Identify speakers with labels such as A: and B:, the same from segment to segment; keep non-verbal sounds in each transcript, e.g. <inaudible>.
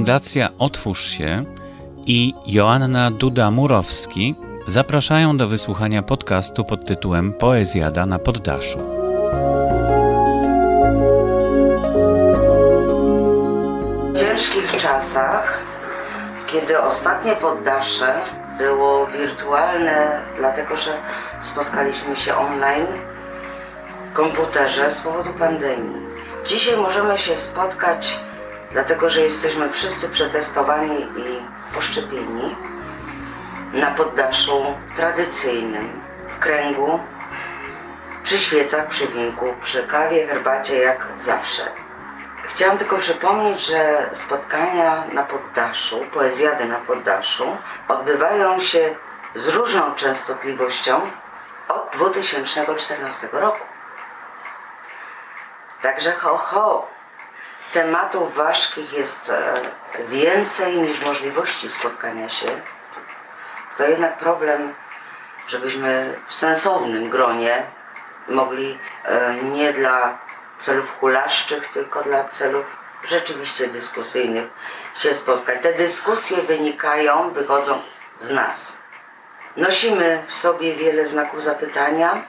A: Fundacja Otwórz się i Joanna Duda-Murowski zapraszają do wysłuchania podcastu pod tytułem Poezjada na poddaszu.
B: W ciężkich czasach, kiedy ostatnie poddasze było wirtualne, dlatego że spotkaliśmy się online w komputerze z powodu pandemii. Dzisiaj możemy się spotkać, dlatego że jesteśmy wszyscy przetestowani i poszczepieni na poddaszu tradycyjnym, w kręgu, przy świecach, przy winku, przy kawie, herbacie, jak zawsze. Chciałam tylko przypomnieć, że spotkania na poddaszu, poezjady na poddaszu odbywają się z różną częstotliwością od 2014 roku. Także ho, ho, tematów ważkich jest e, więcej niż możliwości spotkania się. To jednak problem, żebyśmy w sensownym gronie mogli e, nie dla celów hulaszczych, tylko dla celów rzeczywiście dyskusyjnych się spotkać. Te dyskusje wynikają, wychodzą z nas. Nosimy w sobie wiele znaków zapytania,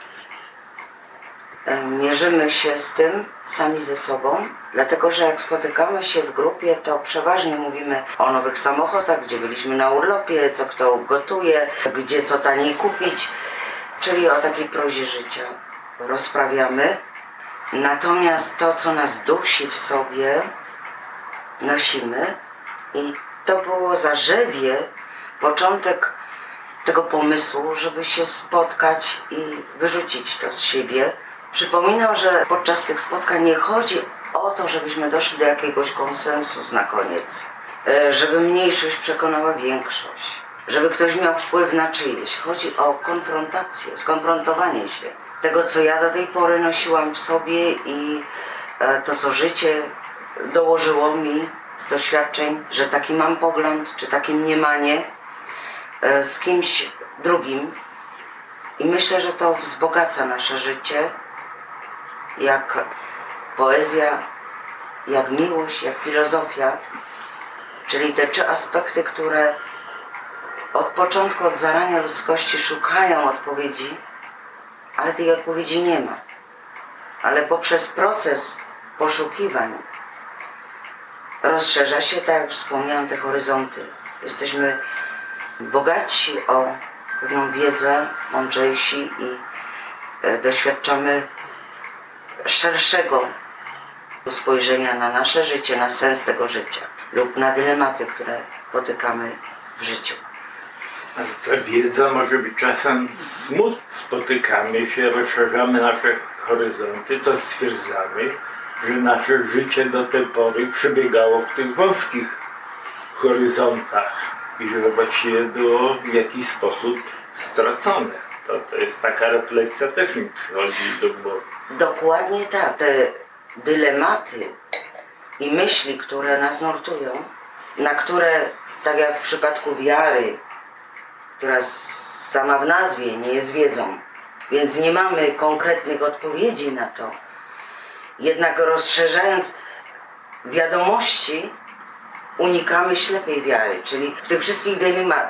B: mierzymy się z tym sami ze sobą, dlatego że jak spotykamy się w grupie, to przeważnie mówimy o nowych samochodach, gdzie byliśmy na urlopie, co kto gotuje, gdzie co taniej kupić, czyli o takiej prozie życia rozprawiamy. Natomiast to, co nas dusi w sobie, nosimy i to było zarzewie, początek tego pomysłu, żeby się spotkać i wyrzucić to z siebie. Przypominam, że podczas tych spotkań nie chodzi o to, żebyśmy doszli do jakiegoś konsensus na koniec, e, żeby mniejszość przekonała większość, żeby ktoś miał wpływ na czyjeś. Chodzi o konfrontację, skonfrontowanie się tego, co ja do tej pory nosiłam w sobie i e, to, co życie dołożyło mi z doświadczeń, że taki mam pogląd, czy takie mniemanie e, z kimś drugim. I myślę, że to wzbogaca nasze życie, jak poezja, jak miłość, jak filozofia, czyli te trzy aspekty, które od początku, od zarania ludzkości szukają odpowiedzi ale tej odpowiedzi nie ma. Ale poprzez proces poszukiwań rozszerza się, tak jak wspomniałam, te horyzonty. Jesteśmy bogatsi o pewną wiedzę, mądrzejsi i e, doświadczamy szerszego spojrzenia na nasze życie, na sens tego życia lub na dylematy, które potykamy w życiu.
C: Ale ta wiedza może być czasem smutna. Spotykamy się, rozszerzamy nasze horyzonty, to stwierdzamy, że nasze życie do tej pory przebiegało w tych wąskich horyzontach i że właściwie było w jakiś sposób stracone. To, to jest taka refleksja też mi przychodzi do głowy.
B: Dokładnie tak. Te dylematy i myśli, które nas nurtują, na które, tak jak w przypadku wiary, która sama w nazwie nie jest wiedzą, więc nie mamy konkretnych odpowiedzi na to. Jednak rozszerzając wiadomości, unikamy ślepej wiary, czyli w tych wszystkich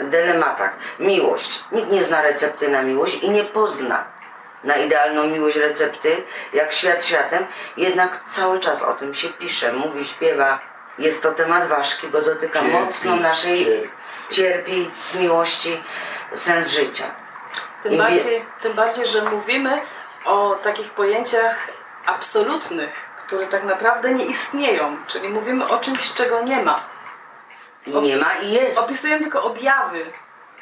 B: dylematach. Miłość. Nikt nie zna recepty na miłość i nie pozna na idealną miłość recepty, jak świat światem, jednak cały czas o tym się pisze, mówi, śpiewa. Jest to temat ważki, bo dotyka cierpi, mocno naszej cierpi. cierpi z miłości sens życia.
D: Tym bardziej, tym bardziej, że mówimy o takich pojęciach absolutnych, które tak naprawdę nie istnieją, czyli mówimy o czymś, czego nie ma.
B: nie ma i jest.
D: Opisujemy tylko objawy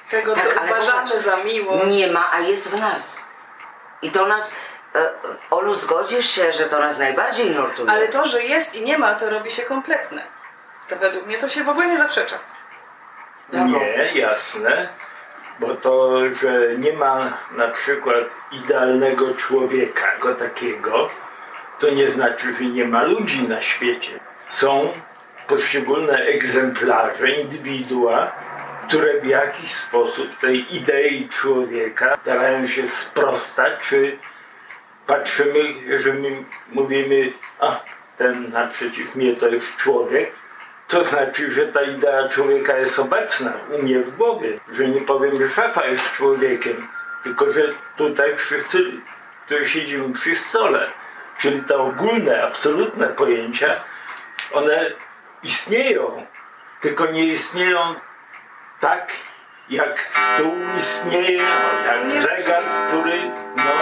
D: tego, tak, co uważamy popatrz, za miłość.
B: Nie ma, a jest w nas. I to nas, e, Olu, zgodzisz się, że to nas najbardziej nurtuje.
D: Ale to, że jest i nie ma, to robi się kompletne. To według mnie to się w ogóle nie zaprzecza.
C: Nie, jasne bo to, że nie ma na przykład idealnego człowieka jako takiego, to nie znaczy, że nie ma ludzi na świecie. Są poszczególne egzemplarze, indywidua, które w jakiś sposób tej idei człowieka starają się sprostać, czy patrzymy, że my mówimy, a ten naprzeciw mnie to jest człowiek, To znaczy, że ta idea człowieka jest obecna u mnie w głowie, że nie powiem, że szafa jest człowiekiem, tylko że tutaj wszyscy, którzy siedzimy przy stole, czyli te ogólne, absolutne pojęcia, one istnieją, tylko nie istnieją tak, jak stół istnieje, jak zegar, który, no,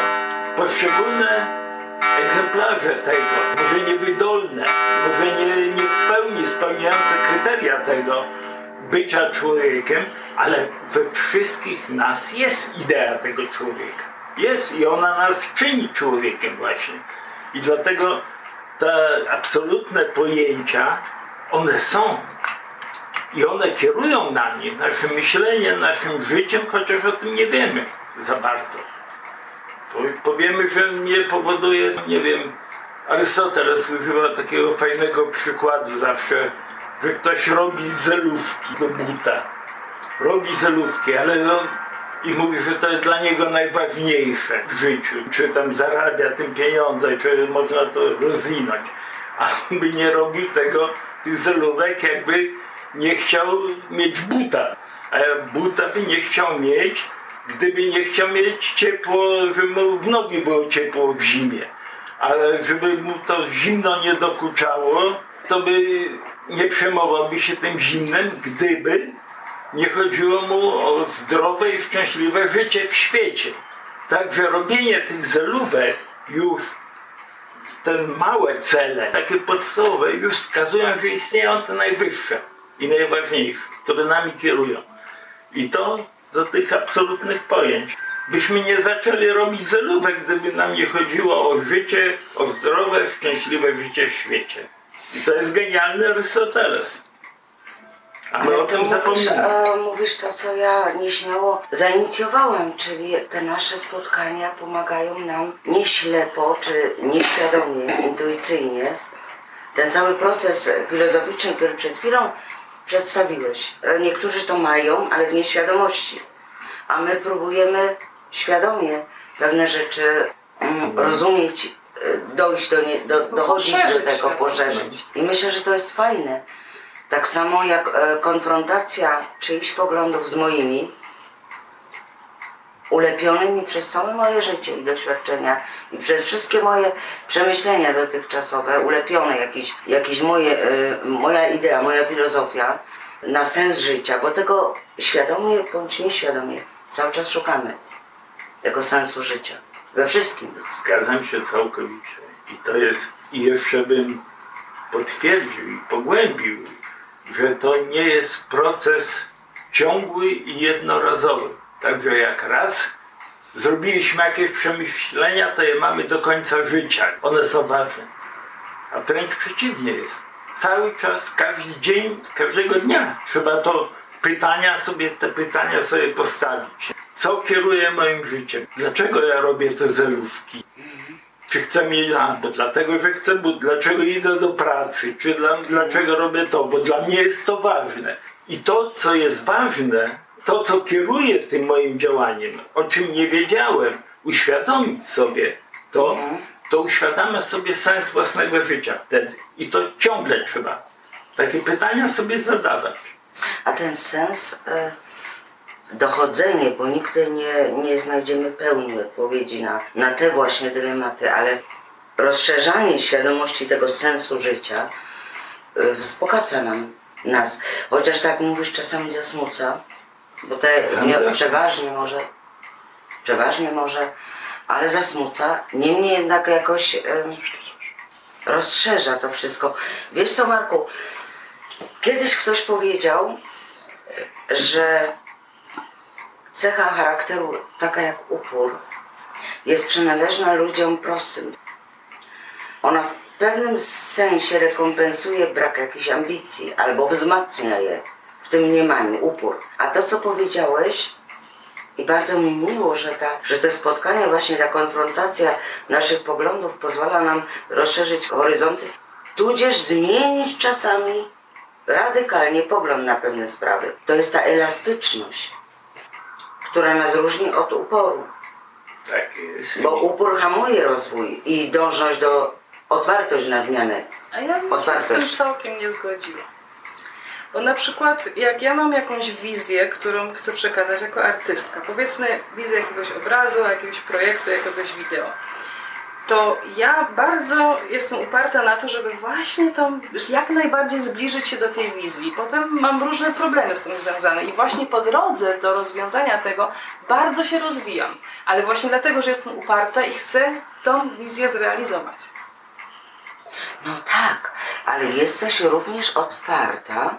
C: poszczególne egzemplarze tego, może niewydolne, może nie, nie w pełni spełniające kryteria tego bycia człowiekiem, ale we wszystkich nas jest idea tego człowieka. Jest i ona nas czyni człowiekiem właśnie. I dlatego te absolutne pojęcia, one są. I one kierują nami, naszym myśleniem, naszym życiem, chociaż o tym nie wiemy za bardzo. Powiemy, że nie powoduje, nie wiem, Arystoteles używa takiego fajnego przykładu zawsze, że ktoś robi zelówki do buta. Robi zelówki, ale no, i mówi, że to jest dla niego najważniejsze w życiu. Czy tam zarabia tym pieniądze, czy można to rozwinąć. A on by nie robił tego, tych zelówek, jakby nie chciał mieć buta. A buta by nie chciał mieć, gdyby nie chciał mieć ciepło, żeby mu w nogi było ciepło w zimie. Ale żeby mu to zimno nie dokuczało, to by nie przejmowałby się tym zimnem, gdyby nie chodziło mu o zdrowe i szczęśliwe życie w świecie. Także robienie tych zelówek już te małe cele, takie podstawowe, już wskazują, że istnieją te najwyższe i najważniejsze, które nami kierują. I to do tych absolutnych pojęć. Byśmy nie zaczęli robić zelówek, gdyby nam nie chodziło o życie, o zdrowe, szczęśliwe życie w świecie. I to jest genialny Arystoteles. A my
B: Ale
C: o tym
B: mówisz,
C: zapominamy.
B: e, mówisz to, co ja nieśmiało zainicjowałam, czyli te nasze spotkania pomagają nam nie ślepo, czy nieświadomie, intuicyjnie. Ten cały proces filozoficzny, który przed chwilą przedstawiłeś. E, Niektórzy to mają, ale w nieświadomości. A my próbujemy świadomie pewne rzeczy mm, rozumieć, e, dojść do, nie, do, dochodzić do tego, poszerzyć. I myślę, że to jest fajne. Tak samo jak e, konfrontacja czyichś poglądów z moimi, ulepionymi przez całe moje życie i doświadczenia i przez wszystkie moje przemyślenia dotychczasowe, ulepione jakieś, jakieś moje, e, moja idea, moja filozofia na sens życia, bo tego świadomie bądź nieświadomie cały czas szukamy tego sensu życia. We wszystkim.
C: Zgadzam się całkowicie. I to jest, i jeszcze bym potwierdził i pogłębił, że to nie jest proces ciągły i jednorazowy. Także jak raz zrobiliśmy jakieś przemyślenia, to je mamy do końca życia. One są ważne. A wręcz przeciwnie jest. Cały czas, każdy dzień, każdego dnia trzeba to pytania sobie, te pytania sobie postawić. Co kieruje moim życiem? Dlaczego ja robię te zelówki? Czy chcę mieć, bo dlatego, że chcę, bo dlaczego idę do pracy, czy dla, dlaczego robię to, bo dla mnie jest to ważne. I to, co jest ważne, to, co kieruje tym moim działaniem, o czym nie wiedziałem, uświadomić sobie to, to uświadamia sobie sens własnego życia wtedy. I to ciągle trzeba takie pytania sobie zadawać.
B: A ten sens, e, dochodzenie, bo nigdy nie, nie znajdziemy pełni odpowiedzi na, na te właśnie dylematy, ale rozszerzanie świadomości tego sensu życia e, wzbogaca nam nas. Chociaż tak mówisz, czasami zasmuca, bo te nie, przeważnie może, przeważnie może, ale zasmuca. Niemniej jednak jakoś rozszerza to wszystko. Wiesz co, Marku? Kiedyś ktoś powiedział, że cecha charakteru, taka jak upór, jest przynależna ludziom prostym. Ona w pewnym sensie rekompensuje brak jakiejś ambicji albo wzmacnia je w tym mniemaniu, upór. A to, co powiedziałeś, i bardzo mi miło, że, ta, że te spotkania, właśnie ta konfrontacja naszych poglądów pozwala nam rozszerzyć horyzonty, tudzież zmienić czasami radykalnie pogląd na pewne sprawy. To jest ta elastyczność, która nas różni od uporu.
C: Tak jest.
B: Bo upór hamuje rozwój i dążność do otwartość na zmianę.
D: A ja bym się z tym całkiem nie zgodziła. Bo na przykład jak ja mam jakąś wizję, którą chcę przekazać jako artystka, powiedzmy wizję jakiegoś obrazu, jakiegoś projektu, jakiegoś wideo, to ja bardzo jestem uparta na to, żeby właśnie to jak najbardziej zbliżyć się do tej wizji. Potem mam różne problemy z tym związane i właśnie po drodze do rozwiązania tego bardzo się rozwijam. Ale właśnie dlatego, że jestem uparta i chcę tą wizję zrealizować.
B: No tak, ale jesteś również otwarta,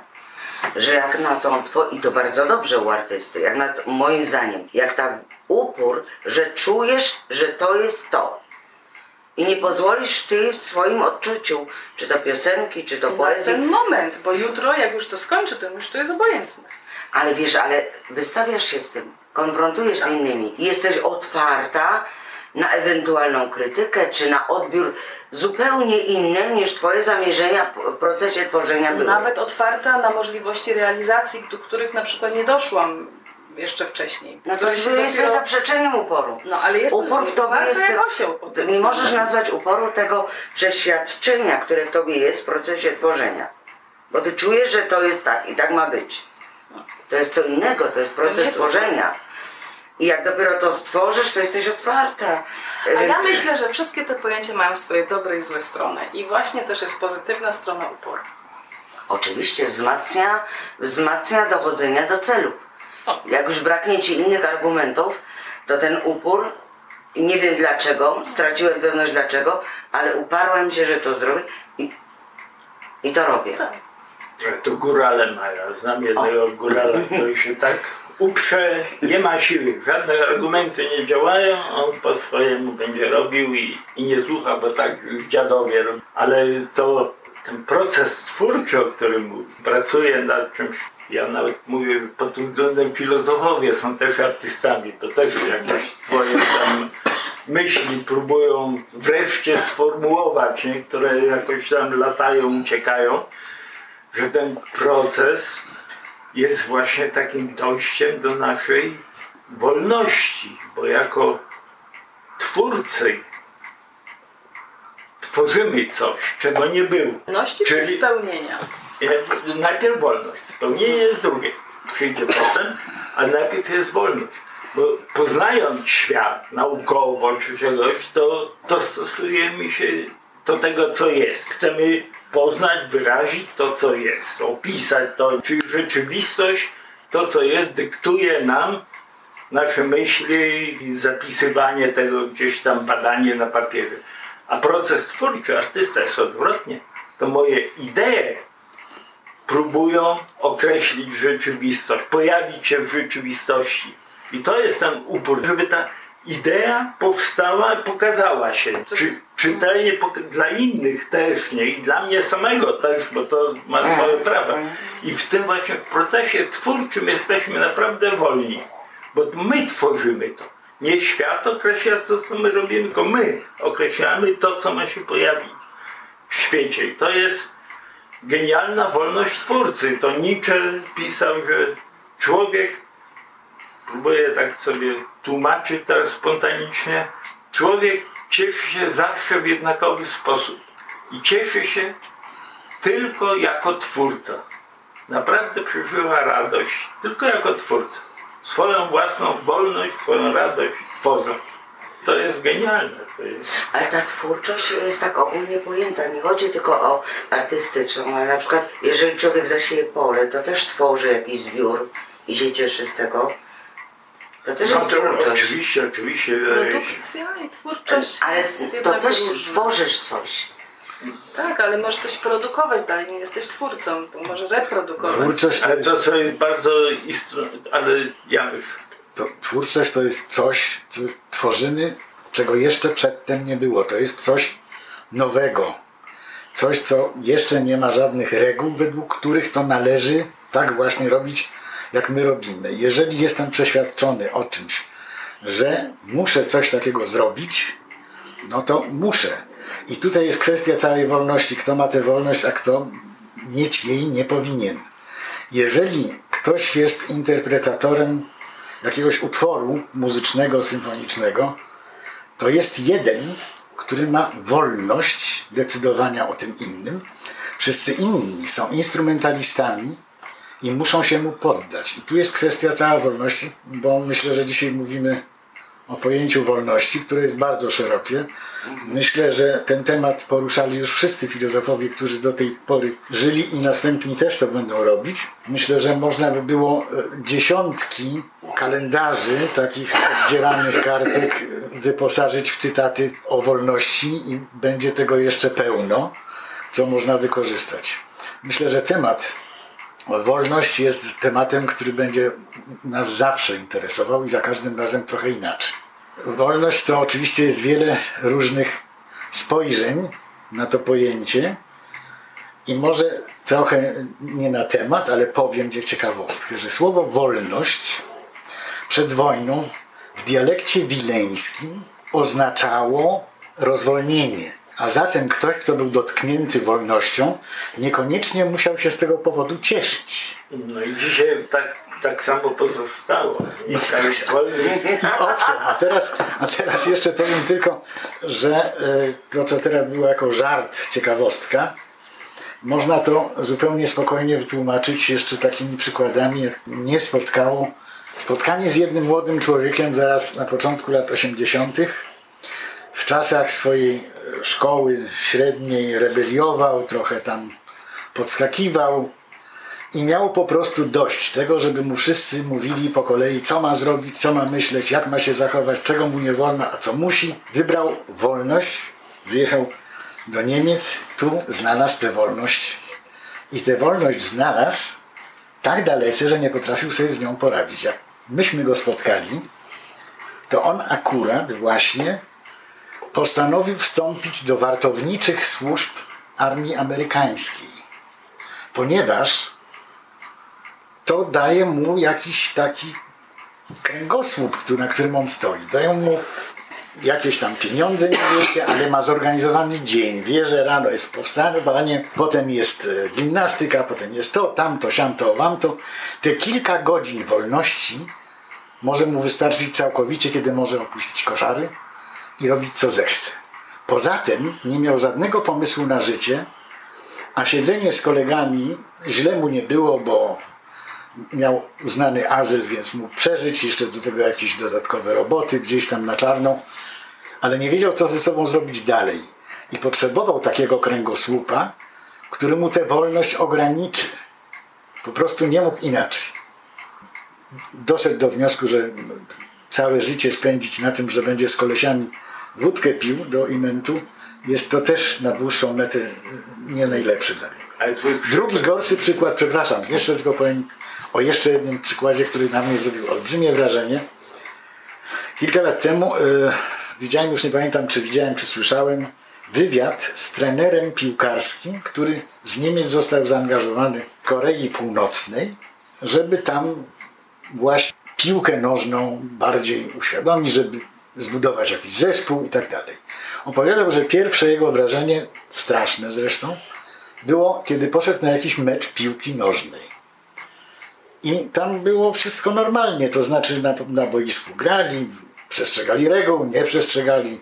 B: że jak na tą two i to bardzo dobrze u artysty, jak na moim zdaniem, jak ta upór, że czujesz, że to jest to. I nie pozwolisz ty w swoim odczuciu, czy to piosenki, czy to
D: Na
B: poezji,
D: ten moment, bo jutro jak już to skończę, to już to jest obojętne.
B: ale wiesz, ale wystawiasz się z tym, konfrontujesz z innymi, jesteś otwarta na ewentualną krytykę, czy na odbiór zupełnie inny niż twoje zamierzenia w procesie tworzenia były.
D: Nawet otwarta na możliwości realizacji, do których na przykład nie doszłam jeszcze wcześniej.
B: No to
D: się
B: jesteś
D: dopiero-
B: zaprzeczeniem uporu.
D: No, ale jest
B: Upór w tobie jest.
D: jak osioł
B: nie możesz nazwać uporu tego przeświadczenia, które w tobie jest w procesie tworzenia. Bo ty czujesz, że to jest tak i tak ma być. To jest co innego, to jest proces
D: jest
B: tworzenia. I jak dopiero to stworzysz, to jesteś otwarta.
D: A ja myślę, że wszystkie te pojęcia mają swoje dobre i złe strony. I właśnie też jest pozytywna strona uporu.
B: Oczywiście wzmacnia, wzmacnia dochodzenia do celów.
D: O.
B: Jak już braknie ci innych argumentów, to ten upór, nie wiem dlaczego, straciłem pewność dlaczego, ale uparłem się, że to zrobię i, i to robię.
D: Tak.
C: To górale mają. Znam jednego górala, który się tak uprze, nie ma siły. Żadne argumenty nie działają, on po swojemu będzie robił i, i nie słucha, bo tak już dziadowie robią. Ale to ten proces twórczy, o którym mówi, pracuje nad czymś. Ja nawet mówię, pod tym względem filozofowie są też artystami, to też jakieś twoje tam myśli próbują wreszcie sformułować, nie? które jakoś tam latają, uciekają że ten proces jest właśnie takim dojściem do naszej wolności, bo jako twórcy tworzymy coś, czego nie było.
D: Wolności czy
C: Czyli-
D: spełnienia?
C: E, Najpierw wolność, spełnienie jest drugie, przyjdzie potem, ale najpierw jest wolność. Bo poznając świat naukowo czy czegoś, to, to stosujemy się do tego, co jest. Chcemy poznać, wyrazić to, co jest, opisać to, czy rzeczywistość, to, co jest, dyktuje nam nasze myśli i zapisywanie tego gdzieś tam, badanie na papierze. A proces twórczy artysta jest odwrotnie. To moje idee próbują określić rzeczywistość, pojawić się w rzeczywistości. I to jest ten upór, żeby ta idea powstała, pokazała się. Czy, czytelnie pok- dla innych też, nie? I dla mnie samego też, bo to ma swoje prawa. I w tym właśnie w procesie twórczym jesteśmy naprawdę wolni, bo my tworzymy to. Nie świat określa, co, co my robimy, tylko my określamy to, co ma się pojawić w świecie. I to jest genialna wolność twórcy. To Nietzsche pisał, że człowiek, próbuję tak sobie tłumaczyć teraz spontanicznie, człowiek cieszy się zawsze w jednakowy sposób. I cieszy się tylko jako twórca. Naprawdę przeżywa radość tylko jako twórca. Swoją własną wolność, swoją radość tworząc. To jest genialne. To jest...
B: Ale ta twórczość jest tak ogólnie pojęta. Nie chodzi tylko o artystyczną, ale na przykład jeżeli człowiek zasieje pole, to też tworzy jakiś zbiór i się cieszy z tego. To też jest twórczość.
C: oczywiście, oczywiście. e,
D: Produkcja i twórczość
B: Ale to też
D: różne.
B: tworzysz coś.
D: Tak, ale możesz coś produkować dalej, nie jesteś twórcą, to możesz reprodukować.
E: Twórczość to
C: Ale
E: jest,
C: to co jest bardzo istotne, ale ja
E: to, twórczość to jest coś, co tworzymy, czego jeszcze przedtem nie było. To jest coś nowego. Coś, co jeszcze nie ma żadnych reguł, według których to należy tak właśnie robić, jak my robimy. Jeżeli jestem przeświadczony o czymś, że muszę coś takiego zrobić, no to muszę. I tutaj jest kwestia całej wolności. Kto ma tę wolność, a kto mieć jej nie powinien. Jeżeli ktoś jest interpretatorem jakiegoś utworu muzycznego, symfonicznego, to jest jeden, który ma wolność decydowania o tym innym. Wszyscy inni są instrumentalistami i muszą się mu poddać. I tu jest kwestia cała wolności, bo myślę, że dzisiaj mówimy o pojęciu wolności, które jest bardzo szerokie. Myślę, że ten temat poruszali już wszyscy filozofowie, którzy do tej pory żyli i następni też to będą robić. Myślę, że można by było e, dziesiątki kalendarzy takich oddzielanych kartek e, wyposażyć w cytaty o wolności i będzie tego jeszcze pełno, co można wykorzystać. Myślę, że temat wolność jest tematem, który będzie nas zawsze interesował i za każdym razem trochę inaczej. Wolność to oczywiście jest wiele różnych spojrzeń na to pojęcie i może trochę nie na temat, ale powiem ciekawostkę, że słowo wolność przed wojną w dialekcie wileńskim oznaczało rozwolnienie. A zatem ktoś, kto był dotknięty wolnością, niekoniecznie musiał się z tego powodu cieszyć.
C: No i dzisiaj tak, tak samo pozostało. Mieszkamy
E: I owszem, a teraz, a teraz jeszcze powiem tylko, że e, to, co teraz było jako żart, ciekawostka, można to zupełnie spokojnie wytłumaczyć jeszcze takimi przykładami, jak mnie spotkało spotkanie z jednym młodym człowiekiem zaraz na początku lat 80. w czasach swojej szkoły średniej rebeliował, trochę tam podskakiwał i miał po prostu dość tego, żeby mu wszyscy mówili po kolei, co ma zrobić, co ma myśleć, jak ma się zachować, czego mu nie wolno, a co musi. Wybrał wolność, wyjechał do Niemiec, tu znalazł tę wolność i tę wolność znalazł tak dalece, że nie potrafił sobie z nią poradzić. Jak myśmy go spotkali, to on akurat właśnie postanowił wstąpić do wartowniczych służb armii amerykańskiej, ponieważ to daje mu jakiś taki kręgosłup, na którym on stoi. Dają mu jakieś tam pieniądze niewielkie, ale ma zorganizowany dzień. Wie, że rano jest powstanie, potem jest e, gimnastyka, potem jest to, tamto, siamto, wamto. Te kilka godzin wolności może mu wystarczyć całkowicie, kiedy może opuścić koszary i robić co zechce. Poza tym nie miał żadnego pomysłu na życie, a siedzenie z kolegami źle mu nie było, bo miał uznany azyl, więc mógł przeżyć, jeszcze do tego jakieś dodatkowe roboty gdzieś tam na czarno, ale nie wiedział, co ze sobą zrobić dalej. I potrzebował takiego kręgosłupa, który mu tę wolność ograniczy. Po prostu nie mógł inaczej. Doszedł do wniosku, że całe życie spędzić na tym, że będzie z kolesiami wódkę pił do imentu, jest to też na dłuższą metę nie najlepszy dla niego. Drugi gorszy przykład, przepraszam, jeszcze tylko powiem o jeszcze jednym przykładzie, który na mnie zrobił olbrzymie wrażenie. Kilka lat temu y, widziałem, już nie pamiętam czy widziałem, czy słyszałem, wywiad z trenerem piłkarskim, który z Niemiec został zaangażowany w Korei Północnej, żeby tam właśnie piłkę nożną bardziej uświadomić, żeby zbudować jakiś zespół i tak dalej. Opowiadał, że pierwsze jego wrażenie, straszne zresztą, było, kiedy poszedł na jakiś mecz piłki nożnej. I tam było wszystko normalnie, to znaczy na, na boisku grali, przestrzegali reguł, nie przestrzegali,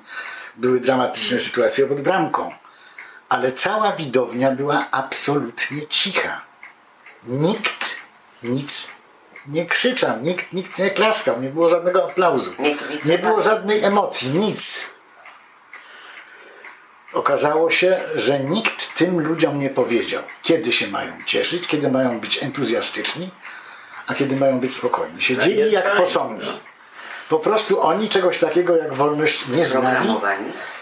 E: były dramatyczne sytuacje pod bramką. Ale cała widownia była absolutnie cicha. Nikt nic nie krzyczał, nikt, nikt nie klaskał, nie było żadnego aplauzu. Nie było żadnej emocji, nic. Okazało się, że nikt tym ludziom nie powiedział, kiedy się mają cieszyć, kiedy mają być entuzjastyczni, a kiedy mają być spokojni. Siedzieli jak posągi. Po prostu oni czegoś takiego jak wolność nie znali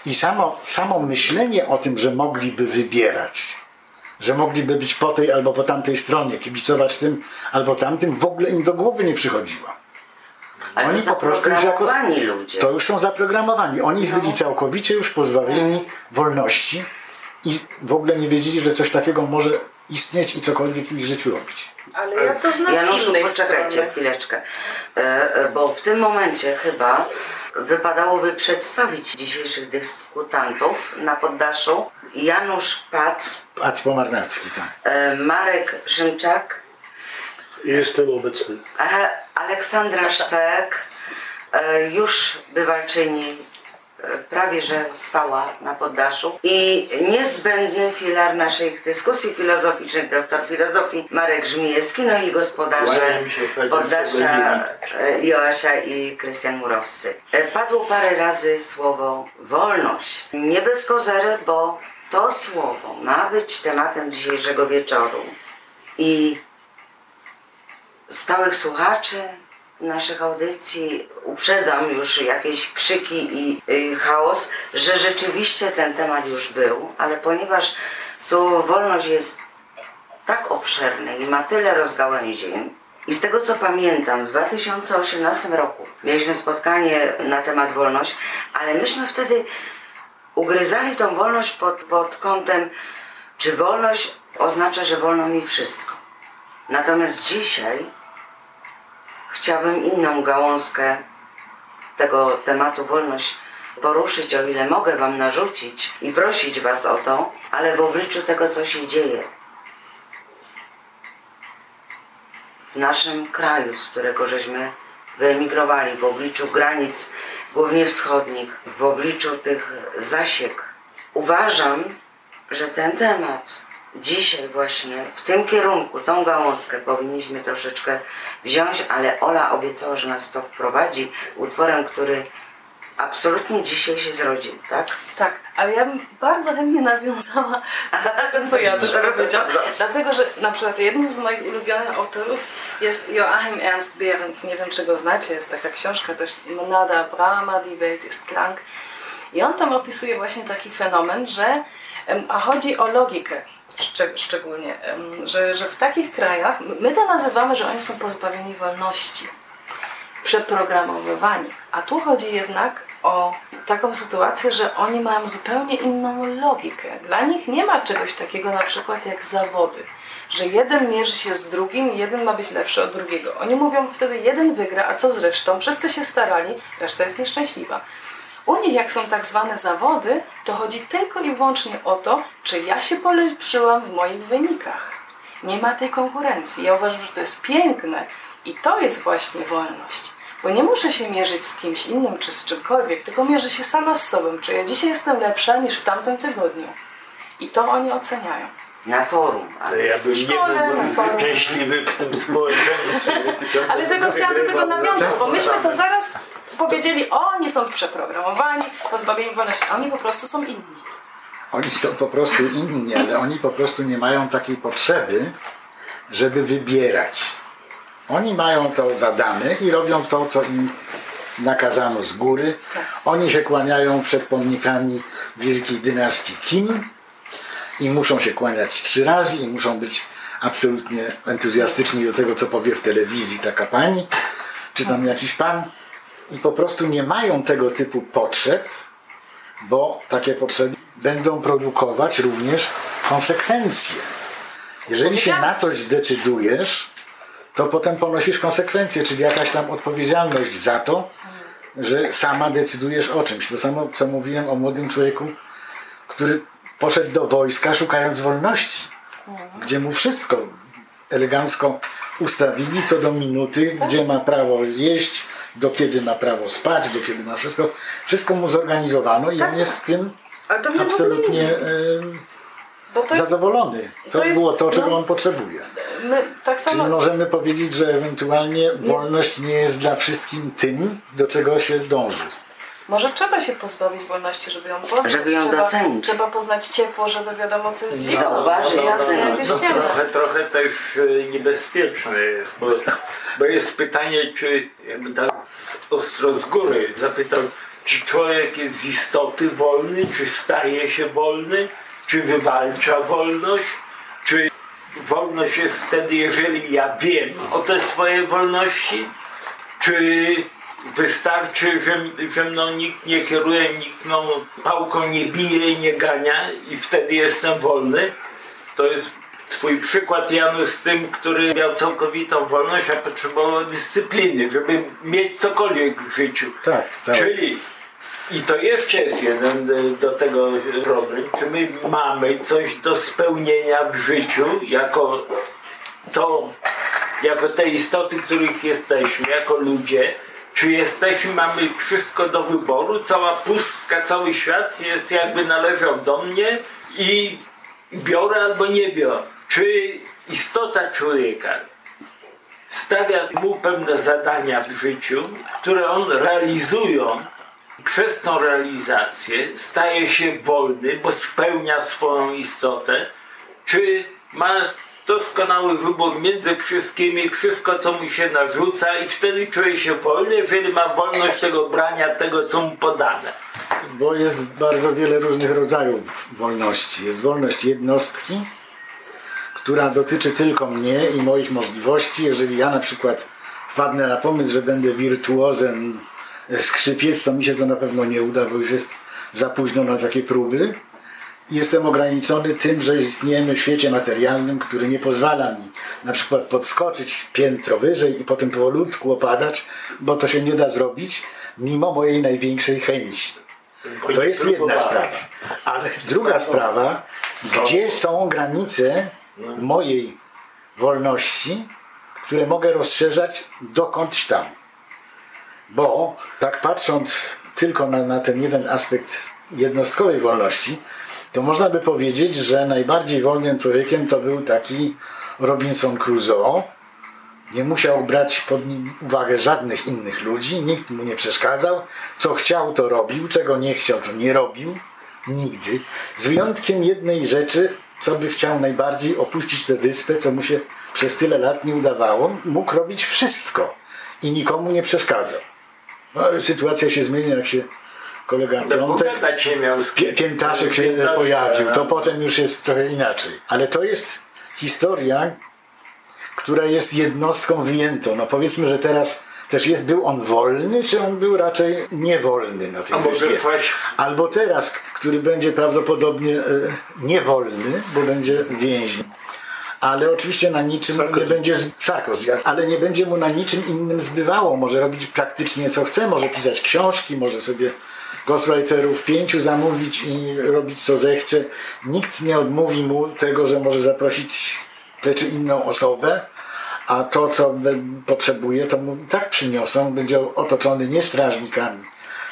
E: i samo, samo myślenie o tym, że mogliby wybierać, że mogliby być po tej albo po tamtej stronie, kibicować tym albo tamtym, w ogóle im do głowy nie przychodziło.
B: Ale
E: Oni po prostu już jako,
B: ludzie.
E: to już są zaprogramowani. Oni
B: No.
E: byli całkowicie już pozbawieni wolności i w ogóle nie wiedzieli, że coś takiego może istnieć i cokolwiek w ich życiu robić.
D: Ale ja to znam
B: Januszu, poczekajcie
D: strony.
B: chwileczkę, E, e, bo w tym momencie chyba wypadałoby przedstawić dzisiejszych dyskutantów na poddaszu. Janusz Pac,
E: Pac Pomarnacki, tak.
B: e, Marek Szymczak,
F: Jestem obecny.
B: e, Aleksandra Sztek, e, już bywalczyni prawie że stała na poddaszu i niezbędny filar naszych dyskusji filozoficznych, doktor filozofii Marek Żmijewski, no i gospodarze poddasza e, Joasia i Krystian Murowscy. E, Padło parę razy słowo wolność. Nie bez kozery, bo to słowo ma być tematem dzisiejszego wieczoru. I stałych słuchaczy naszych audycji uprzedzam już jakieś krzyki i y, chaos, że rzeczywiście ten temat już był, ale ponieważ słowo wolność jest tak obszerny i ma tyle rozgałęzień, i z tego co pamiętam, w 2018 roku mieliśmy spotkanie na temat wolność, ale myśmy wtedy ugryzali tą wolność pod, pod kątem, czy wolność oznacza, że wolno mi wszystko. Natomiast dzisiaj chciałabym inną gałązkę tego tematu wolność poruszyć, o ile mogę Wam narzucić i prosić Was o to, ale w obliczu tego, co się dzieje w naszym kraju, z którego żeśmy wyemigrowali, w obliczu granic głównie wschodnich, w obliczu tych zasiek. Uważam, że ten temat dzisiaj właśnie w tym kierunku, tą gałązkę powinniśmy troszeczkę wziąć, ale Ola obiecała, że nas to wprowadzi utworem, który absolutnie dzisiaj się zrodził, tak?
D: Tak, ale ja bym bardzo chętnie nawiązała do tego, co ja też powiedziałam. Dlatego, że na przykład jednym z moich ulubionych autorów jest Joachim Ernst Behrendt. Nie wiem, czy go znacie, jest taka książka też Nada Brahma, Die Welt ist krank. I on tam opisuje właśnie taki fenomen, że a chodzi o logikę szczeg- szczególnie, że, że w takich krajach, my to nazywamy, że oni są pozbawieni wolności przeprogramowywani. A tu chodzi jednak o taką sytuację, że oni mają zupełnie inną logikę. Dla nich nie ma czegoś takiego na przykład jak zawody, że jeden mierzy się z drugim i jeden ma być lepszy od drugiego. Oni mówią wtedy jeden wygra, a co z resztą? Wszyscy się starali, reszta jest nieszczęśliwa. U nich jak są tak zwane zawody, to chodzi tylko i wyłącznie o to, czy ja się polepszyłam w moich wynikach. Nie ma tej konkurencji. Ja uważam, że to jest piękne i to jest właśnie wolność. Bo nie muszę się mierzyć z kimś innym czy z czymkolwiek, tylko mierzę się sama z sobą. Czy ja dzisiaj jestem lepsza niż w tamtym tygodniu. I to oni oceniają.
B: Na forum. Ale
C: ja bym
D: W szkole,
C: nie byłbym
D: forum.
C: szczęśliwy w tym społeczeństwie. <laughs>
D: Ale tego chciałam do tego nawiązać, bo myśmy to zaraz powiedzieli, oni są przeprogramowani, pozbawieni wolności, a oni po prostu są inni.
E: Oni są po prostu inni, ale oni po prostu nie mają takiej potrzeby, żeby wybierać. Oni mają to zadane i robią to, co im nakazano z góry. Oni się kłaniają przed pomnikami wielkiej dynastii Kim i muszą się kłaniać trzy razy i muszą być absolutnie entuzjastyczni do tego, co powie w telewizji taka pani, czy tam jakiś pan. I po prostu nie mają tego typu potrzeb, bo takie potrzeby będą produkować również konsekwencje. Jeżeli się na coś zdecydujesz, to potem ponosisz konsekwencje, czyli jakaś tam odpowiedzialność za to, że sama decydujesz o czymś. To samo, co mówiłem o młodym człowieku, który poszedł do wojska szukając wolności, gdzie mu wszystko elegancko ustawili co do minuty, gdzie ma prawo jeść, do kiedy ma prawo spać, do kiedy ma wszystko. Wszystko mu zorganizowano i on jest w tym
D: to
E: absolutnie
D: nie
E: e,
D: to jest,
E: zadowolony. To,
D: to jest-
E: było to, czego
D: no.
E: on potrzebuje.
D: my tak
E: Czyli
D: samo,
E: możemy powiedzieć, że ewentualnie wolność nie jest dla wszystkim tym, do czego się dąży.
D: Może trzeba się pozbawić wolności, żeby ją poznać.
B: Żeby ją
D: trzeba,
B: docenić.
D: trzeba poznać ciepło, żeby wiadomo, co jest zimno.
B: Zauważyć.
D: Jasne, jak
C: No,
D: jest
C: no,
D: ciemno.
C: trochę, trochę też e, niebezpieczne jest, bo, bo jest pytanie, czy jakby tak z- ostro z góry zapytał, czy człowiek jest z istoty wolny, czy staje się wolny, czy wywalcza wolność, czy wolność jest wtedy, jeżeli ja wiem o te swoje wolności, czy wystarczy, że, że mną nikt nie kieruje, nikt mną pałką nie bije i nie gania i wtedy jestem wolny. To jest twój przykład Janusz z tym, który miał całkowitą wolność, a potrzebował dyscypliny, żeby mieć cokolwiek w życiu.
E: Tak, cały.
C: Czyli i to jeszcze jest jeden y, do tego problem, czy my mamy coś do spełnienia w życiu jako to, jako te istoty, których jesteśmy, jako ludzie, Czy jesteśmy, mamy wszystko do wyboru, cała pustka, cały świat jest jakby należał do mnie i biorę albo nie biorę. Czy istota człowieka stawia mu pewne zadania w życiu, które on realizując, przez tą realizację staje się wolny, bo spełnia swoją istotę, czy ma doskonały wybór między wszystkimi, wszystko co mu się narzuca i wtedy czuje się wolny, jeżeli ma wolność tego brania tego, co mu podane.
E: Bo jest bardzo wiele różnych rodzajów wolności. Jest wolność jednostki, która dotyczy tylko mnie i moich możliwości. Jeżeli ja na przykład wpadnę na pomysł, że będę wirtuozem skrzypiec, to mi się to na pewno nie uda, bo już jest za późno na takie próby. Jestem ograniczony tym, że istniejemy w świecie materialnym, który nie pozwala mi na przykład podskoczyć piętro wyżej i potem powolutku opadać, bo to się nie da zrobić mimo mojej największej chęci. To jest jedna sprawa. Ale druga sprawa, gdzie są granice mojej wolności, które mogę rozszerzać dokądś tam. Bo tak patrząc tylko na, na ten jeden aspekt jednostkowej wolności, to można by powiedzieć, że najbardziej wolnym człowiekiem to był taki Robinson Crusoe. Nie musiał brać pod uwagę żadnych innych ludzi, nikt mu nie przeszkadzał. Co chciał, to robił, czego nie chciał, to nie robił. Nigdy. Z wyjątkiem jednej rzeczy, co by chciał najbardziej opuścić tę wyspę, co mu się przez tyle lat nie udawało, mógł robić wszystko i nikomu nie przeszkadzał. No, sytuacja się zmienia, jak się kolega Piątek, Piętaszek się
C: Piętaszek,
E: pojawił, to potem już jest trochę inaczej. Ale to jest historia, która jest jednostką wyjętą. No powiedzmy, że teraz też jest, był on wolny, czy on był raczej niewolny na tej
C: A może
E: wyspie? Albo teraz, który będzie prawdopodobnie e, niewolny, bo będzie więźniem. Ale oczywiście na niczym nie będzie Sarkozy, ale nie będzie mu na niczym innym zbywało. Może robić praktycznie co chce, może pisać książki, może sobie ghostwriterów pięciu zamówić i robić co zechce. Nikt nie odmówi mu tego, że może zaprosić tę czy inną osobę, a to co potrzebuje, to mu i tak przyniosą. Będzie otoczony nie strażnikami,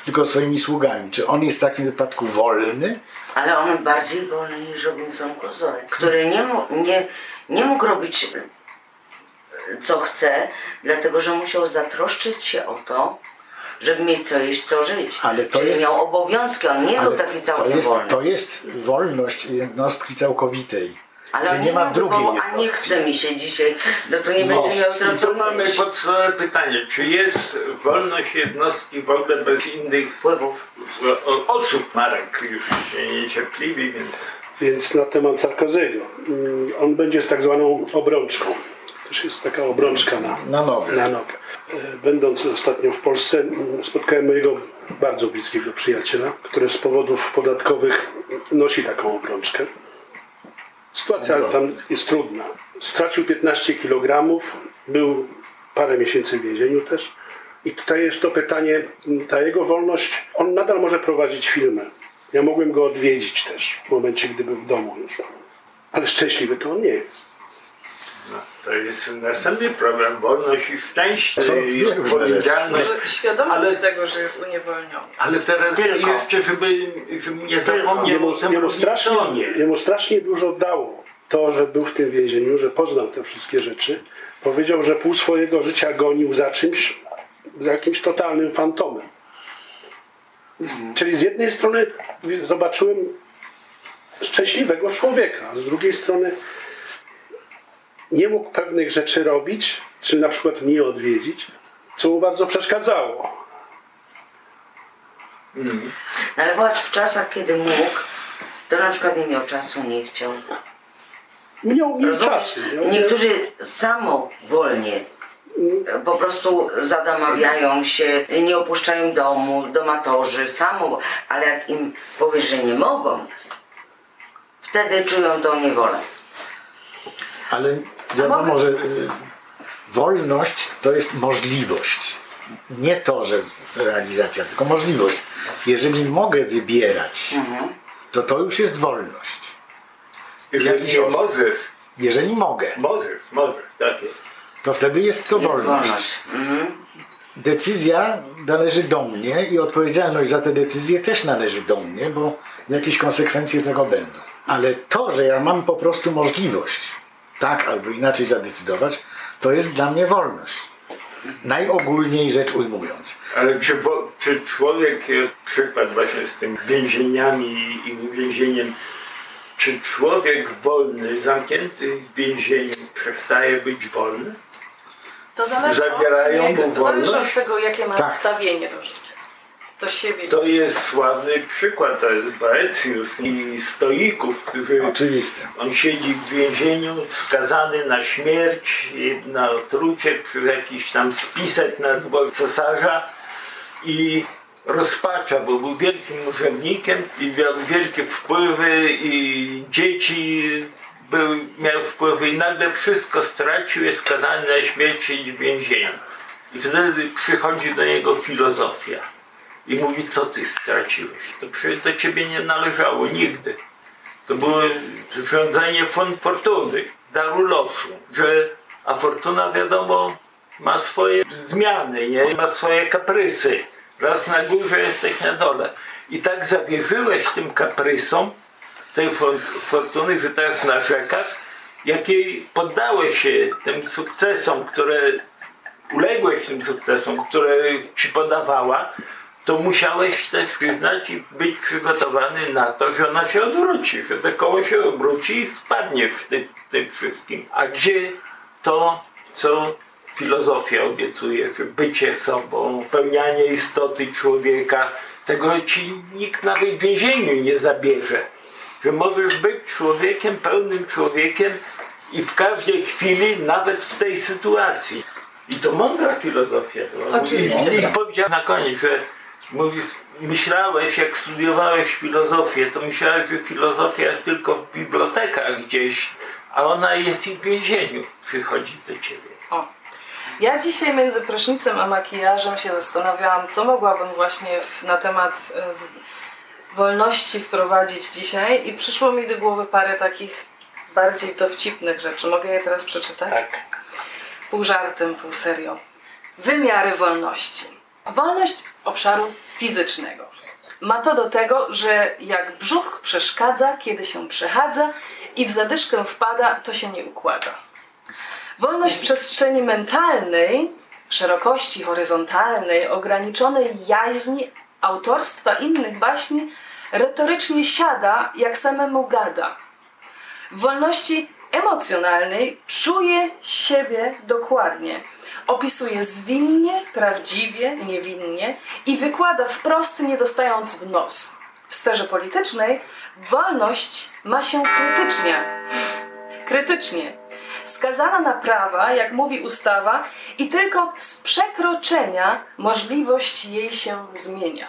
E: tylko swoimi sługami. Czy on jest w takim wypadku wolny?
B: Ale on bardziej wolny niż Robinson Crusoe, który nie, nie, nie mógł robić e, co chce, dlatego że musiał zatroszczyć się o to, żeby mieć co jeść, co żyć.
E: Ale to
B: Czyli
E: jest-
B: miał obowiązki, on nie był taki
E: to
B: całkiem
E: jest,
B: wolny.
E: to jest wolność jednostki całkowitej.
B: Ale
E: że
B: on
E: nie ma drugiej
B: wyboru, a nie chce mi się dzisiaj, no to nie
E: No.
B: będzie miał
C: I
B: co
C: to mamy podstawowe pytanie, czy jest wolność jednostki w ogóle bez innych
B: Wpływów.
C: osób? Marek już się niecierpliwi, więc...
F: Więc na temat Sarkozy'ego. Mm, On będzie z tak zwaną obrączką. Też jest taka obrączka na,
E: Na nogę.
F: na nogę. E, Będąc ostatnio w Polsce, spotkałem mojego bardzo bliskiego przyjaciela, który z powodów podatkowych nosi taką obrączkę. Sytuacja tam jest trudna. Stracił 15 kg, był parę miesięcy w więzieniu też. I tutaj jest to pytanie, ta jego wolność, on nadal może prowadzić filmy. Ja mogłem go odwiedzić też w momencie, gdy był w domu już. Ale szczęśliwy to on nie jest.
C: No, to jest następny problem, wolność i szczęście
E: Są
C: i odpowiedzialność.
D: Może świadomość
C: Ale-
D: tego, że jest uniewolniony.
C: Ale teraz
B: Tylko.
C: jeszcze, żeby, żeby nie zapomniał
F: Jemu, jemu, strasznie, jemu strasznie dużo dało to, że był w tym więzieniu, że poznał te wszystkie rzeczy. Powiedział, że pół swojego życia gonił za czymś, za jakimś totalnym fantomem. Czyli z jednej strony zobaczyłem szczęśliwego człowieka, a z drugiej strony nie mógł pewnych rzeczy robić, czy na przykład mnie odwiedzić, co mu bardzo przeszkadzało.
B: No ale patrz, w czasach, kiedy mógł, to na przykład nie miał czasu, nie chciał.
F: Miał
B: Rozumiesz?
F: czasu. miał-
B: Niektórzy samowolnie e, po prostu zadamawiają się, nie opuszczają domu, domatorzy, samo, ale jak im powiesz, że nie mogą, wtedy czują tą niewolę.
E: Ale wiadomo,
B: mogę-
E: że y, wolność to jest możliwość. Nie to, że realizacja, tylko możliwość. Jeżeli mogę wybierać, to to już jest wolność.
C: Jeżeli nie możesz,
E: Jeżeli mogę,
C: możesz, możesz, tak jest.
E: to wtedy jest to
B: Jest
E: wolność.
B: wolność. Mhm.
E: decyzja należy do mnie i odpowiedzialność za tę decyzję też należy do mnie, bo jakieś konsekwencje tego będą. Ale to, że ja mam po prostu możliwość tak albo inaczej zadecydować, to jest dla mnie wolność. Najogólniej rzecz ujmując.
C: Ale czy, czy człowiek, e, przykład właśnie z tym więzieniami i uwięzieniem, czy człowiek wolny, zamknięty w więzieniu przestaje być wolny?
D: To zależy,
C: Zabierają
D: od,
C: mu
D: zależy od tego, jakie ma
E: Tak.
D: nastawienie do życia. Do siebie.
C: To jest sławny przykład, Boecjusz i stoików, którzy
E: Oczywiste.
C: On siedzi w więzieniu, skazany na śmierć, na otrucie przy jakiś tam spisek na dwóch cesarza i rozpacza, bo był wielkim urzędnikiem i miał wielkie wpływy i dzieci był, miał wpływy i nagle wszystko stracił, jest skazany na śmierć, siedzi w więzieniu. I wtedy przychodzi do niego filozofia i mówi, co ty straciłeś? To przecież do ciebie nie należało nigdy. To było rządzenie fortuny, daru losu, że, a fortuna wiadomo ma swoje zmiany, nie? ma swoje kaprysy. Raz na górze jesteś na dole. I tak zawierzyłeś tym kaprysom tej for- fortuny, że teraz narzekasz, jakiej poddałeś się tym sukcesom, które uległeś tym sukcesom, które ci podawała, to musiałeś też przyznać i być przygotowany na to, że ona się odwróci, że to koło się obróci i spadniesz w tym, tym wszystkim. A gdzie to, co filozofia obiecuje, że bycie sobą, pełnianie istoty człowieka, tego ci nikt nawet w więzieniu nie zabierze. Że możesz być człowiekiem, pełnym człowiekiem i w każdej chwili, nawet w tej sytuacji. I to mądra filozofia.
D: Oczywiście.
C: I, i powiedział na koniec, że mówisz, myślałeś, jak studiowałeś filozofię, to myślałeś, że filozofia jest tylko w bibliotekach gdzieś, a ona jest i w więzieniu. Przychodzi do ciebie.
D: O. Ja dzisiaj między prysznicem a makijażem się zastanawiałam, co mogłabym właśnie w, na temat e, w, wolności wprowadzić dzisiaj i przyszło mi do głowy parę takich bardziej dowcipnych rzeczy. Mogę je teraz przeczytać?
C: Tak.
D: Pół żartem, pół serio. Wymiary wolności. Wolność obszaru fizycznego. Ma to do tego, że jak brzuch przeszkadza, kiedy się przechadza i w zadyszkę wpada, to się nie układa. Wolność przestrzeni mentalnej, szerokości horyzontalnej, ograniczonej jaźni, autorstwa innych baśni, retorycznie siada, jak samemu gada. W wolności emocjonalnej czuje siebie dokładnie. Opisuje zwinnie, prawdziwie, niewinnie i wykłada wprost, nie dostając w nos. W sferze politycznej wolność ma się krytycznie. Krytycznie. Skazana na prawa, jak mówi ustawa, i tylko z przekroczenia możliwość jej się zmienia.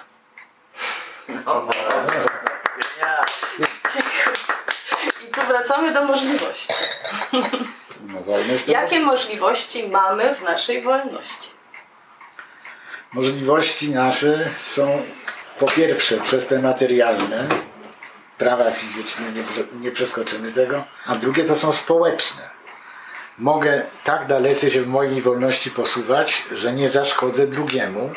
C: Ja.
D: I tu wracamy do możliwości. <laughs>
E: No, wolność
D: Jakie możliwości mamy w naszej wolności?
E: Możliwości nasze są po pierwsze przez te materialne, prawa fizyczne, nie, nie przeskoczymy tego, a drugie to są społeczne. Mogę tak dalece się w mojej wolności posuwać, że nie zaszkodzę drugiemu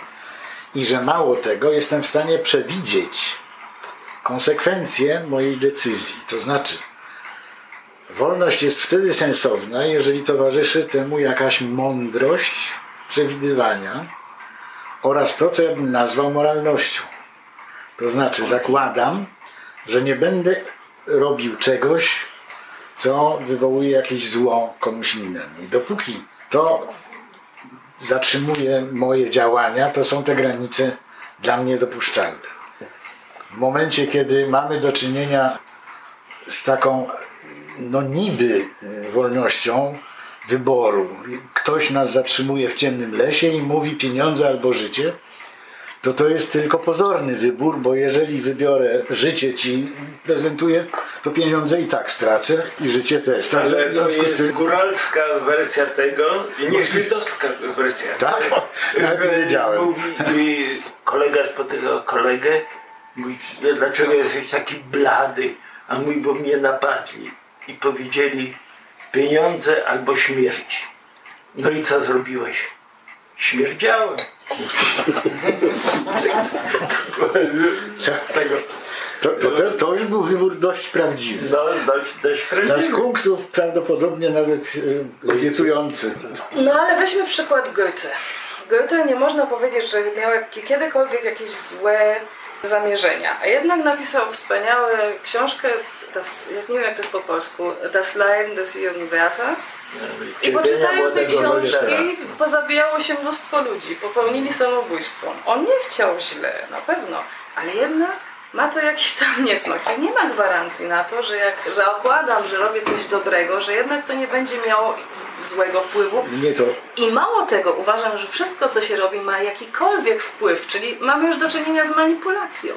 E: i że mało tego jestem w stanie przewidzieć konsekwencje mojej decyzji. To znaczy, wolność jest wtedy sensowna, jeżeli towarzyszy temu jakaś mądrość przewidywania, oraz to, co ja bym nazwał moralnością. To znaczy, zakładam, że nie będę robił czegoś, co wywołuje jakieś zło komuś innemu. I dopóki to zatrzymuje moje działania, to są te granice dla mnie dopuszczalne. W momencie, kiedy mamy do czynienia z taką no niby e, wolnością wyboru. Ktoś nas zatrzymuje w ciemnym lesie i mówi pieniądze albo życie, to to jest tylko pozorny wybór, bo jeżeli wybiorę życie ci prezentuję, to pieniądze i tak stracę i życie też. Także
C: Ale to jest
E: tym...
C: góralska wersja tego, nie żydowska wersja.
E: Tak? <laughs>
C: Że
E: wiedziałem.
C: Mówi, i kolega spotykał kolegę, mówi, dlaczego jesteś taki blady? A mój, bo mnie napadli i powiedzieli pieniądze albo śmierć. No i co zrobiłeś? Śmierdziałem. <laughs> Tego,
E: To, to, to, to już był wybór dość prawdziwy.
C: no, dość, dość
E: Dla
C: prawdziwy.
E: skunksów prawdopodobnie nawet y, obiecujący.
D: No ale weźmy przykład Goethe. Goethe nie można powiedzieć, że miał kiedykolwiek jakieś złe zamierzenia, a jednak napisał wspaniałą książkę, das, ja nie wiem jak to jest po polsku, Das Leiden des Uniwertas. I poczytają te książki, pozabijało się mnóstwo ludzi, popełnili samobójstwo. On nie chciał źle, na pewno, ale jednak ma to jakiś tam niesmak. Czyli nie ma gwarancji na to, że jak zakładam, że robię coś dobrego, że jednak to nie będzie miało złego wpływu.
E: Nie to
D: I mało tego, uważam, że wszystko, co się robi, ma jakikolwiek wpływ, czyli mamy już do czynienia z manipulacją.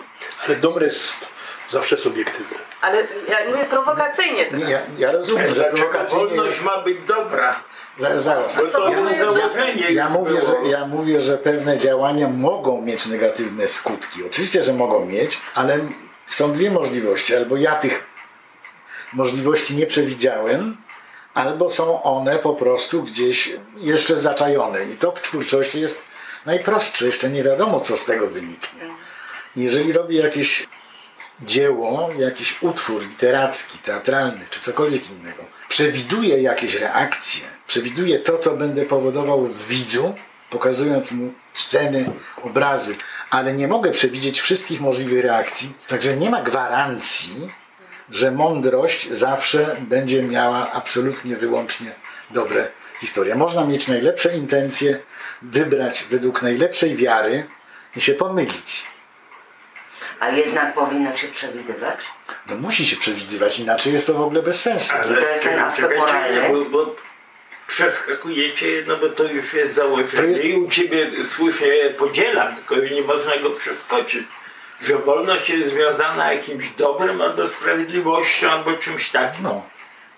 F: Ale dobre jest zawsze subiektywne.
D: Ale ja mówię prowokacyjnie
E: nie, ja,
D: teraz.
E: ja rozumiem, że prowokacyjnie...
C: wolność ma być dobra?
E: Zaraz, zaraz.
C: Bo to
D: jest
C: założenie
E: Ja mówię, że, ja mówię, że pewne działania mogą mieć negatywne skutki. Oczywiście, że mogą mieć, ale są dwie możliwości. Albo ja tych możliwości nie przewidziałem, albo są one po prostu gdzieś jeszcze zaczajone. I to w twórczości jest najprostsze. Jeszcze nie wiadomo, co z tego wyniknie. Jeżeli robię jakieś dzieło, jakiś utwór literacki, teatralny czy cokolwiek innego, przewiduje jakieś reakcje, przewiduje to, co będę powodował w widzu, pokazując mu sceny, obrazy, ale nie mogę przewidzieć wszystkich możliwych reakcji, także nie ma gwarancji, że mądrość zawsze będzie miała absolutnie wyłącznie dobre historie. Można mieć najlepsze intencje, wybrać według najlepszej wiary i się pomylić.
B: A jednak powinno się przewidywać.
E: No musi się przewidywać, inaczej jest to w ogóle bez sensu.
B: I to jest ten aspekt moralny.
C: Bo, bo przeskakujecie, no bo to już jest założenie.
E: To jest-
C: I u Ciebie słyszę, podzielam, tylko nie można go przeskoczyć. Że wolność jest związana jakimś dobrem albo sprawiedliwością, albo czymś takim.
E: No.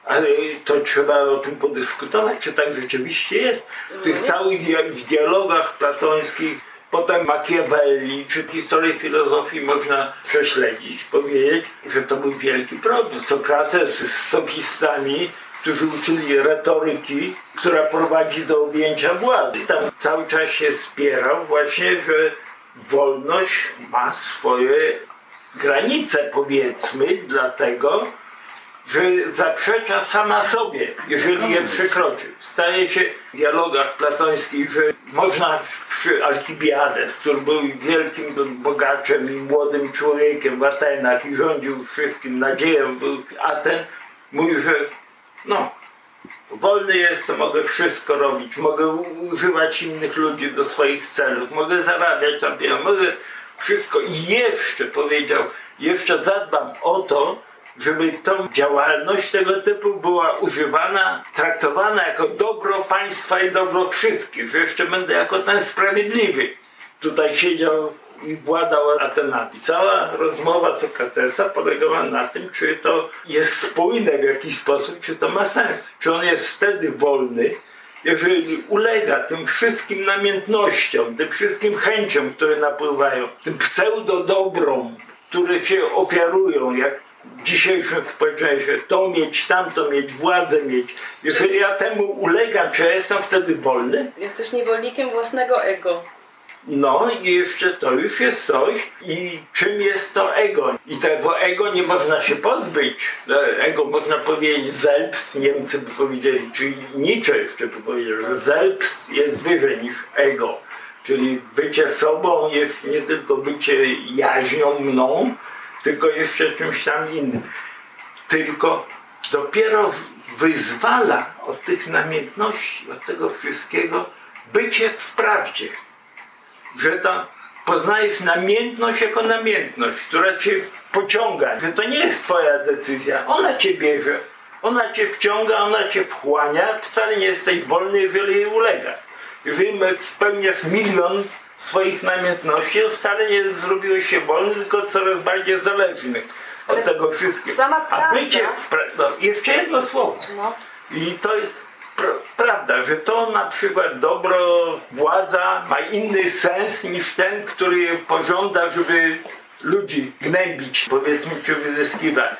C: Ale to trzeba o tym podyskutować, czy tak rzeczywiście jest. W tych całych dia- w dialogach platońskich, potem Machiavelli, czy historii filozofii można prześledzić, powiedzieć, że to był wielki problem. Sokrates z sofistami, którzy uczyli retoryki, która prowadzi do objęcia władzy. Tam cały czas się spierał właśnie, że wolność ma swoje granice, powiedzmy, dlatego, że zaprzecza sama sobie, jeżeli je przekroczy. Staje się w dialogach platońskich, że można przy Alkibiades, który był wielkim bogaczem i młodym człowiekiem w Atenach i rządził wszystkim, nadzieją był Aten, mówi, że no, wolny jestem, mogę wszystko robić, mogę używać innych ludzi do swoich celów, mogę zarabiać na pieniądze, mogę wszystko i jeszcze powiedział, jeszcze zadbam o to, żeby tą działalność tego typu była używana, traktowana jako dobro państwa i dobro wszystkich, że jeszcze będę jako ten sprawiedliwy. Tutaj siedział i władał Atenami. Cała rozmowa Sokratesa polegała na tym, czy to jest spójne w jakiś sposób, czy to ma sens. Czy on jest wtedy wolny, jeżeli ulega tym wszystkim namiętnościom, tym wszystkim chęciom, które napływają, tym pseudodobrom, które się ofiarują, jak dzisiejszym społeczeństwie, to mieć, tamto mieć, władzę mieć. Jeżeli ja temu ulegam, czy ja jestem wtedy wolny?
D: Jesteś niewolnikiem własnego ego.
C: No i jeszcze to już jest coś i czym jest to ego? I tego ego nie można się pozbyć. Ego można powiedzieć selbst, Niemcy by powiedzieli, czyli Nietzsche jeszcze by powiedział, że selbst jest wyżej niż ego. Czyli bycie sobą jest nie tylko bycie jaźnią mną, tylko jeszcze czymś tam innym. Tylko dopiero wyzwala od tych namiętności, od tego wszystkiego bycie w prawdzie. Że to poznajesz namiętność jako namiętność, która cię pociąga, że to nie jest twoja decyzja, ona cię bierze, ona cię wciąga, ona cię wchłania, wcale nie jesteś wolny, jeżeli jej ulegasz. Jeżeli spełniasz milion swoich namiętności, to wcale nie zrobiłeś się wolny, tylko coraz bardziej zależny od
D: Ale
C: tego wszystkiego.
D: sama
C: A
D: prawda-
C: bycie w pra- no, jeszcze jedno słowo.
D: No.
C: I to jest pr- prawda, że to na przykład dobro, władza ma inny sens niż ten, który pożąda, żeby ludzi gnębić, powiedzmy, czy wyzyskiwać.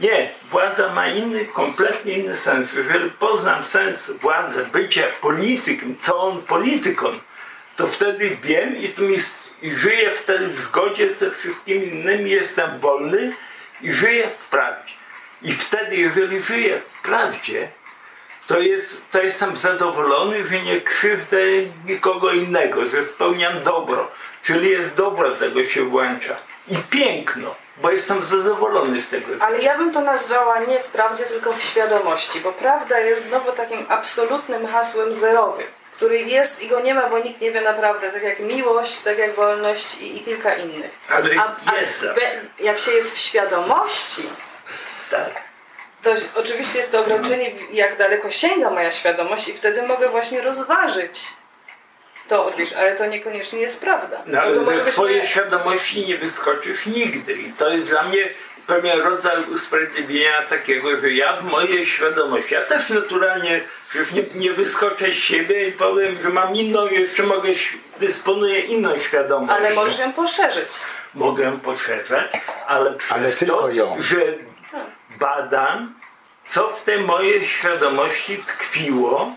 C: Nie, władza ma inny, kompletnie inny sens. Jeżeli poznam sens władzy, bycia politykiem, co on polityką, to wtedy wiem i, mi, i żyję wtedy w zgodzie ze wszystkimi innymi, jestem wolny i żyję w prawdzie. I wtedy, jeżeli żyję w prawdzie, to, jest, to jestem zadowolony, że nie krzywdzę nikogo innego, że spełniam dobro. Czyli jest dobro, tego się włącza. I piękno, bo jestem zadowolony z tego.
D: Ale ja bym to nazwała nie w prawdzie, tylko w świadomości, bo prawda jest znowu takim absolutnym hasłem zerowym, który jest i go nie ma, bo nikt nie wie naprawdę, tak jak miłość, tak jak wolność i, i kilka innych.
C: Ale
D: A,
C: jest.
D: a be, jak się jest w świadomości,
C: tak.
D: to oczywiście jest to ograniczenie, jak daleko sięga moja świadomość i wtedy mogę właśnie rozważyć to odlisz, ale to niekoniecznie jest prawda.
C: No ale
D: może
C: ze swojej świadomości nie wyskoczysz nigdy. I to jest dla mnie pewien rodzaj usprawiedliwienia takiego, że ja w mojej świadomości, ja też naturalnie przecież nie, nie wyskoczę z siebie i powiem, że mam inną, jeszcze mogę, dysponuję inną świadomością.
D: Ale możesz ją poszerzyć.
C: Mogę poszerzać, ale przez
E: Ale
C: to,
E: tylko ją.
C: że badam, co w tej mojej świadomości tkwiło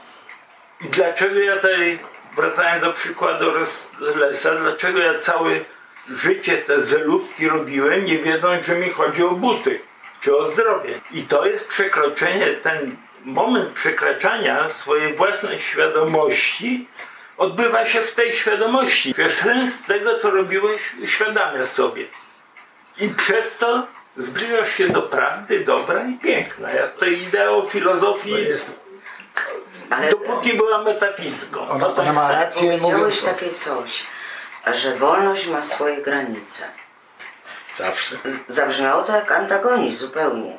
C: i dlaczego ja tutaj, wracając do przykładu Lesa, dlaczego ja całe życie te zelówki robiłem, nie wiedząc, że mi chodzi o buty czy o zdrowie. I to jest przekroczenie, ten moment przekraczania swojej własnej świadomości odbywa się w tej świadomości, że sens tego, co robiłeś, uświadamiasz sobie. I przez to zbliżasz się do prawdy, dobra i piękna. Ja tutaj ideał filozofii,
E: To jest,
B: Ale
C: dopóki była metafizyką.
E: ona, ona ma rację mówiąc
B: powiedziałeś
E: to.
B: takie coś, że wolność ma swoje granice.
E: Zawsze.
B: Z- Zabrzmiało to jak antagonizm zupełnie.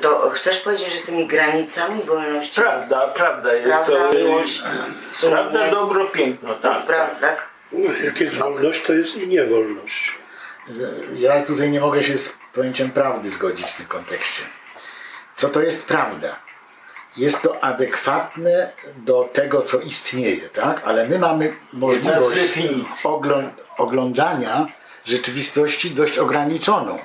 B: To chcesz powiedzieć, że tymi granicami wolności
C: Prawda, prawda jest.
B: prawda, miłość,
C: Prawda,
B: sumienie,
C: dobro, piękno, tak.
B: prawda, tak?
F: No, jak jest wolność, to jest i niewolność.
E: Ja tutaj nie mogę się z pojęciem prawdy zgodzić w tym kontekście. Co to jest prawda? Jest to adekwatne do tego, co istnieje, tak? Ale my mamy możliwość oglądania rzeczywistości dość ograniczoną.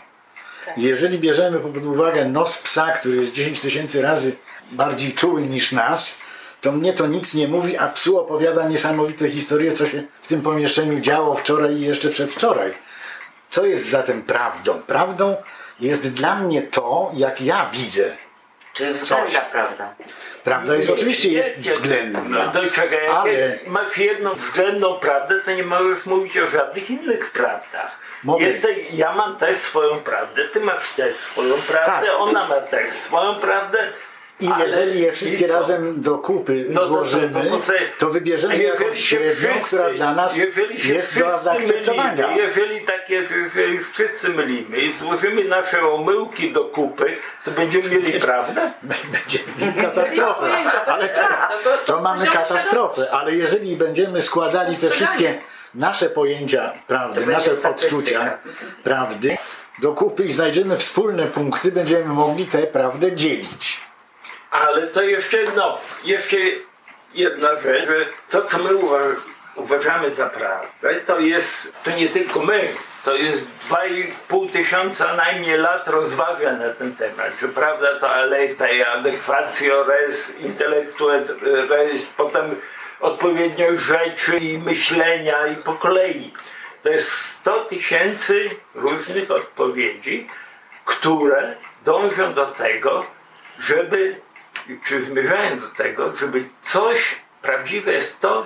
E: Jeżeli bierzemy pod uwagę nos psa, który jest 10 tysięcy razy bardziej czuły niż nas, to mnie to nic nie mówi, a psu opowiada niesamowite historie, co się w tym pomieszczeniu działo wczoraj i jeszcze przedwczoraj. Co jest zatem prawdą? Prawdą jest dla mnie to, jak ja widzę.
B: Czyli względna prawda.
E: Prawda jest oczywiście jest
C: No
E: względna,
C: do czego, jak
E: ale
C: jest, masz jedną względną prawdę, to nie możesz mówić o żadnych innych prawdach. Jest, ja mam też swoją prawdę, ty masz też swoją prawdę,
E: Tak.
C: ona ma też swoją prawdę.
E: i
C: ale-
E: jeżeli je wszystkie razem do kupy
C: No to
E: złożymy,
C: to
E: to
C: A
E: wybierzemy jakąś średnią,
C: wszyscy-
E: która dla nas jest do zaakceptowania.
C: Mylimy, jeżeli takie, jeżeli wszyscy mylimy i złożymy nasze omyłki do kupy, to będziemy mieli prawdę?
E: Będziemy mieli katastrofę.
D: to
E: Ale to,
D: to-
E: to mamy katastrofę, ale jeżeli będziemy składali te wszystkie nasze pojęcia prawdy, nasze odczucia prawdy do kupy i znajdziemy wspólne punkty, będziemy mogli tę prawdę dzielić.
C: Ale to jeszcze jedno, jeszcze jedna rzecz, że to co my uwa- uważamy za prawdę, to jest, to nie tylko my, to jest 2,5 tysiąca najmniej lat rozważań na ten temat, że prawda to alejta i adekwacjo res intellectu et res, potem odpowiedniość rzeczy i myślenia i po kolei. To jest 100 tysięcy różnych odpowiedzi, które dążą do tego, żeby, czy zmierzają do tego, żeby coś, prawdziwe jest to,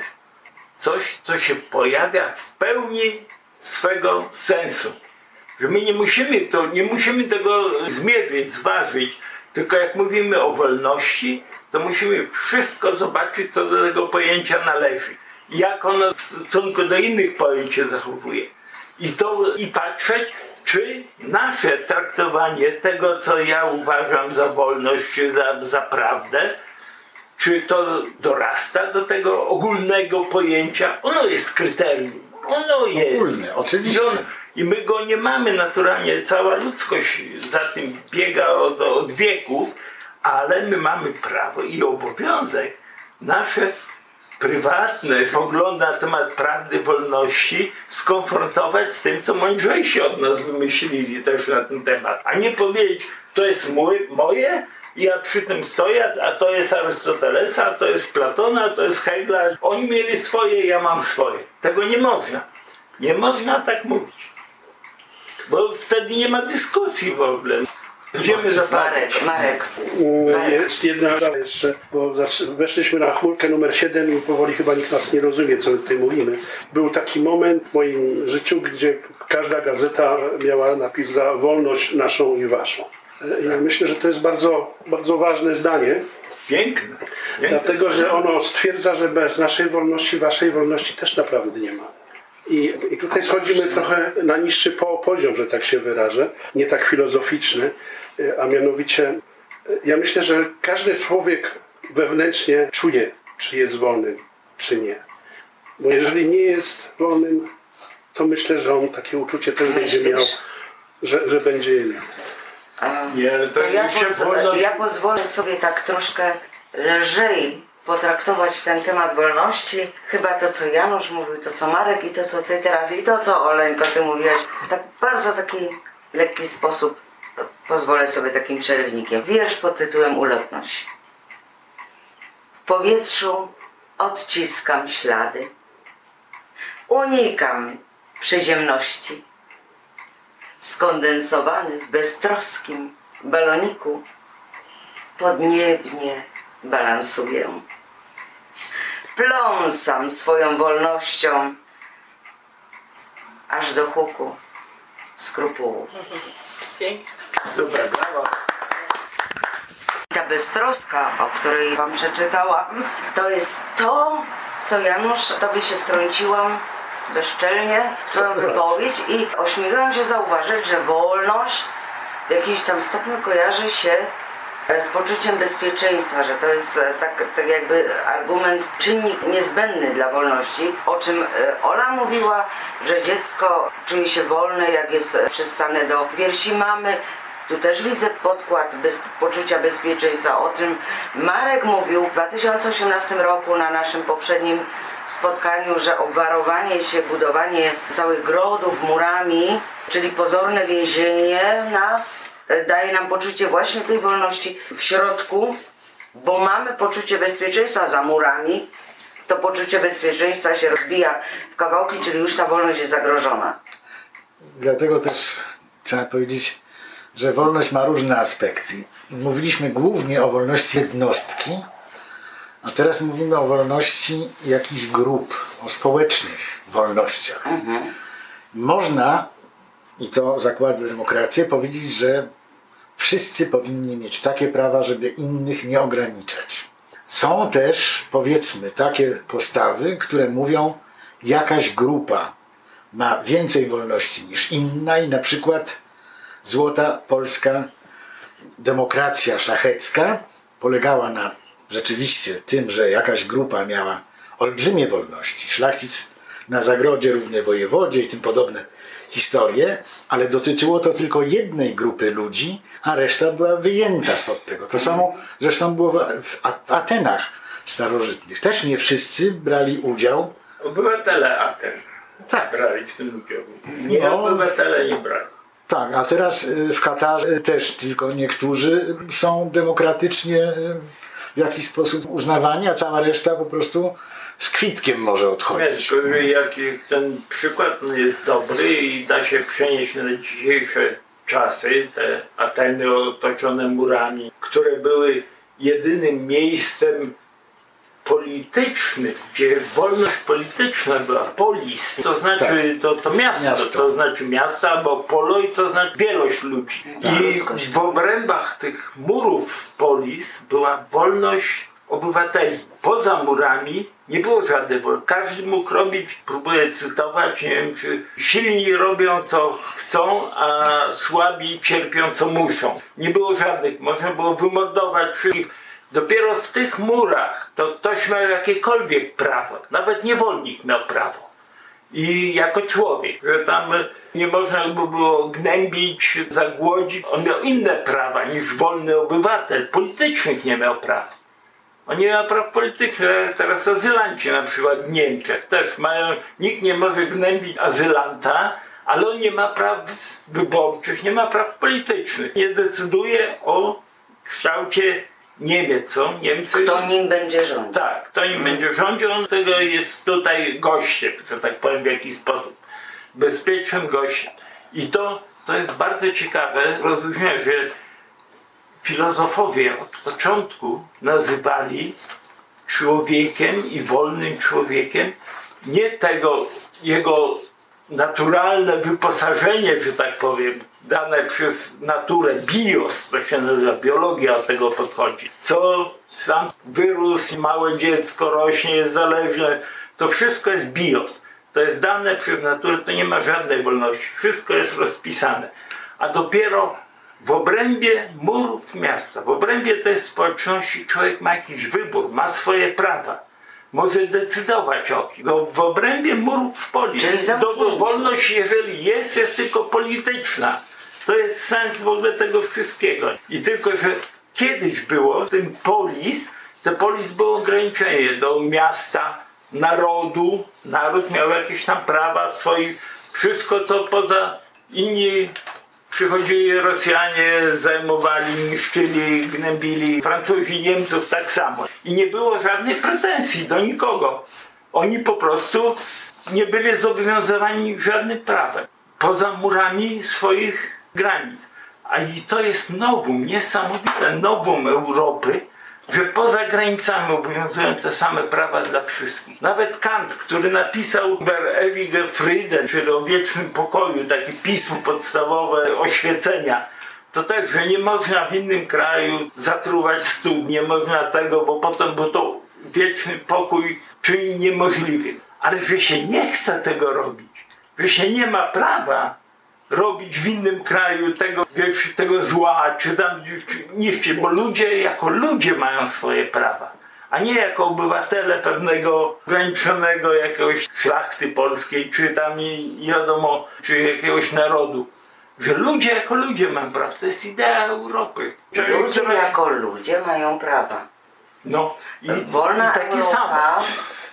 C: coś, co się pojawia w pełni swego sensu. Że my nie musimy, to, nie musimy tego zmierzyć, zważyć, tylko jak mówimy o wolności, to musimy wszystko zobaczyć, co do tego pojęcia należy. Jak ono w stosunku do innych pojęć się zachowuje. I to i patrzeć, czy nasze traktowanie tego, co ja uważam za wolność, czy za, za prawdę, czy to dorasta do tego ogólnego pojęcia? Ono jest kryterium. Ono jest.
E: Ogólne, oczywiście.
C: I my go nie mamy naturalnie. Cała ludzkość za tym biega od, od wieków, ale my mamy prawo i obowiązek nasze prywatne poglądy na temat prawdy, wolności skonfrontować z tym, co mądrzejsi od nas wymyślili też na ten temat. A nie powiedzieć, to jest mój, moje, Ja przy tym stoję, a to jest Arystotelesa, to jest Platona, to jest Hegla. Oni mieli swoje, ja mam swoje. Tego nie można. Nie można tak mówić. Bo wtedy nie ma dyskusji w ogóle. Idziemy za
B: Marek, Marek.
F: Jest jedna sprawa jeszcze, bo weszliśmy na chmurkę numer 7 i powoli chyba nikt nas nie rozumie, co my tutaj mówimy. Był taki moment w moim życiu, gdzie każda gazeta miała napis za wolność naszą i waszą. E, Ja myślę, że to jest bardzo, bardzo ważne zdanie,
C: Piękne. Piękne.
F: dlatego że ono stwierdza, że bez naszej wolności, waszej wolności też naprawdę nie ma. I, I tutaj schodzimy trochę na niższy po, poziom, że tak się wyrażę, nie tak filozoficzny, y, a mianowicie y, ja myślę, że każdy człowiek wewnętrznie czuje, czy jest wolnym, czy nie. Bo jeżeli nie jest wolnym, to myślę, że on takie uczucie też będzie
B: Myślisz?
F: miał, że, że będzie je miał.
C: Nie, ale to,
B: To ja, poz-
C: wolność...
B: ja pozwolę sobie tak troszkę lżej potraktować ten temat wolności. Chyba to, co Janusz mówił, to, co Marek i to, co ty teraz i to, co Oleńko, ty mówiłaś. Tak bardzo taki lekki sposób pozwolę sobie takim przerywnikiem. Wiersz pod tytułem Ulotność. W powietrzu odciskam ślady. Unikam przyziemności skondensowany w beztroskim baloniku, podniebnie balansuję. Pląsam swoją wolnością aż do huku skrupułów.
D: Pięknie.
C: Super, brawo.
B: Ta beztroska, o której wam przeczytałam, to jest to, co Janusz, tobie się wtrąciłam bezczelnie w twoją wypowiedź i ośmieliłam się zauważyć, że wolność w jakimś tam stopniu kojarzy się z poczuciem bezpieczeństwa, że to jest e, tak, tak jakby argument, czynnik niezbędny dla wolności, o czym e, Ola mówiła, że dziecko czuje się wolne, jak jest e, przystane do piersi mamy, tu też widzę podkład bez, poczucia bezpieczeństwa. O tym Marek mówił w 2018 roku na naszym poprzednim spotkaniu, że obwarowanie się, budowanie całych grodów murami, czyli pozorne więzienie nas daje nam poczucie właśnie tej wolności w środku, bo mamy poczucie bezpieczeństwa za murami. To poczucie bezpieczeństwa się rozbija w kawałki, czyli już ta wolność jest zagrożona.
E: Dlatego też trzeba powiedzieć, że wolność ma różne aspekty. Mówiliśmy głównie o wolności jednostki, a teraz mówimy o wolności jakichś grup, o społecznych wolnościach. Można, i to zakłada demokrację, powiedzieć, że wszyscy powinni mieć takie prawa, żeby innych nie ograniczać. Są też, powiedzmy, takie postawy, które mówią, jakaś grupa ma więcej wolności niż inna i na przykład złota polska demokracja szlachecka polegała na rzeczywiście tym, że jakaś grupa miała olbrzymie wolności. Szlachcic na zagrodzie równy wojewodzie i tym podobne historie, ale dotyczyło to tylko jednej grupy ludzi, a reszta była wyjęta spod tego. To samo zresztą było w Atenach starożytnych. Też nie wszyscy brali udział.
C: Obywatele Aten
E: Tak,
C: brali w tym udział. Nie
E: No.
C: obywatele nie brali.
E: Tak, a teraz y, w Katarze też tylko niektórzy są demokratycznie y, w jakiś sposób uznawani, a cała reszta po prostu z kwitkiem może odchodzić.
C: jak ten przykład jest dobry i da się przenieść na dzisiejsze czasy, te Ateny otoczone murami, które były jedynym miejscem politycznym, gdzie wolność polityczna była, polis, to znaczy to, to miasto,
E: Miasto.
C: to znaczy miasta, bo poloi to znaczy wielość ludzi. I
B: ludzkość.
C: w obrębach tych murów polis była wolność obywateli. Poza murami nie było wolności. Każdy mógł robić, próbuję cytować, nie wiem, czy silni robią co chcą, a słabi cierpią co muszą. Nie było żadnych, można było wymordować wszystkich. Dopiero w tych murach to ktoś miał jakiekolwiek prawo, nawet niewolnik miał prawo i jako człowiek, że tam nie można by było gnębić, zagłodzić. On miał inne prawa niż wolny obywatel. Politycznych nie miał praw. On nie miał praw politycznych. Teraz azylanci na przykład w Niemczech też mają, nikt nie może gnębić azylanta, ale on nie ma praw wyborczych, nie ma praw politycznych. Nie decyduje o kształcie Niemiec są, Niemcy.
B: Kto nim będzie rządził?
C: Tak, kto nim będzie rządził, on tego jest tutaj gościem, że tak powiem w jakiś sposób. Bezpiecznym gościem. I to, to jest bardzo ciekawe rozróżnienie, że filozofowie od początku nazywali człowiekiem i wolnym człowiekiem nie tego jego naturalne wyposażenie, że tak powiem, dane przez naturę, bios, to się nazywa, biologia od tego podchodzi. Co sam wyrósł, małe dziecko rośnie, jest zależne, to wszystko jest bios. To jest dane przez naturę, to nie ma żadnej wolności. Wszystko jest rozpisane. A dopiero w obrębie murów miasta, w obrębie tej społeczności człowiek ma jakiś wybór, ma swoje prawa. Może decydować o kim. No, w obrębie murów
B: zamknięcie.
C: Dobrowolność, jeżeli jest, jest tylko polityczna. To jest sens w ogóle tego wszystkiego. I tylko, że kiedyś było ten polis, to polis było ograniczenie do miasta, narodu. Naród miał jakieś tam prawa swoje, wszystko co poza inni przychodzili Rosjanie, zajmowali, niszczyli, gnębili Francuzi, Niemców tak samo. I nie było żadnych pretensji do nikogo. Oni po prostu nie byli zobowiązani żadnym prawem. Poza murami swoich granic. A i to jest nowum, niesamowite nowum Europy, że poza granicami obowiązują te same prawa dla wszystkich. Nawet Kant, który napisał Der ewige Frieden, czyli o wiecznym pokoju, takie pismo podstawowe oświecenia, to też, że nie można w innym kraju zatruwać stóp, nie można tego, bo potem, bo to wieczny pokój czyni niemożliwym. Ale że się nie chce tego robić, że się nie ma prawa robić w innym kraju tego, wiesz, tego zła, czy tam czy niszczyć, bo ludzie jako ludzie mają swoje prawa, a nie jako obywatele pewnego ograniczonego jakiegoś szlachty polskiej, czy tam nie nie wiadomo, czy jakiegoś narodu. Że ludzie jako ludzie mają prawa. To jest idea Europy. Czegoś,
B: Ludzie jako ludzie mają prawa.
C: No, i,
B: Wolna
C: i takie
B: Europa,
C: same.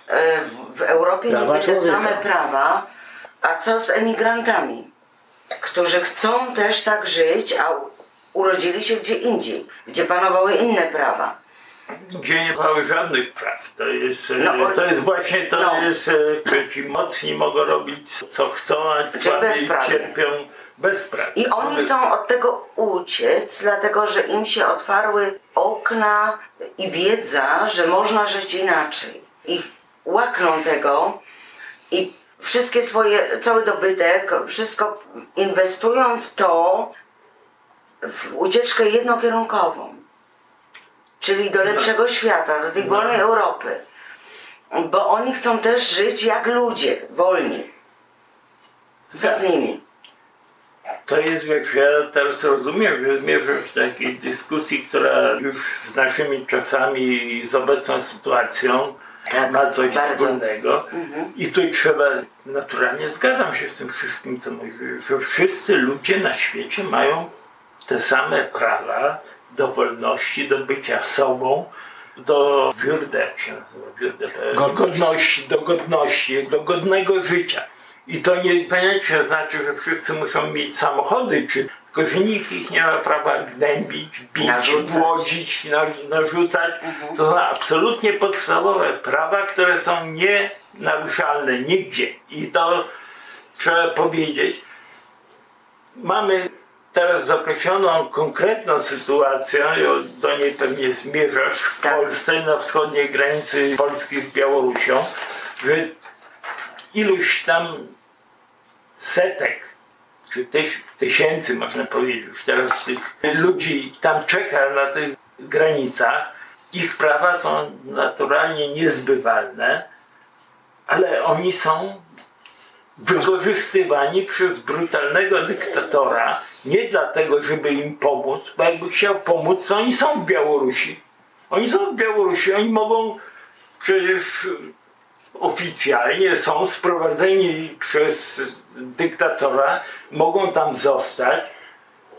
B: e, w- w Europie niby te
E: człowieka.
B: same prawa, a co z emigrantami, którzy chcą też tak żyć, a urodzili się gdzie indziej, gdzie panowały inne prawa.
C: Gdzie nie mają żadnych praw. To jest, e,
B: No,
C: to jest właśnie, to
B: no.
C: jest, e, że ci mocni mogą robić co chcą, a ci słabi
B: bezprawie.
C: cierpią bez praw.
B: I oni chcą od tego uciec, dlatego że im się otwarły okna i wiedza, że można żyć inaczej. I łakną tego i wszystkie swoje, cały dobytek, wszystko inwestują w to, w ucieczkę jednokierunkową. Czyli do lepszego świata, do tej wolnej Europy. Bo oni chcą też żyć jak ludzie, wolni. Co z nimi?
C: To jest, wiesz, ja teraz rozumiem, że zmierzasz do takiej dyskusji, która już z naszymi czasami i z obecną sytuacją
B: Tak,
C: ma coś
B: bardzo.
C: wspólnego. I tu trzeba, naturalnie zgadzam się z tym wszystkim, co mówisz, że wszyscy ludzie na świecie mają te same prawa do wolności, do bycia sobą, do würde, jak się nazywa, e, godności, do godności, do godnego życia. I to niekoniecznie znaczy, że wszyscy muszą mieć samochody, czy że nikt ich nie ma prawa gnębić, bić,
B: Narzucać.
C: narzucać. To są absolutnie podstawowe prawa, które są nienaruszalne nigdzie. I to trzeba powiedzieć. Mamy teraz zakreśloną konkretną sytuację, do niej pewnie zmierzasz w
B: Tak.
C: Polsce, na wschodniej granicy Polski z Białorusią, że iluś tam setek, tyś, tysięcy można powiedzieć, już teraz tych ludzi tam czeka na tych granicach, ich prawa są naturalnie niezbywalne, ale oni są wykorzystywani przez brutalnego dyktatora nie dlatego, żeby im pomóc, bo jakby chciał pomóc, to oni są w Białorusi. Oni są w Białorusi, oni mogą przecież oficjalnie są sprowadzeni przez dyktatora, mogą tam zostać.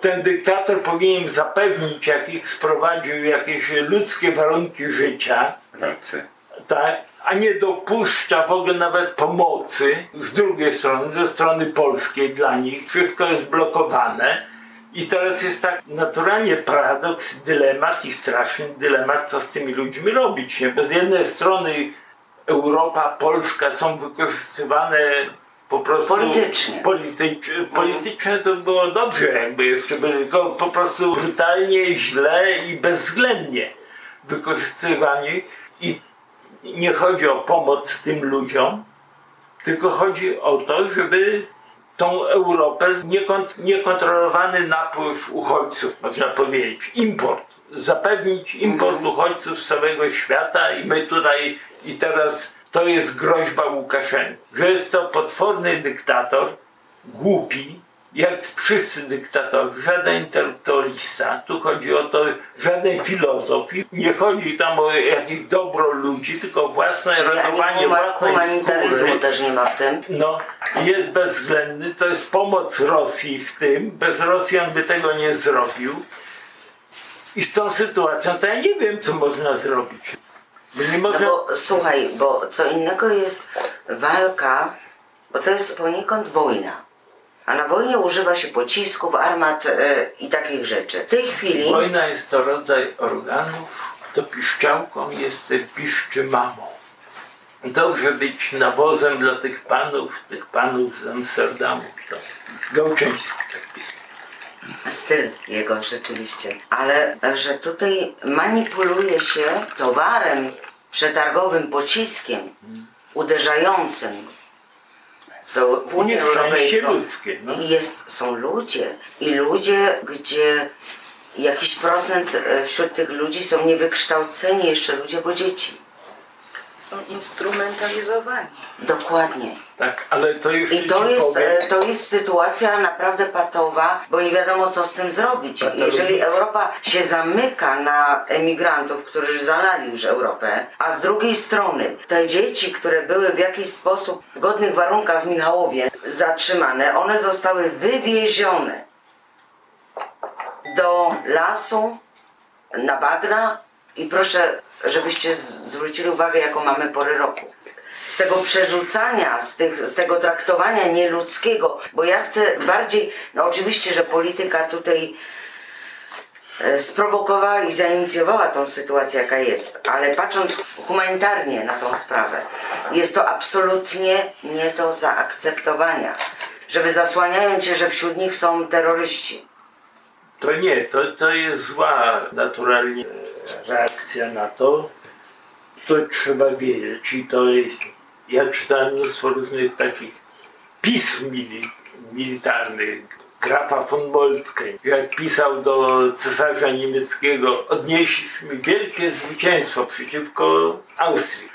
C: Ten dyktator powinien zapewnić, jak ich sprowadził, jakieś ludzkie warunki życia,
A: Pracy.
C: tak, a nie dopuszcza w ogóle nawet pomocy z drugiej strony, ze strony polskiej dla nich. Wszystko jest blokowane. I teraz jest tak naturalnie paradoks, dylemat i straszny dylemat, co z tymi ludźmi robić. Nie? Bo z jednej strony Europa, Polska są wykorzystywane po prostu
B: Politycznie.
C: politycz, politycznie to było dobrze, jakby jeszcze by go po prostu brutalnie, źle i bezwzględnie wykorzystywani. I nie chodzi o pomoc tym ludziom, tylko chodzi o to, żeby tą Europę, niekont, niekontrolowany napływ uchodźców, można powiedzieć, import, zapewnić import uchodźców z całego świata i my tutaj i teraz to jest groźba Łukaszenki, że jest to potworny dyktator, głupi, jak wszyscy dyktatorzy, żaden intelektualista, tu chodzi o to, żaden filozof, nie chodzi tam o jakieś dobro ludzi, tylko własne
B: Czyli
C: ratowanie
B: ani huma-
C: własnej skóry.
B: też nie ma w tym.
C: No, jest bezwzględny, to jest pomoc Rosji w tym, bez Rosji on by tego nie zrobił. I z tą sytuacją to ja nie wiem, co można zrobić. Nie
B: No
C: można...
B: bo słuchaj, bo co innego jest walka, bo to jest poniekąd wojna. A na wojnie używa się pocisków, armat e, i takich rzeczy. W tej chwili
C: Wojna jest to rodzaj organów, to piszczałką jest piszczy mamą. Dobrze być nawozem dla tych panów, tych panów z Amsterdamu. To Gałczyński tak pisał.
B: Styl jego rzeczywiście. Ale że tutaj manipuluje się towarem przetargowym pociskiem uderzającym do w Unię Europejską.
C: ludzkie, no.
B: Jest, są ludzie. I ludzie, gdzie jakiś procent e, wśród tych ludzi są niewykształceni jeszcze ludzie, bo dzieci.
D: Są instrumentalizowani.
B: Dokładnie.
C: Tak, ale to już
B: I to jest,
C: powiem.
B: e, to jest sytuacja naprawdę patowa, bo nie wiadomo co z tym zrobić. Jeżeli Europa się zamyka na emigrantów, którzy zalali już Europę, a z drugiej strony te dzieci, które były w jakiś sposób w godnych warunkach w Michałowie zatrzymane, one zostały wywiezione do lasu, na bagna i proszę, żebyście zwrócili uwagę, jaką mamy pory roku. Z tego przerzucania, z, tych, z tego traktowania nieludzkiego, bo ja chcę bardziej, no oczywiście, że polityka tutaj e, sprowokowała i zainicjowała tą sytuację, jaka jest, ale patrząc humanitarnie na tą sprawę, jest to absolutnie nie do zaakceptowania, żeby zasłaniając się, że wśród nich są terroryści.
C: To nie, to, to jest zła naturalnie reakcja na to. To trzeba wiedzieć i to jest... Ja czytałem mnóstwo różnych takich pism mili, militarnych. Grafa von Moltke, jak pisał do cesarza niemieckiego, odnieśliśmy wielkie zwycięstwo przeciwko Austrii,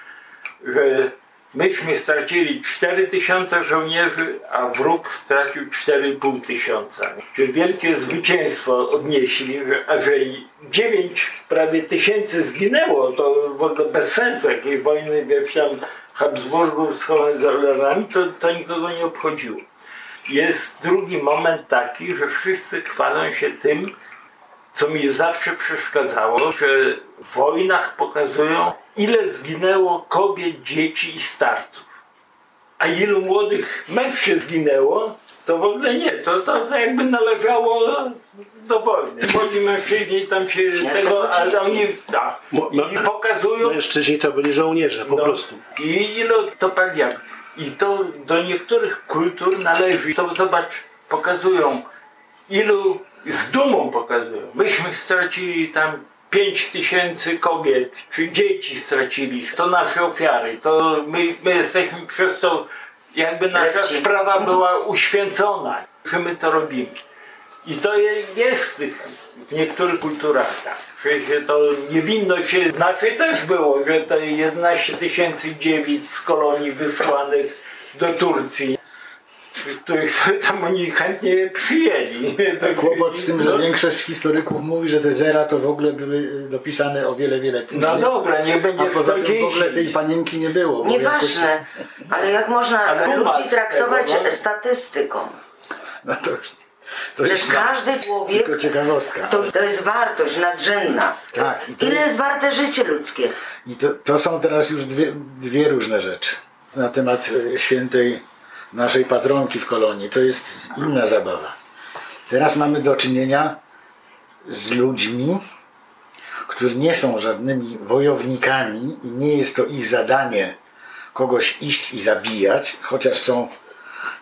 C: że myśmy stracili 4 tysiące żołnierzy, a wróg stracił 4,5 tysiąca. Że wielkie zwycięstwo odnieśli, że, a że 9 prawie tysięcy zginęło, to w ogóle bez sensu jakiej wojny, wiesz tam Habsburgów z Hohenzollernami, to, to nikogo nie obchodziło. Jest drugi moment taki, że wszyscy chwalą się tym, co mi zawsze przeszkadzało, że w wojnach pokazują, ile zginęło kobiet, dzieci i starców. A ilu młodych mężczyzn zginęło, to w ogóle nie. To, to, jakby należało do wojny. Młodzi mężczyźni tam się
B: Jak
C: tego,
B: pociski.
C: oni tak, i pokazują,
F: Mężczyźni to byli żołnierze, po
C: no,
F: prostu.
C: I ile to paliam. I to do niektórych kultur należy. To zobacz, pokazują, ilu z dumą pokazują. Myśmy stracili tam 5 tysięcy kobiet, czy dzieci stracili. To nasze ofiary. To my, my jesteśmy przez to, jakby nasza
B: Lepsi.
C: sprawa była uświęcona, że my to robimy. I to je- jest w niektórych kulturach tak. Że się to niewinność się, naszej też było, że te 11 tysięcy dziewic z kolonii wysłanych do Turcji, których <laughs> tam oni chętnie przyjęli. To-
E: Kłopot w tym, że
C: no,
E: większość historyków mówi, że te zera to w ogóle były dopisane o wiele, wiele później.
C: No dobra, niech będzie
E: A poza tym w
C: 110.
E: ogóle tej panienki nie było.
B: Nieważne, ale jak można
C: Ale
B: ludzi traktować
C: tego, no.
B: statystyką?
E: Jakoś, no to, już- to
B: Przecież
E: jest
B: każdy człowiek
E: tylko ciekawostka.
B: to, to jest wartość nadrzędna.
E: Tak, i to
B: Ile
E: jest-
B: jest warte życie ludzkie?
E: I to, to są teraz już dwie, dwie różne rzeczy na temat e, świętej naszej patronki w kolonii. To jest inna zabawa. Teraz mamy do czynienia z ludźmi, którzy nie są żadnymi wojownikami i nie jest to ich zadanie kogoś iść i zabijać, chociaż są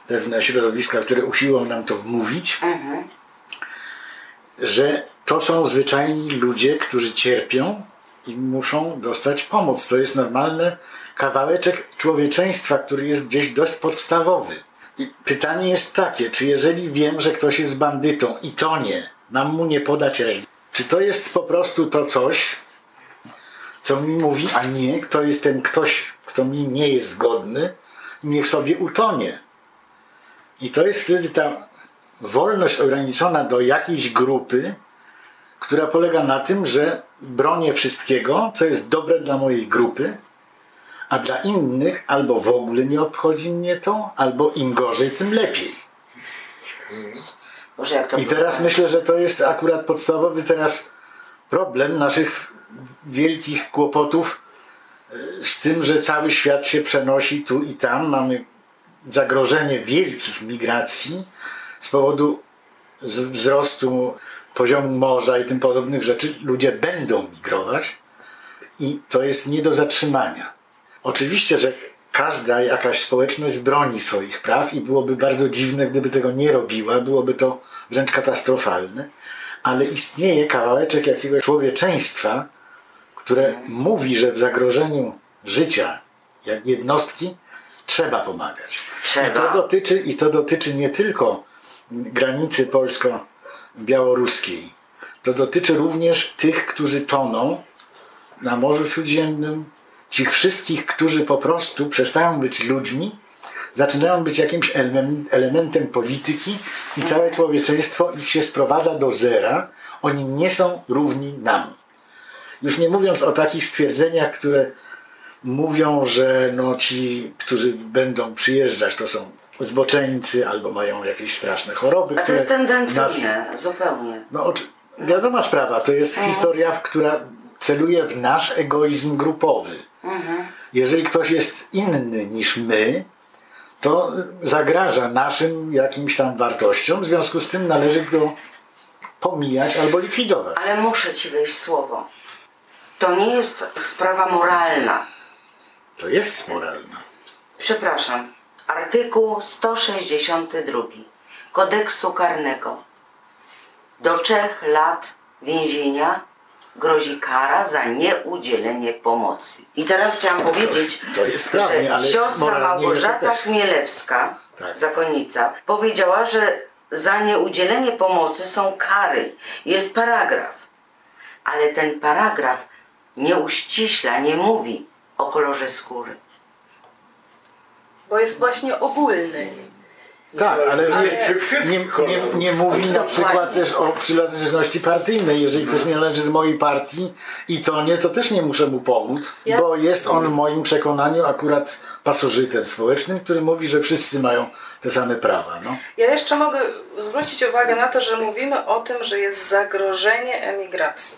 E: pewne środowiska, które usiłują nam to wmówić, że to są zwyczajni ludzie, którzy cierpią i muszą dostać pomoc. To jest normalny kawałeczek człowieczeństwa, który jest gdzieś dość podstawowy. I pytanie jest takie, czy jeżeli wiem, że ktoś jest bandytą i to nie, mam mu nie podać ręki, czy to jest po prostu to coś, co mi mówi, a nie, kto jest ten ktoś, kto mi nie jest zgodny, niech sobie utonie. I to jest wtedy ta wolność ograniczona do jakiejś grupy, która polega na tym, że bronię wszystkiego, co jest dobre dla mojej grupy, a dla innych albo w ogóle nie obchodzi mnie to, albo im gorzej, tym lepiej. I teraz myślę, że to jest akurat podstawowy teraz problem naszych wielkich kłopotów e, z tym, że cały świat się przenosi tu i tam. Mamy zagrożenie wielkich migracji z powodu wzrostu poziomu morza i tym podobnych rzeczy. Ludzie będą migrować i to jest nie do zatrzymania. Oczywiście, że każda jakaś społeczność broni swoich praw i byłoby bardzo dziwne, gdyby tego nie robiła, byłoby to wręcz katastrofalne, ale istnieje kawałeczek jakiegoś człowieczeństwa, które mówi, że w zagrożeniu życia jak jednostki trzeba pomagać.
B: Trzeba.
E: I to dotyczy, i to dotyczy nie tylko granicy polsko-białoruskiej. To dotyczy również tych, którzy toną na Morzu Śródziemnym, tych wszystkich, którzy po prostu przestają być ludźmi, zaczynają być jakimś elemen- elementem polityki i całe człowieczeństwo ich się sprowadza do zera. Oni nie są równi nam. Już nie mówiąc o takich stwierdzeniach, które mówią, że no ci, którzy będą przyjeżdżać, to są zboczeńcy albo mają jakieś straszne choroby.
B: A to jest
E: nas
B: tendencyjne, zupełnie.
E: no, wiadoma sprawa, to jest historia, w- która celuje w nasz egoizm grupowy. Jeżeli ktoś jest inny niż my, to zagraża naszym jakimś tam wartościom, w związku z tym należy go pomijać albo likwidować.
B: Ale muszę ci wejść słowo. To nie jest sprawa moralna.
E: To jest moralne.
B: Przepraszam. Artykuł 162 kodeksu karnego. Do trzech lat więzienia grozi kara za nieudzielenie pomocy. I teraz chciałam powiedzieć,
E: to jest prawnie,
B: że
E: ale
B: siostra Małgorzata. Chmielewska,
E: Tak.
B: zakonnica, powiedziała, że za nieudzielenie pomocy są kary. Jest paragraf. Ale ten paragraf nie uściśla, nie mówi o kolorze skóry.
D: Bo jest właśnie ogólny.
E: Tak, ale nie, nie, nie, nie mówi na przykład też o przynależności partyjnej. Jeżeli ktoś nie należy do mojej partii i to nie, to też nie muszę mu pomóc, bo jest on w moim przekonaniu akurat pasożytem społecznym, który mówi, że wszyscy mają te same prawa. No.
D: Ja jeszcze mogę zwrócić uwagę na to, że mówimy o tym, że jest zagrożenie emigracji.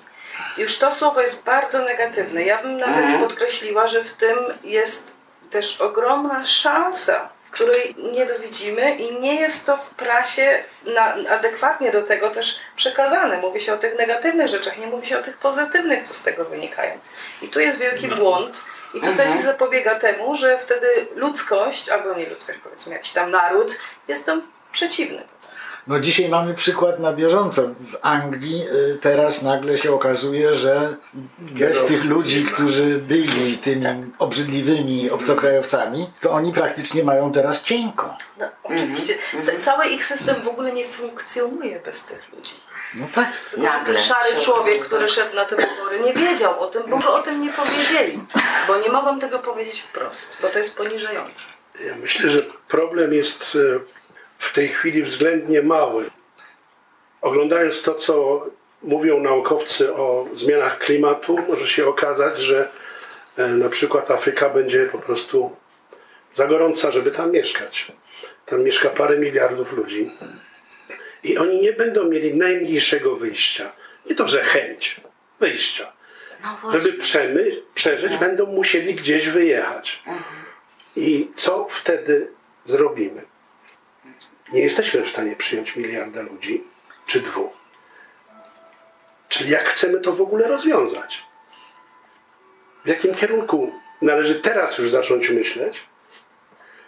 D: Już to słowo jest bardzo negatywne. Ja bym nawet podkreśliła, że w tym jest też ogromna szansa, której nie dowidzimy i nie jest to w prasie na, adekwatnie do tego też przekazane. Mówi się o tych negatywnych rzeczach, nie mówi się o tych pozytywnych, co z tego wynikają. I tu jest wielki błąd. I tutaj się zapobiega temu, że wtedy ludzkość, albo nie ludzkość, powiedzmy jakiś tam naród, jest tam przeciwny.
E: No dzisiaj mamy przykład na bieżąco. W Anglii y, teraz nagle się okazuje, że bez tych ludzi, którzy byli tymi obrzydliwymi obcokrajowcami, to oni praktycznie mają teraz cienko.
D: No, oczywiście. Ten, cały ich system w ogóle nie funkcjonuje bez tych ludzi.
E: No tak.
B: Nagle.
D: Szary człowiek, który szedł na te wybory, nie wiedział o tym, bo go o tym nie powiedzieli. Bo nie mogą tego powiedzieć wprost, bo to jest poniżające.
F: Ja myślę, że problem jest e, w tej chwili względnie mały. Oglądając to, co mówią naukowcy o zmianach klimatu, może się okazać, że e, na przykład Afryka będzie po prostu za gorąca, żeby tam mieszkać. Tam mieszka parę miliardów ludzi. I oni nie będą mieli najmniejszego wyjścia. Nie to, że chęć wyjścia.
B: No.
F: Żeby przemy, przeżyć, będą musieli gdzieś wyjechać. I co wtedy zrobimy? Nie jesteśmy w stanie przyjąć miliarda ludzi. czy dwóch. Czyli jak chcemy to w ogóle rozwiązać? W jakim kierunku należy teraz już zacząć myśleć?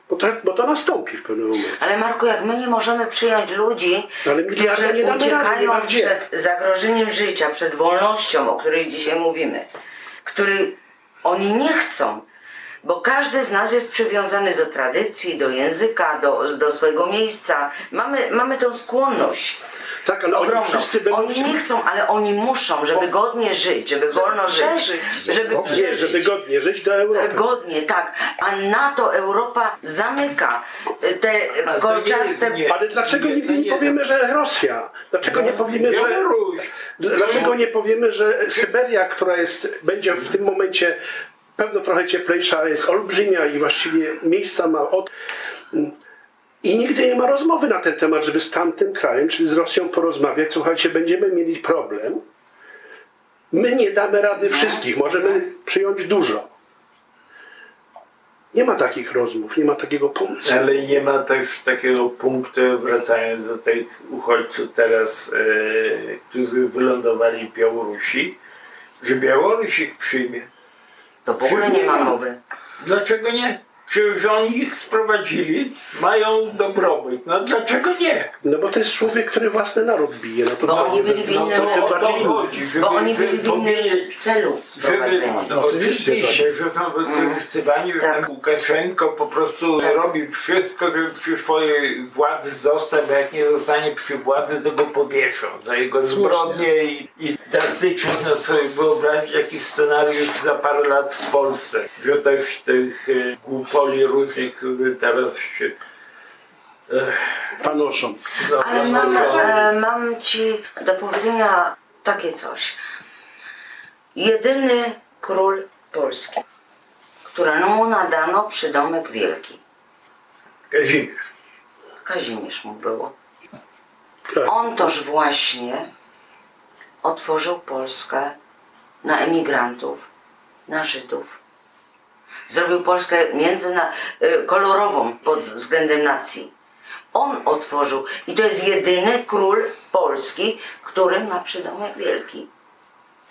F: Bo to, bo to nastąpi w pewnym momencie.
B: Ale Marku, jak my nie możemy przyjąć ludzi,
F: Ale miliarda
B: którzy
F: nie damy rady, nie
B: uciekają przed zagrożeniem życia, przed wolnością, o której dzisiaj mówimy, który oni nie chcą, bo każdy z nas jest przywiązany do tradycji, do języka, do, do swojego miejsca. Mamy, mamy tą skłonność.
F: Tak, ale oni
B: Ogromną.
F: wszyscy będą
B: Oni nie chcą, ale oni muszą, żeby godnie żyć, żeby wolno żyć,
D: przeżyć.
B: żeby
F: Nie,
B: przeżyć.
F: żeby godnie żyć do Europy.
B: Godnie, tak. A na to Europa zamyka te
C: Ale to
B: kolczaste...
C: nie- nie-
F: Ale dlaczego
C: Nie,
F: nie
C: nie
F: powiemy, że Rosja? Dlaczego nie powiemy, że... Dlaczego nie powiemy, że Syberia, która jest, będzie w tym momencie pewno trochę cieplejsza, jest olbrzymia i właściwie miejsca ma od... I nigdy nie ma rozmowy na ten temat, żeby z tamtym krajem, czyli z Rosją porozmawiać. Słuchajcie, będziemy mieli problem. My nie damy rady wszystkich, możemy przyjąć dużo. Nie ma takich rozmów, nie ma takiego pomysłu.
C: Ale nie ma też takiego punktu, wracając do tych uchodźców teraz, e, którzy wylądowali w Białorusi, że Białoruś ich przyjmie.
B: To w ogóle nie ma mowy.
C: Dlaczego nie? Przecież oni ich sprowadzili, mają dobrobyt. No dlaczego nie?
F: No bo to jest człowiek, który własny naród bije. No to
B: Bo
F: co?
B: oni byli w
C: No to to chodzi, żeby-
B: bo oni byli w innym celu sprowadzeni.
C: no,
E: Oczywiście,
C: oczywiście, że są wykorzystywani, że
B: Tak.
C: Łukaszenko po prostu
B: Tak.
C: robi wszystko, żeby przy swojej władzy został, bo jak nie zostanie przy władzy, to go powieszą za jego zbrodnie i, i drastycznie no sobie wyobrazić jakiś scenariusz za parę lat w Polsce, że też tych e, teraz się
F: Panoszą.
C: no,
B: Ale mam, e, mam ci do powiedzenia takie coś. Jedyny król Polski, któremu nadano przydomek wielki.
C: Kazimierz.
B: Kazimierz mu było.
F: Tak.
B: On toż właśnie otworzył Polskę na emigrantów, na Żydów. Zrobił Polskę między na, y, kolorową pod względem nacji. On otworzył i to jest jedyny król Polski, który ma przydomek wielki.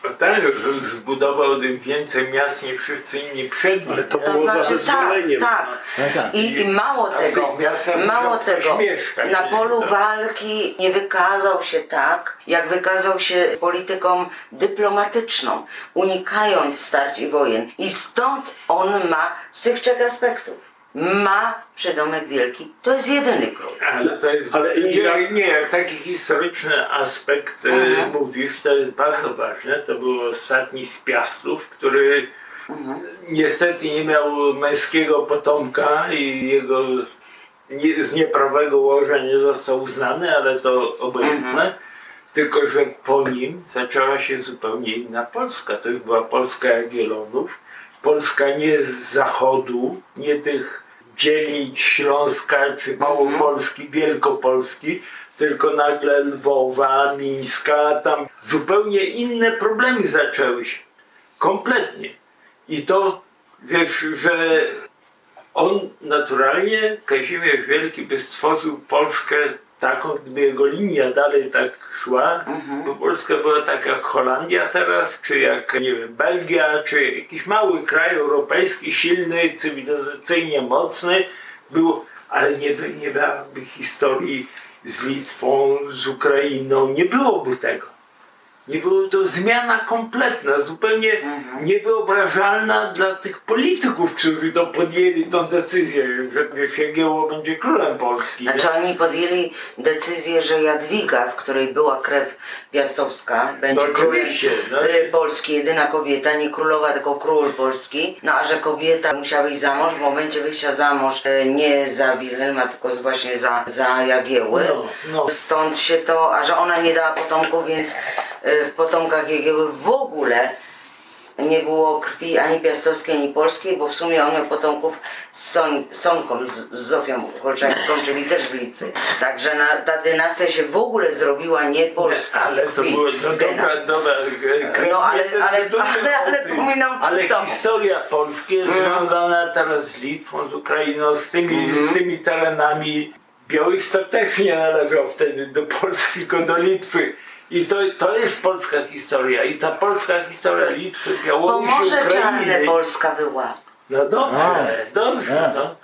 C: No tak, zbudował więcej miast niż wszyscy inni przed nim.
F: Ale to
B: To
F: było za
B: znaczy tak,
F: zezwoleniem.
B: tak.
E: Tak, tak.
B: I, I mało tego, mało tego, na polu
C: Tak.
B: walki nie wykazał się tak, jak wykazał się polityką dyplomatyczną, unikając starć i wojen. I stąd on ma z tych trzech aspektów. Ma przydomek wielki. To jest jedyny król.
C: Ale to jest
F: Ale
C: nie, nie, jak taki historyczny aspekt e,
B: Mhm.
C: mówisz, to jest bardzo ważne. To był ostatni z Piastów, który
B: Mhm.
C: niestety nie miał męskiego potomka i jego nie, z nieprawego łoża nie został uznany, ale to obojętne.
B: Mhm.
C: Tylko, że po nim zaczęła się zupełnie inna Polska. To już była Polska Jagiellonów. Polska nie z zachodu, nie tych dzielić Śląska czy Małopolski, Wielkopolski, tylko nagle Lwowa, Mińska, tam zupełnie inne problemy zaczęły się. Kompletnie. I to wiesz, że on naturalnie, Kazimierz Wielki, by stworzył Polskę taką, gdyby jego linia dalej tak szła, bo Polska była tak jak Holandia teraz, czy jak, nie wiem, Belgia, czy jakiś mały kraj europejski, silny, cywilizacyjnie mocny, był, ale nie, by, nie miałaby historii z Litwą, z Ukrainą, nie byłoby tego. Nie było to zmiana kompletna, zupełnie niewyobrażalna dla tych polityków, którzy to podjęli tą decyzję, że wiesz, Jagiełło będzie królem Polski. nie?
B: Znaczy oni podjęli decyzję, że Jadwiga, w której była krew piastowska, będzie
C: No
B: królem
C: no.
B: y, Polski, jedyna kobieta, nie królowa, tylko król Polski. No a że kobieta musiała iść za mąż, w momencie wyjścia za mąż y, nie za Wilhelma, tylko właśnie za, za Jagiełły.
C: No, no.
B: Stąd się to, a że ona nie dała potomków, więc y, w potomkach Jagieły w ogóle nie było krwi ani piastowskiej, ani polskiej, bo w sumie on miał potomków z Soń, Sonką, z, z Zofią Kolczańską, czyli też z Litwy. Także na, ta dynastia się w ogóle zrobiła nie polska.
C: Ale
B: w
C: to było no, dobra, dobra. e, krew
B: No, ale-
C: nie
B: ale- ale- ale pominam
C: Ale historia Polski jest
B: Mm.
C: związana teraz z Litwą, z Ukrainą, z tymi,
B: Mhm.
C: z tymi terenami Białystok też nie należał wtedy do Polski, tylko do Litwy. I to, to jest polska historia. I ta polska historia Litwy,
B: Bo
C: Białorusi,
B: może czarne. Polska była.
C: No dobrze,
E: A.
C: dobrze.
E: A.
C: No.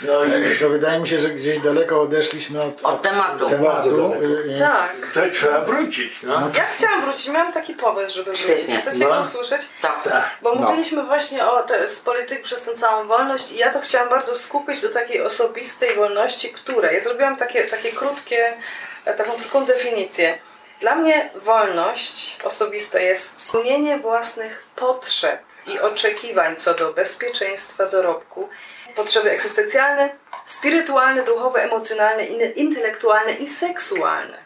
C: No i
E: To wydaje mi się, że gdzieś daleko odeszliśmy od,
B: Od tematu.
F: Daleko.
E: y, y,
D: Tak.
C: to trzeba wrócić. No.
D: Ja chciałam wrócić, miałam taki pomysł, żeby wrócić. Chcecie
C: No.
D: go usłyszeć?
B: Tak.
C: Tak.
D: Bo
E: No.
D: mówiliśmy właśnie o te, z polityki przez tę całą wolność i ja to chciałam bardzo skupić do takiej osobistej wolności, która. Ja zrobiłam takie, takie krótkie, e, taką krótką definicję. Dla mnie wolność osobista jest spełnienie własnych potrzeb i oczekiwań co do bezpieczeństwa dorobku, potrzeby egzystencjalne, spirytualne, duchowe, emocjonalne, in- intelektualne i seksualne.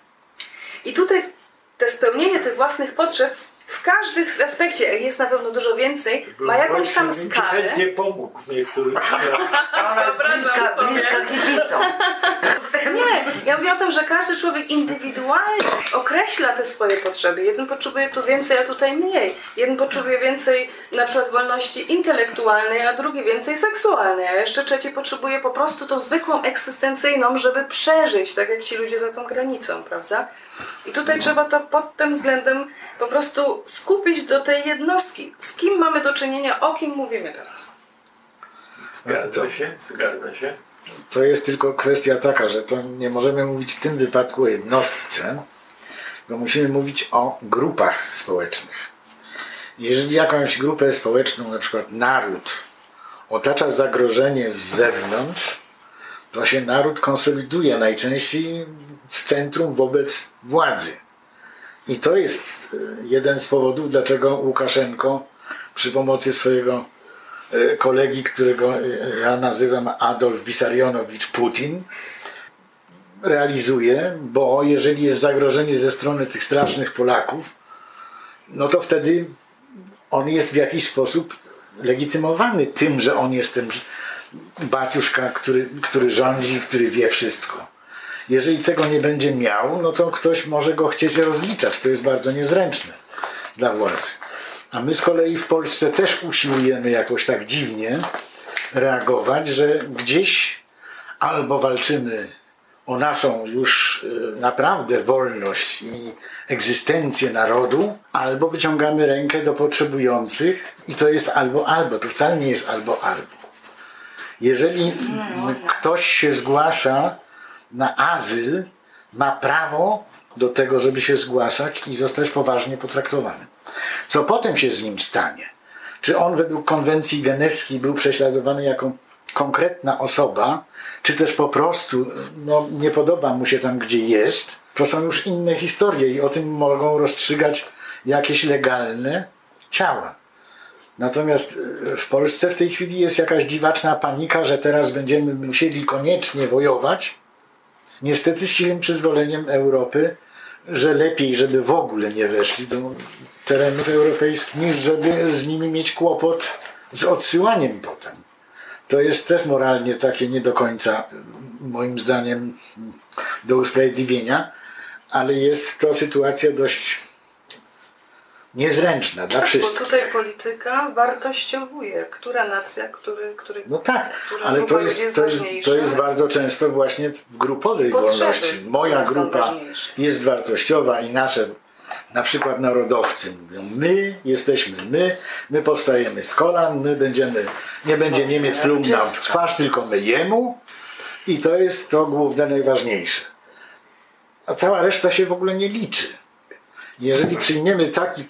D: I tutaj te spełnienie tych własnych potrzeb w każdym aspekcie jest na pewno dużo więcej, ma jakąś tam skalę.
C: chętnie pomógł w niektórych sprawach.
B: Ona jest
D: Wyobrażam
B: bliska, bliska kibisom. <laughs>
D: Nie, ja mówię o tym, że każdy człowiek indywidualnie określa te swoje potrzeby. Jeden potrzebuje tu więcej, a tutaj mniej. Jeden potrzebuje więcej na przykład wolności intelektualnej, a drugi więcej seksualnej, a jeszcze trzeci potrzebuje po prostu tą zwykłą egzystencyjną, żeby przeżyć, tak jak ci ludzie za tą granicą, prawda? I tutaj trzeba to pod tym względem po prostu skupić do tej jednostki. Z kim mamy do czynienia, o kim mówimy teraz.
C: Zgadza się, zgadza się.
E: To jest tylko kwestia taka, że to nie możemy mówić w tym wypadku o jednostce, bo musimy mówić o grupach społecznych. Jeżeli jakąś grupę społeczną, na przykład naród, otacza zagrożenie z zewnątrz, to się naród konsoliduje najczęściej w centrum wobec władzy. I to jest e, jeden z powodów, dlaczego Łukaszenko przy pomocy swojego e, kolegi, którego e, ja nazywam Adolf Wisarionowicz Putin, realizuje, bo jeżeli jest zagrożenie ze strony tych strasznych Polaków, no to wtedy on jest w jakiś sposób legitymowany tym, że on jest tym baciuszka, który, który rządzi, który wie wszystko. Jeżeli tego nie będzie miał, no to ktoś może go chcieć rozliczać. To jest bardzo niezręczne dla władzy. A my z kolei w Polsce też usiłujemy jakoś tak dziwnie reagować, że gdzieś albo walczymy o naszą już y, naprawdę wolność i egzystencję narodu, albo wyciągamy rękę do potrzebujących i to jest albo albo, to wcale nie jest albo albo. Jeżeli mm, ktoś się zgłasza na azyl, ma prawo do tego, żeby się zgłaszać i zostać poważnie potraktowany. Co potem się z nim stanie? Czy on według konwencji genewskiej był prześladowany jako konkretna osoba, czy też po prostu no, nie podoba mu się tam, gdzie jest? To są już inne historie i o tym mogą rozstrzygać jakieś legalne ciała. Natomiast e, w Polsce w tej chwili jest jakaś dziwaczna panika, że teraz będziemy musieli koniecznie wojować. Niestety z silnym przyzwoleniem Europy, że lepiej, żeby w ogóle nie weszli do terenów europejskich, niż żeby z nimi mieć kłopot z odsyłaniem potem. To jest też moralnie takie nie do końca, moim zdaniem, do usprawiedliwienia, ale jest to sytuacja dość niezręczna dla
D: Bo
E: wszystkich.
D: tutaj polityka wartościowuje, która nacja, który, który
E: No tak,
D: która
E: ale to
D: ludzi
E: jest, to, jest, to jest bardzo często właśnie w grupowej
D: Potrzeby,
E: wolności. Moja grupa jest wartościowa i nasze, na przykład narodowcy mówią, my jesteśmy my, my powstajemy z kolan, my będziemy, nie będzie Niemiec plumł nam w twarz, tylko my jemu i to jest to główne, najważniejsze. A cała reszta się w ogóle nie liczy. Jeżeli przyjmiemy taki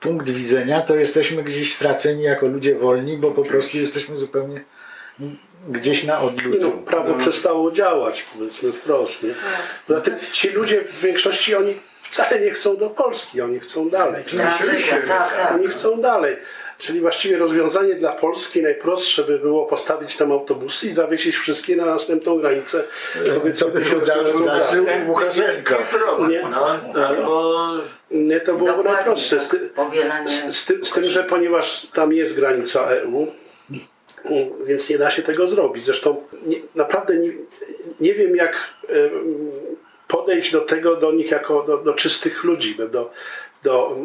E: punkt widzenia, to jesteśmy gdzieś straceni jako ludzie wolni, bo po prostu jesteśmy zupełnie gdzieś na
F: Nie no,
E: odludziu.
F: prawo przestało działać, powiedzmy wprost. Nie? Poza tym ci ludzie w większości oni wcale nie chcą do Polski, oni chcą dalej.
B: Tranzycja, tak, tak.
F: Oni chcą dalej. Czyli właściwie rozwiązanie dla Polski najprostsze by było postawić tam autobusy i zawiesić wszystkie na następną granicę.
E: Co by się Łukaszenka.
F: Nie.
C: No,
F: Nie, to byłoby
B: Dokładnie.
F: najprostsze. Z, ty, z, z, tym, z tym, że ponieważ tam jest granica EU, więc nie da się tego zrobić. Zresztą nie, naprawdę nie, nie wiem, jak podejść do tego do nich jako do, do czystych ludzi, do, do,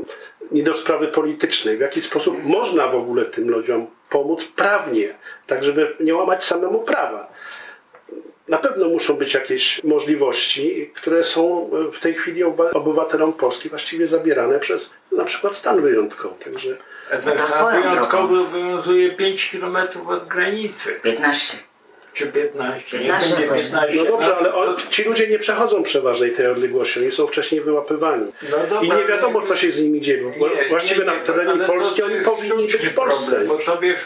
F: nie do sprawy politycznej. W jaki sposób można w ogóle tym ludziom pomóc prawnie, tak żeby nie łamać samemu prawa. Na pewno muszą być jakieś możliwości, które są w tej chwili obywatelom Polski właściwie zabierane przez na przykład stan wyjątkowy. Także
C: A ten stan wyjątkowy obowiązuje 5 km od granicy.
B: 15.
C: Czy 15?
B: 15
C: Nie,
B: właśnie.
C: 15.
F: No dobrze, ale on, ci ludzie nie przechodzą przeważnej tej odległości, oni są wcześniej wyłapywani.
C: No dobra,
F: I nie wiadomo, co się z nimi dzieje, bo
C: Nie,
F: właściwie
C: nie,
F: na
C: nie,
F: terenie
C: ale
F: Polski oni
C: jest
F: powinni być w Polsce.
C: Problem, bo to wiesz,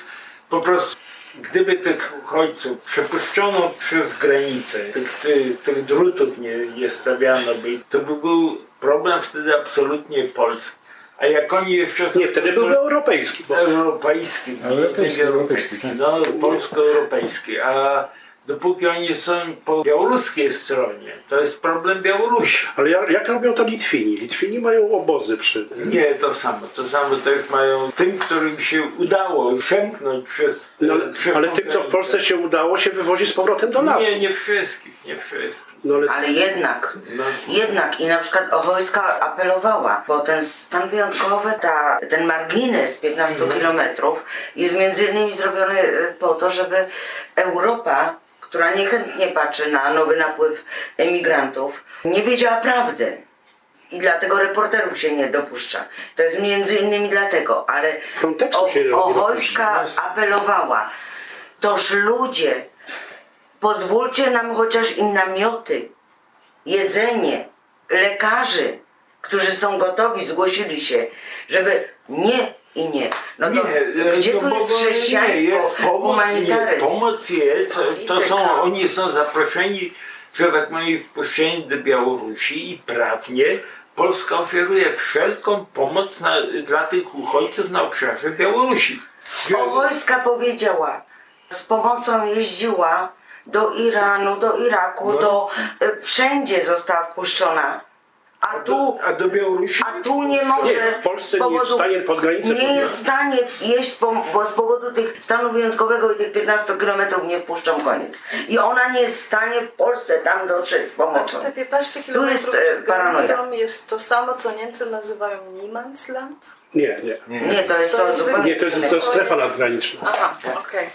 C: po prostu gdyby tych uchodźców przepuszczono przez granicę, tych, tych, tych drutów nie, nie stawiano by, to by był problem wtedy absolutnie polski. A jak oni jeszcze są
F: Nie, wtedy byłby europejski. Bo
C: europejski,
E: Europejski,
C: nie
E: europejski,
C: europejski,
E: tak.
C: no polsko-europejski, a dopóki oni są po białoruskiej stronie, to jest problem Białorusi.
F: Ale jak, jak robią to Litwini? Litwini mają obozy przy...
C: Nie, to samo. To samo też mają tym, którym się udało przemknąć przez.
F: No, ale,
C: przez
F: ale tym, co w. Polsce się udało, się wywozi z powrotem do lasu.
C: Nie, nie wszystkich, nie wszystkich.
F: No, ale
B: Ale jednak,
C: No.
B: jednak i na przykład o wojska apelowała, bo ten stan wyjątkowy, ta, ten margines 15 kilometrów jest między innymi zrobiony y, po to, żeby Europa, która niechętnie patrzy na nowy napływ emigrantów, nie wiedziała prawdy. I dlatego reporterów się nie dopuszcza. To jest między innymi dlatego, ale
F: Frontexu
B: o,
F: się nie
B: o
F: dopuszcza.
B: wojska apelowała. Toż ludzie, pozwólcie nam chociaż i namioty, jedzenie, lekarzy, którzy są gotowi, zgłosili się, żeby nie i nie. No to
C: Nie,
B: gdzie
C: to
B: tu jest
C: nie,
B: chrześcijaństwo,
C: jest pomoc,
B: humanitaryzm?
C: Nie, pomoc jest, to są, oni są zaproszeni, że tak powiem, wpuszczeni do Białorusi i prawnie Polska oferuje wszelką pomoc na, dla tych uchodźców na obszarze Białorusi.
B: O wojska powiedziała, z pomocą jeździła do Iranu, do Iraku,
C: No.
B: do y, wszędzie została wpuszczona. A tu,
C: A do Białorusi?
B: a tu nie może.
F: Nie, w Polsce
B: z
F: nie jest w stanie pod granicę
B: Nie jest w stanie jeść, bo, bo z powodu tych stanu wyjątkowego i tych 15 km nie wpuszczą koniec. I ona nie jest w stanie w Polsce tam dotrzeć z pomocą.
D: te 15
B: Tu
D: km
B: jest, e,
D: przed
B: paranoja.
D: jest to samo, co Niemcy nazywają Niemandsland?
F: nie, nie.
B: Nie, to jest
D: To
B: zupełnie
F: Nie, to jest, to jest strefa nadgraniczna.
D: Aha, okej.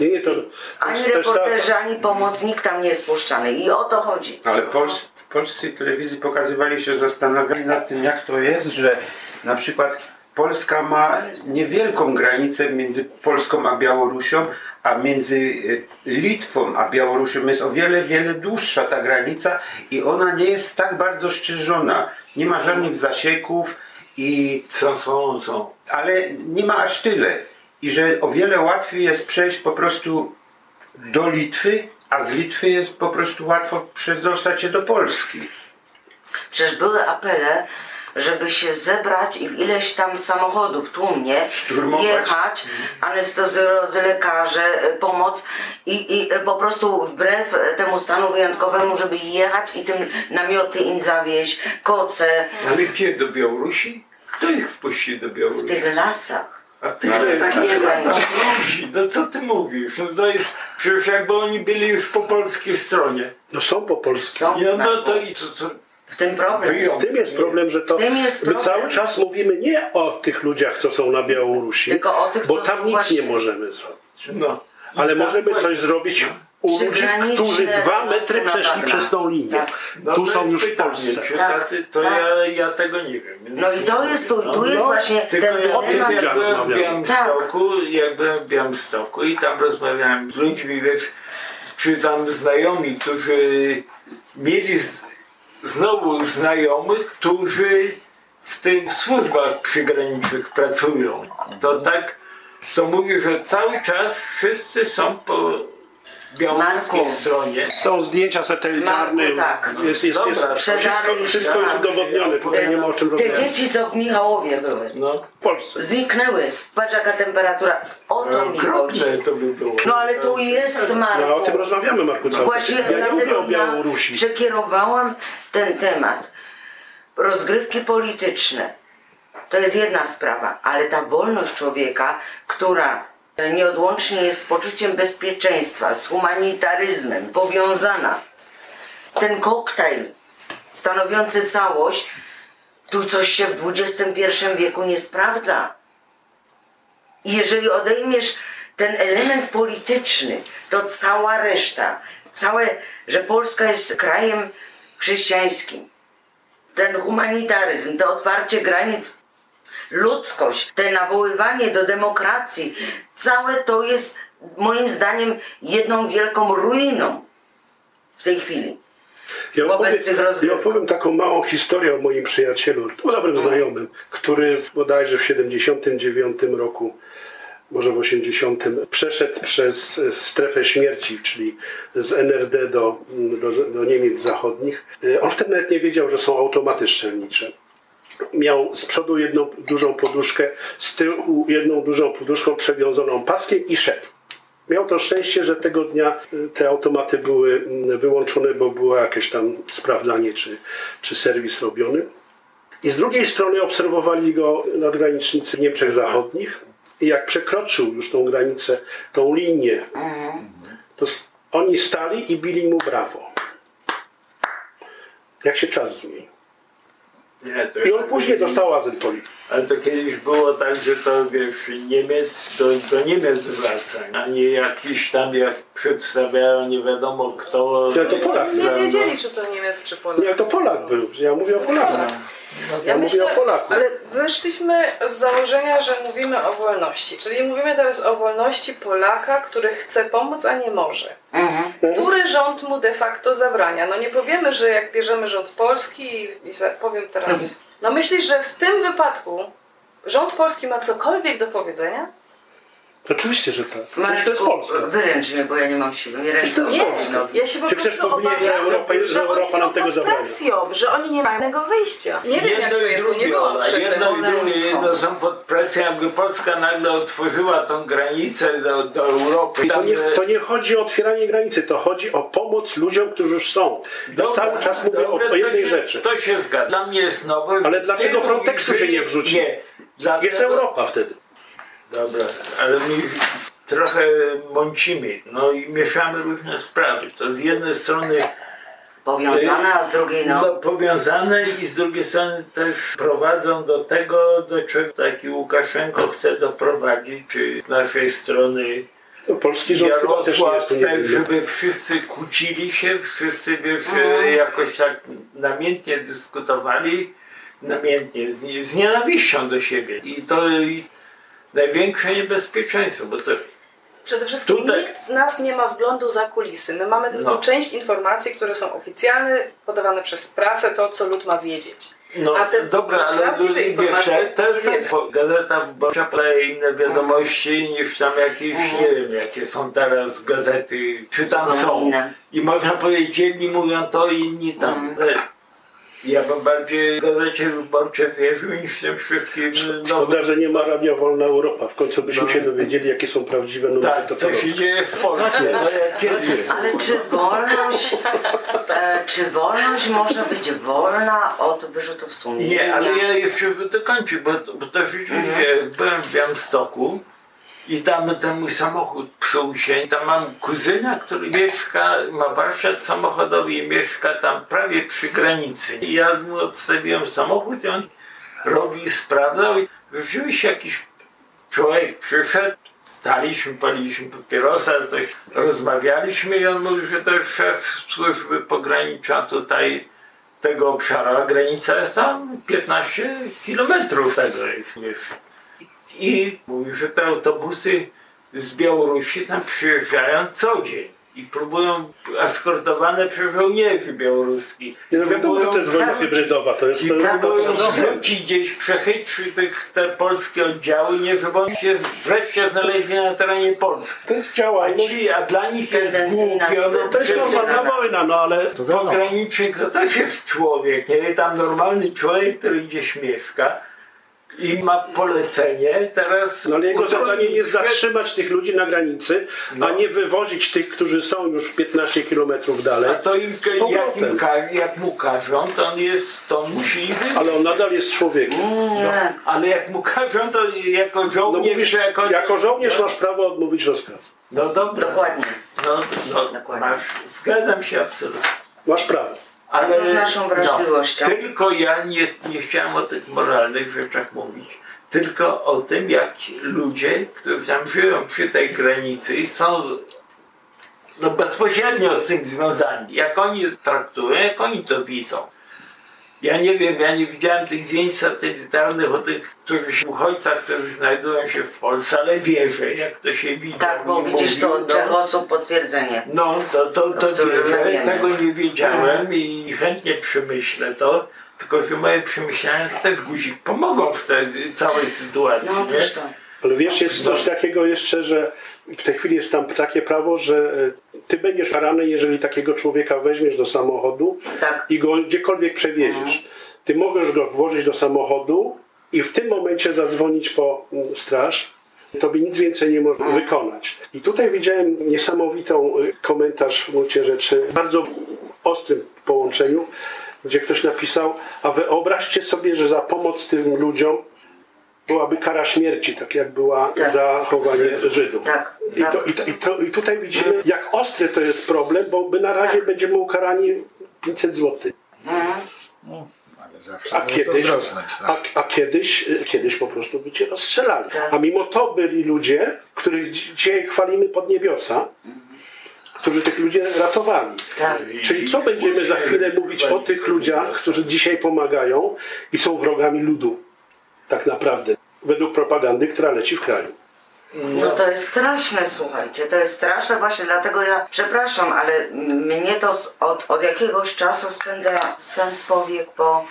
F: Nie, nie, to, to
B: Ani
F: jest też ta,
B: reporterzy, ani pomoc, nikt tam nie jest puszczany. I o to chodzi.
G: Ale Pols w polskiej telewizji pokazywali się zastanawiali nad tym, jak to jest, że na przykład Polska ma niewielką granicę między Polską a Białorusią, a między y, Litwą a Białorusią jest o wiele, wiele dłuższa ta granica i ona nie jest tak bardzo szczerzona. Nie ma żadnych zasieków i
C: Są, są, są.
G: ale nie ma aż tyle. I że o wiele łatwiej jest przejść po prostu do Litwy, a z Litwy jest po prostu łatwo przedostać się do Polski.
B: Przecież były apele, żeby się zebrać i w ileś tam samochodów tłumnie
G: Szturmować.
B: jechać, anestezjolodzy, lekarze, y, pomoc i, i y, po prostu wbrew temu stanu wyjątkowemu, żeby jechać i tym namioty im zawieźć, koce
C: Ale gdzie? Do Białorusi? Kto ich wpuści do Białorusi? w tych lasach
G: tak,
C: nie ma tam
B: tak.
C: ludzi. No co ty mówisz? No to jest, przecież jakby oni byli już po polskiej stronie.
F: no są po polsku.
B: Są
C: No, no to i co, co?
B: w tym problem.
F: W tym jest problem, że to
B: W tym jest
F: my cały czas mówimy nie o tych ludziach, co są na Białorusi,
B: Tylko o tych,
F: bo
B: co
F: tam nic
B: właśnie-
F: nie możemy zrobić.
C: No.
F: Ale
C: tam
F: możemy
C: właśnie-
F: coś zrobić u ludzi, którzy dwa metry przeszli przez tą linię.
B: Tak.
C: No
F: tu są już w Polsce.
B: Tak,
C: to
B: tak.
C: ja, ja tego nie wiem. więc
B: No i to jest tu,
C: no.
B: tu jest
F: no,
B: właśnie ten dylemat.
C: jak byłem w. Białymstoku, jak byłem w Białymstoku i tam rozmawiałem z ludźmi, wiesz, czy tam znajomi, którzy mieli z, znowu znajomych, którzy w tych służbach przygranicznych pracują. To tak, to mówi, że cały czas wszyscy są po białoruskiej
B: Marku.
C: stronie.
F: Są zdjęcia satelitarne,
B: Marku, tak.
F: jest, jest, jest,
C: Dobra,
F: wszystko, wszystko jest
B: tak.
F: udowodnione, tutaj nie ma o czym
B: Te
F: rozmawiać.
B: dzieci, co w Michałowie były,
C: No,
F: W Polsce.
B: zniknęły. Patrz jaka temperatura. O to mi chodzi.
C: to by było.
B: No ale tu jest Marku.
F: No, o tym rozmawiamy, Marku, cały czas.
B: Właśnie
F: Ja nie mówię o Białorusi.
B: ja przekierowałam ten temat. Rozgrywki polityczne to jest jedna sprawa, ale ta wolność człowieka, która nieodłącznie jest z poczuciem bezpieczeństwa, z humanitaryzmem powiązana, ten koktajl stanowiący całość, tu coś się w XXI wieku nie sprawdza. I jeżeli odejmiesz ten element polityczny, to cała reszta, Całe, że Polska jest krajem chrześcijańskim. Ten humanitaryzm, to otwarcie granic, ludzkość, te nawoływanie do demokracji, całe to jest moim zdaniem jedną wielką ruiną w tej chwili.
F: Ja
B: wobec
F: opowiem, ja opowiem taką małą historię o moim przyjacielu, to dobrym znajomym, który bodajże w 79 roku, może w 80, przeszedł przez e, strefę śmierci, czyli z NRD do, do, do Niemiec zachodnich. E, On wtedy nawet nie wiedział, że są automaty strzelnicze. Miał z przodu jedną dużą poduszkę, z tyłu jedną dużą poduszką przewiązaną paskiem i szedł. Miał to szczęście, że tego dnia y, te automaty były mm, wyłączone, bo było jakieś tam sprawdzanie czy, czy serwis robiony. I z drugiej strony obserwowali go nadgranicznicy Niemczech Zachodnich. I jak przekroczył już tą granicę, tą linię, to oni stali i bili mu brawo. Jak się czas zmienił.
C: Nie, to
F: I on później dostał azyl polityczny.
C: Ale to kiedyś było tak, że to wiesz, Niemiec do, do Niemiec wraca, a nie jakiś tam jak przedstawiają nie wiadomo kto.
F: Ja to Polak.
D: Nie
C: Prawda?
D: wiedzieli, czy to Niemiec, czy Polak.
F: Nie, to Polak był. Ja mówię o Polakach. Ja mówię o Polaku.
D: Ale wyszliśmy z założenia, że mówimy o wolności. Czyli mówimy teraz o wolności Polaka, który chce pomóc, a nie może. Który rząd mu de facto zabrania? No nie powiemy, że jak bierzemy rząd polski i, i powiem teraz. No myślisz, że w tym wypadku rząd polski ma cokolwiek do powiedzenia?
F: Oczywiście, że tak. Przecież to jest Polska.
B: wyręcz mnie, bo ja nie mam siły. Nie ręczę.
F: to jest
D: Nie,
F: Polska.
D: ja się po
F: Czy chcesz powiedzieć, że Europa- że
D: że
F: Europa nam tego zabrania?
D: presją, że oni nie mają innego wyjścia. Nie wiem, jak to jest, nie
C: drugie, Ola,
D: przy
C: jedno i drugie, jedno są pod presją, jakby Polska nagle otworzyła tą granicę do, do Europy.
F: To nie, to nie chodzi o otwieranie granicy, to chodzi o pomoc ludziom, którzy już są. Ja
C: dobra,
F: cały czas mówię
C: dobra,
F: o, o jednej
C: to się,
F: rzeczy.
C: To się zgadza. Dla mnie jest nowe.
F: Ale dlaczego Frontexu się nie wrzuci?
C: Nie. Dlatego,
F: Jest Europa wtedy.
C: Dobra, ale my trochę mącimy, no i mieszamy różne sprawy. To z jednej strony
B: Powiązane, a z drugiej
C: no.
B: no.
C: powiązane i z drugiej strony też prowadzą do tego, do czego taki Łukaszenko chce doprowadzić, czy z naszej strony
F: No, polski rząd też
C: Jarosław też,
F: niewinny.
C: żeby wszyscy kłócili się, wszyscy wiesz,
B: Mhm.
C: jakoś tak namiętnie dyskutowali, namiętnie, z, z nienawiścią do siebie. I to największe niebezpieczeństwo, bo to
D: Przede wszystkim
C: Tutaj-
D: nikt z nas nie ma wglądu za kulisy. My mamy tylko
C: No.
D: część informacji, które są oficjalne, podawane przez prasę, to co lud ma wiedzieć.
C: No
D: A te
C: dobra, ale wiesz,
D: wiemy.
C: bo Gazeta Wyborcza podaje inne wiadomości niż tam jakieś,
D: Mhm.
C: nie wiem, jakie są teraz gazety, czy tam są.
B: inne.
C: I można powiedzieć, jedni mówią to, inni tam.
B: Mhm.
C: Ja bym bardziej Gazecie Wyborczej wierzył niż tym wszystkim. no,
F: Szkoda, że nie ma Radia Wolna Europa. W końcu byśmy
C: No.
F: się dowiedzieli, jakie są prawdziwe numery
C: tak,
F: to
C: co się dzieje w Polsce. No, jak kiedyś.
B: Ale czy wolność, e, czy wolność może być wolna od wyrzutów sumienia?
C: Nie, ale ja jeszcze dokończę, bo, bo to rzeczywiście byłem w Białymstoku i tam mój samochód psuł się. Tam mam kuzyna, który mieszka, ma warsztat samochodowy i mieszka tam prawie przy granicy. I ja mu odstawiłem samochód i on robi, sprawdzał rzeczywiście jakiś człowiek przyszedł, staliśmy, paliliśmy papierosa, coś rozmawialiśmy i on mówił, że to jest szef służby pogranicza tutaj tego obszaru, a granica jest tam 15 kilometrów tego wiesz. I mówi, że te autobusy z Białorusi tam przyjeżdżają co dzień i próbują, eskortowane przez żołnierzy białoruskich.
F: No wiadomo, że to jest wojna hybrydowa. To jest,
C: I
F: to jest,
C: próbują gdzieś, przechytrzyć tych, te polskie oddziały, nie żeby oni się wreszcie znaleźli na terenie Polski.
F: to jest
C: A,
F: działalność.
C: ci, a dla nich jest głupio, no.
F: To jest normalna wojna, no ale.
C: Pogranicznik to też jest człowiek, nie? Tam normalny człowiek, który gdzieś mieszka i ma polecenie, teraz...
F: No ale jego zadaniem jest zatrzymać tych ludzi na granicy, a
C: No.
F: nie wywozić tych, którzy są już 15 kilometrów dalej.
C: A to im,
F: z
C: jak, im, ka- jak mu każą, to on jest, to on musi wybrać.
F: Ale on nadal jest człowiekiem.
B: Nie.
C: Ale jak mu każą, to jako
F: No
C: żołnierz...
F: mówisz,
C: jako,
F: jako żołnierz
C: no,
F: masz prawo odmówić rozkazu.
C: No dobra.
B: Dokładnie.
C: No, no,
B: Dokładnie.
C: masz, zgadzam się absolutnie.
F: Masz prawo.
B: A co z naszą wrażliwością?
C: No, tylko ja nie, nie chciałem o tych moralnych rzeczach mówić. Tylko o tym, jak ludzie, którzy tam żyją przy tej granicy i są no bezpośrednio z tym związani. Jak oni traktują, jak oni to widzą. Ja nie wiem, ja nie widziałem tych zdjęć satelitarnych o tych których uchodźcach, którzy znajdują się w Polsce, ale wierzę, jak to się widzi.
B: Tak, bo widzisz to od trzech osób potwierdzenie.
C: No, to, to, to
B: którym my
C: wierzę, tego nie wiedziałem i chętnie przemyślę to. Tylko, że moje przemyślenia to też guzik pomogą w tej całej sytuacji.
B: No
C: nie?
B: to.
F: Ale wiesz, jest coś takiego jeszcze, że w tej chwili jest tam takie prawo, że e, ty będziesz karany, jeżeli takiego człowieka weźmiesz do samochodu
B: Tak.
F: i go gdziekolwiek przewieziesz. Ty możesz go włożyć do samochodu i w tym momencie zadzwonić po mm, straż. Tobie nic więcej nie można wykonać. I tutaj widziałem niesamowitą y, komentarz w gruncie rzeczy, w bardzo ostrym połączeniu, gdzie ktoś napisał, a wyobraźcie sobie, że za pomoc tym ludziom byłaby kara śmierci, tak jak była
B: Tak.
F: za chowanie Żydów.
B: Tak,
F: I,
B: tak.
F: to, i, to, i, to, I tutaj widzimy, jak ostry to jest problem, bo my na razie będziemy ukarani 500 zł.
E: No, ale zawsze
F: A kiedyś,
E: wzrosnąć, tak?
F: a, a kiedyś, y, kiedyś po prostu by cię rozstrzelali.
B: Tak.
F: A mimo to byli ludzie, których dzi- dzisiaj chwalimy pod niebiosa, którzy tych ludzi ratowali.
B: Tak.
F: Czyli co będziemy za chwilę mówić o tych ludziach, którzy dzisiaj pomagają i są wrogami ludu, tak naprawdę, według propagandy, która leci w kraju.
B: No to jest straszne, słuchajcie, to jest straszne właśnie dlatego ja przepraszam, ale mnie to z, od, od jakiegoś czasu spędza sens powiek, bo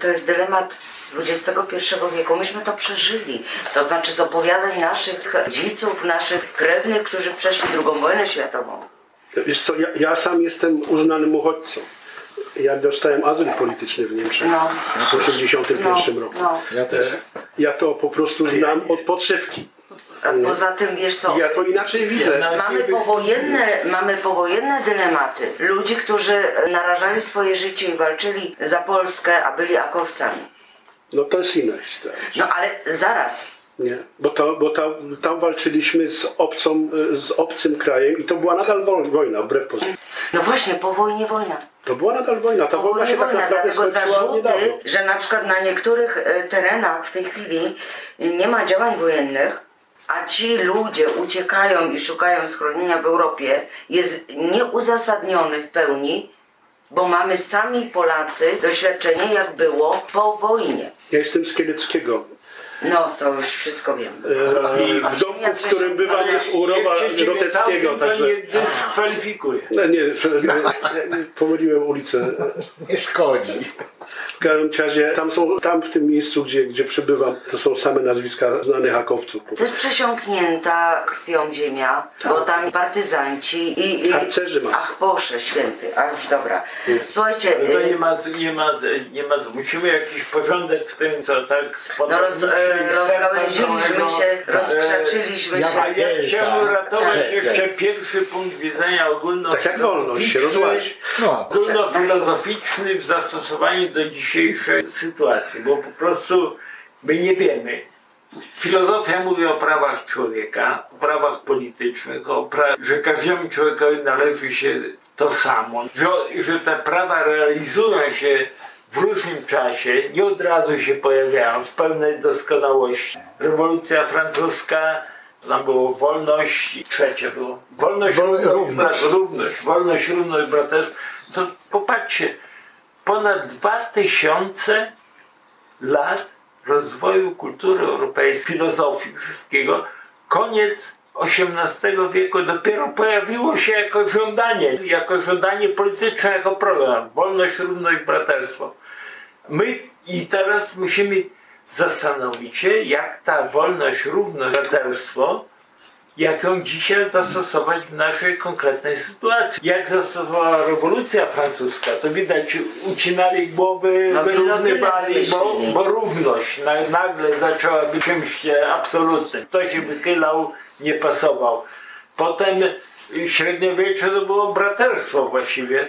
B: to jest dylemat XXI wieku. Myśmy to przeżyli. To znaczy z opowiadań naszych dziedziców, naszych krewnych, którzy przeszli drugą wojnę światową.
F: Wiesz co, ja, ja sam jestem uznanym uchodźcą. Ja dostałem azyl polityczny w Niemczech
B: No.
F: w 1981
B: No,
F: roku.
B: no.
E: Ja też.
F: Ja to po prostu znam od podszewki.
B: A poza tym wiesz co,
F: ja to inaczej widzę.
C: Ja na-
B: Mamy powojenne, mamy powojenne dylematy. Ludzi, którzy narażali swoje życie i walczyli za Polskę, a byli akowcami.
F: No to jest inna historia.
B: No ale zaraz,
F: Nie, bo, to, bo tam, tam walczyliśmy z, obcą, z obcym krajem i to była nadal wo- wojna, wbrew pozorom.
B: no właśnie, po wojnie wojna.
F: To była nadal wojna. Ta wojna się tak
B: wojna,
F: naprawdę
B: dlatego zarzuty, że na przykład na niektórych e, terenach w tej chwili nie ma działań wojennych, a ci ludzie uciekają i szukają schronienia w Europie, jest nieuzasadniony w pełni, bo mamy sami Polacy doświadczenie, jak było po wojnie.
F: Ja jestem z Kieleckiego.
B: No, to już wszystko wiem.
F: E, I w domku, w którym bywa jest
C: się ciebie
F: Roteckiego, także...
C: nie dyskwalifikuje.
F: No nie, nie, nie, pomyliłem ulicę.
E: Nie szkodzi.
F: W każdym razie tam są, tam w tym miejscu, gdzie, gdzie przybywam, to są same nazwiska znanych hakowców.
B: To jest przesiąknięta krwią ziemia, bo tam partyzanci i... i
F: Harcerzy masz.
B: Ach Boże święty, a już dobra. Słuchajcie,
C: No to
B: y,
C: nie ma, nie ma, nie ma, musimy jakiś porządek w tym, co tak spod
B: no roz, e, rozgałęziliśmy się, rozkrzaczyliśmy
E: Ja
B: się.
C: A ja chciałem uratować
E: Tak.
C: jeszcze pierwszy punkt widzenia ogólno
F: Tak jak wolność się rozłazi.
E: No.
C: ogólnofilozoficzny w zastosowaniu do dzisiejszej sytuacji, bo po prostu my nie wiemy. Filozofia mówi o prawach człowieka, o prawach politycznych, o pra- że każdemu człowiekowi należy się to samo, że, że te prawa realizują się w różnym czasie, nie od razu się pojawiają w pełnej doskonałości. Rewolucja francuska, tam było wolność, trzecie było wolność,
E: Wol-
C: równość,
E: równość,
C: wolność, równość, braterstwo. To popatrzcie, ponad 2000 lat rozwoju kultury europejskiej, filozofii, wszystkiego, koniec XVIII wieku dopiero pojawiło się jako żądanie, jako żądanie polityczne, jako program. Wolność, równość, braterstwo. My i teraz musimy zastanowić się, jak ta wolność, równość, braterstwo jak ją dzisiaj zastosować w naszej konkretnej sytuacji. Jak zastosowała rewolucja francuska, to widać, ucinali głowy,
B: No,
C: wyrównywali, bo, bo równość na, nagle zaczęła być czymś absolutnym. Kto się wychylał, nie pasował. Potem średniowiecze to było braterstwo właściwie.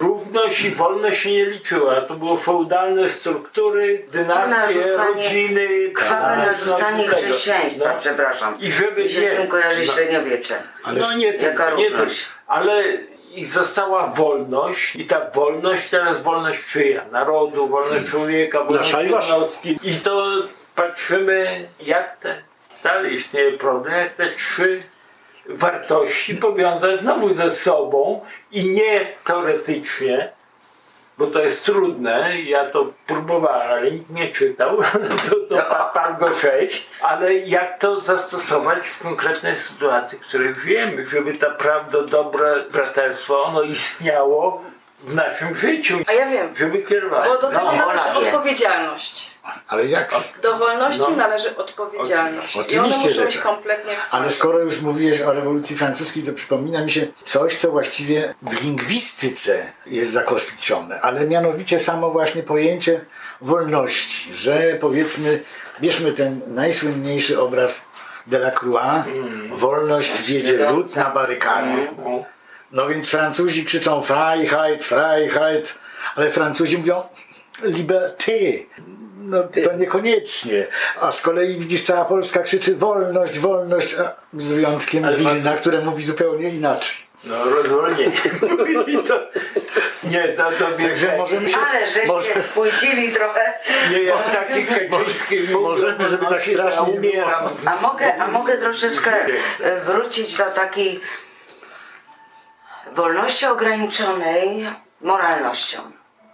C: Równość i wolność się nie liczyła. To było feudalne struktury, dynastie, rodziny.
B: Krwawe
C: no,
B: narzucanie
C: tego.
B: chrześcijaństwa,
C: No.
B: przepraszam.
C: I żeby
B: Mi się
C: nie-
B: z tym kojarzy
C: no.
B: średniowiecze.
E: Ale
C: no nie
B: jaka
C: nie
B: równość?
C: ale i została wolność i ta wolność, teraz wolność czyja? Narodu, wolność człowieka, wolność jednostki. I to patrzymy, jak te, dalej istnieje problem, jak te trzy wartości powiązać znowu ze sobą i nie teoretycznie, bo to jest trudne, ja to próbowałem, ale nikt nie czytał, <laughs> to, to Pago 6, ale jak to zastosować w konkretnej sytuacji, w której żyjemy, żeby ta prawda, dobre braterstwo, ono istniało w naszym życiu,
D: A ja wiem,
C: żeby kierować.
D: bo do tego
C: No,
D: należy odpowiedzialność.
E: Ale jak?
D: Do wolności
C: No.
D: należy odpowiedzialność. I
E: Oczywiście,
D: muszą
E: że
D: być
E: tak.
D: kompletnie w
E: Ale skoro już mówiłeś o rewolucji francuskiej, to przypomina mi się coś, co właściwie w lingwistyce jest zakotwiczone, ale mianowicie samo właśnie pojęcie wolności, że powiedzmy, bierzmy ten najsłynniejszy obraz Delacroix, wolność wiedzie lud na barykady.
C: no.
E: No więc Francuzi krzyczą Freiheit, Freiheit, ale Francuzi mówią liberté. No to niekoniecznie. A z kolei widzisz, cała Polska krzyczy wolność, wolność, a z wyjątkiem
C: Ale pan-
E: Wilna, które mówi zupełnie inaczej.
C: No rozwolnienie. <laughs> To, nie, to, to wiesz,
E: Także możemy się...
B: Ale żeście
E: może- <laughs>
B: spłycili trochę.
C: nie jak taki <laughs> Kaczyński mówił,
E: możemy, żeby tak
C: ja
E: strasznie nie
C: umieram
B: A mogę, a mogę troszeczkę wrócić do takiej wolności ograniczonej moralnością.
F: No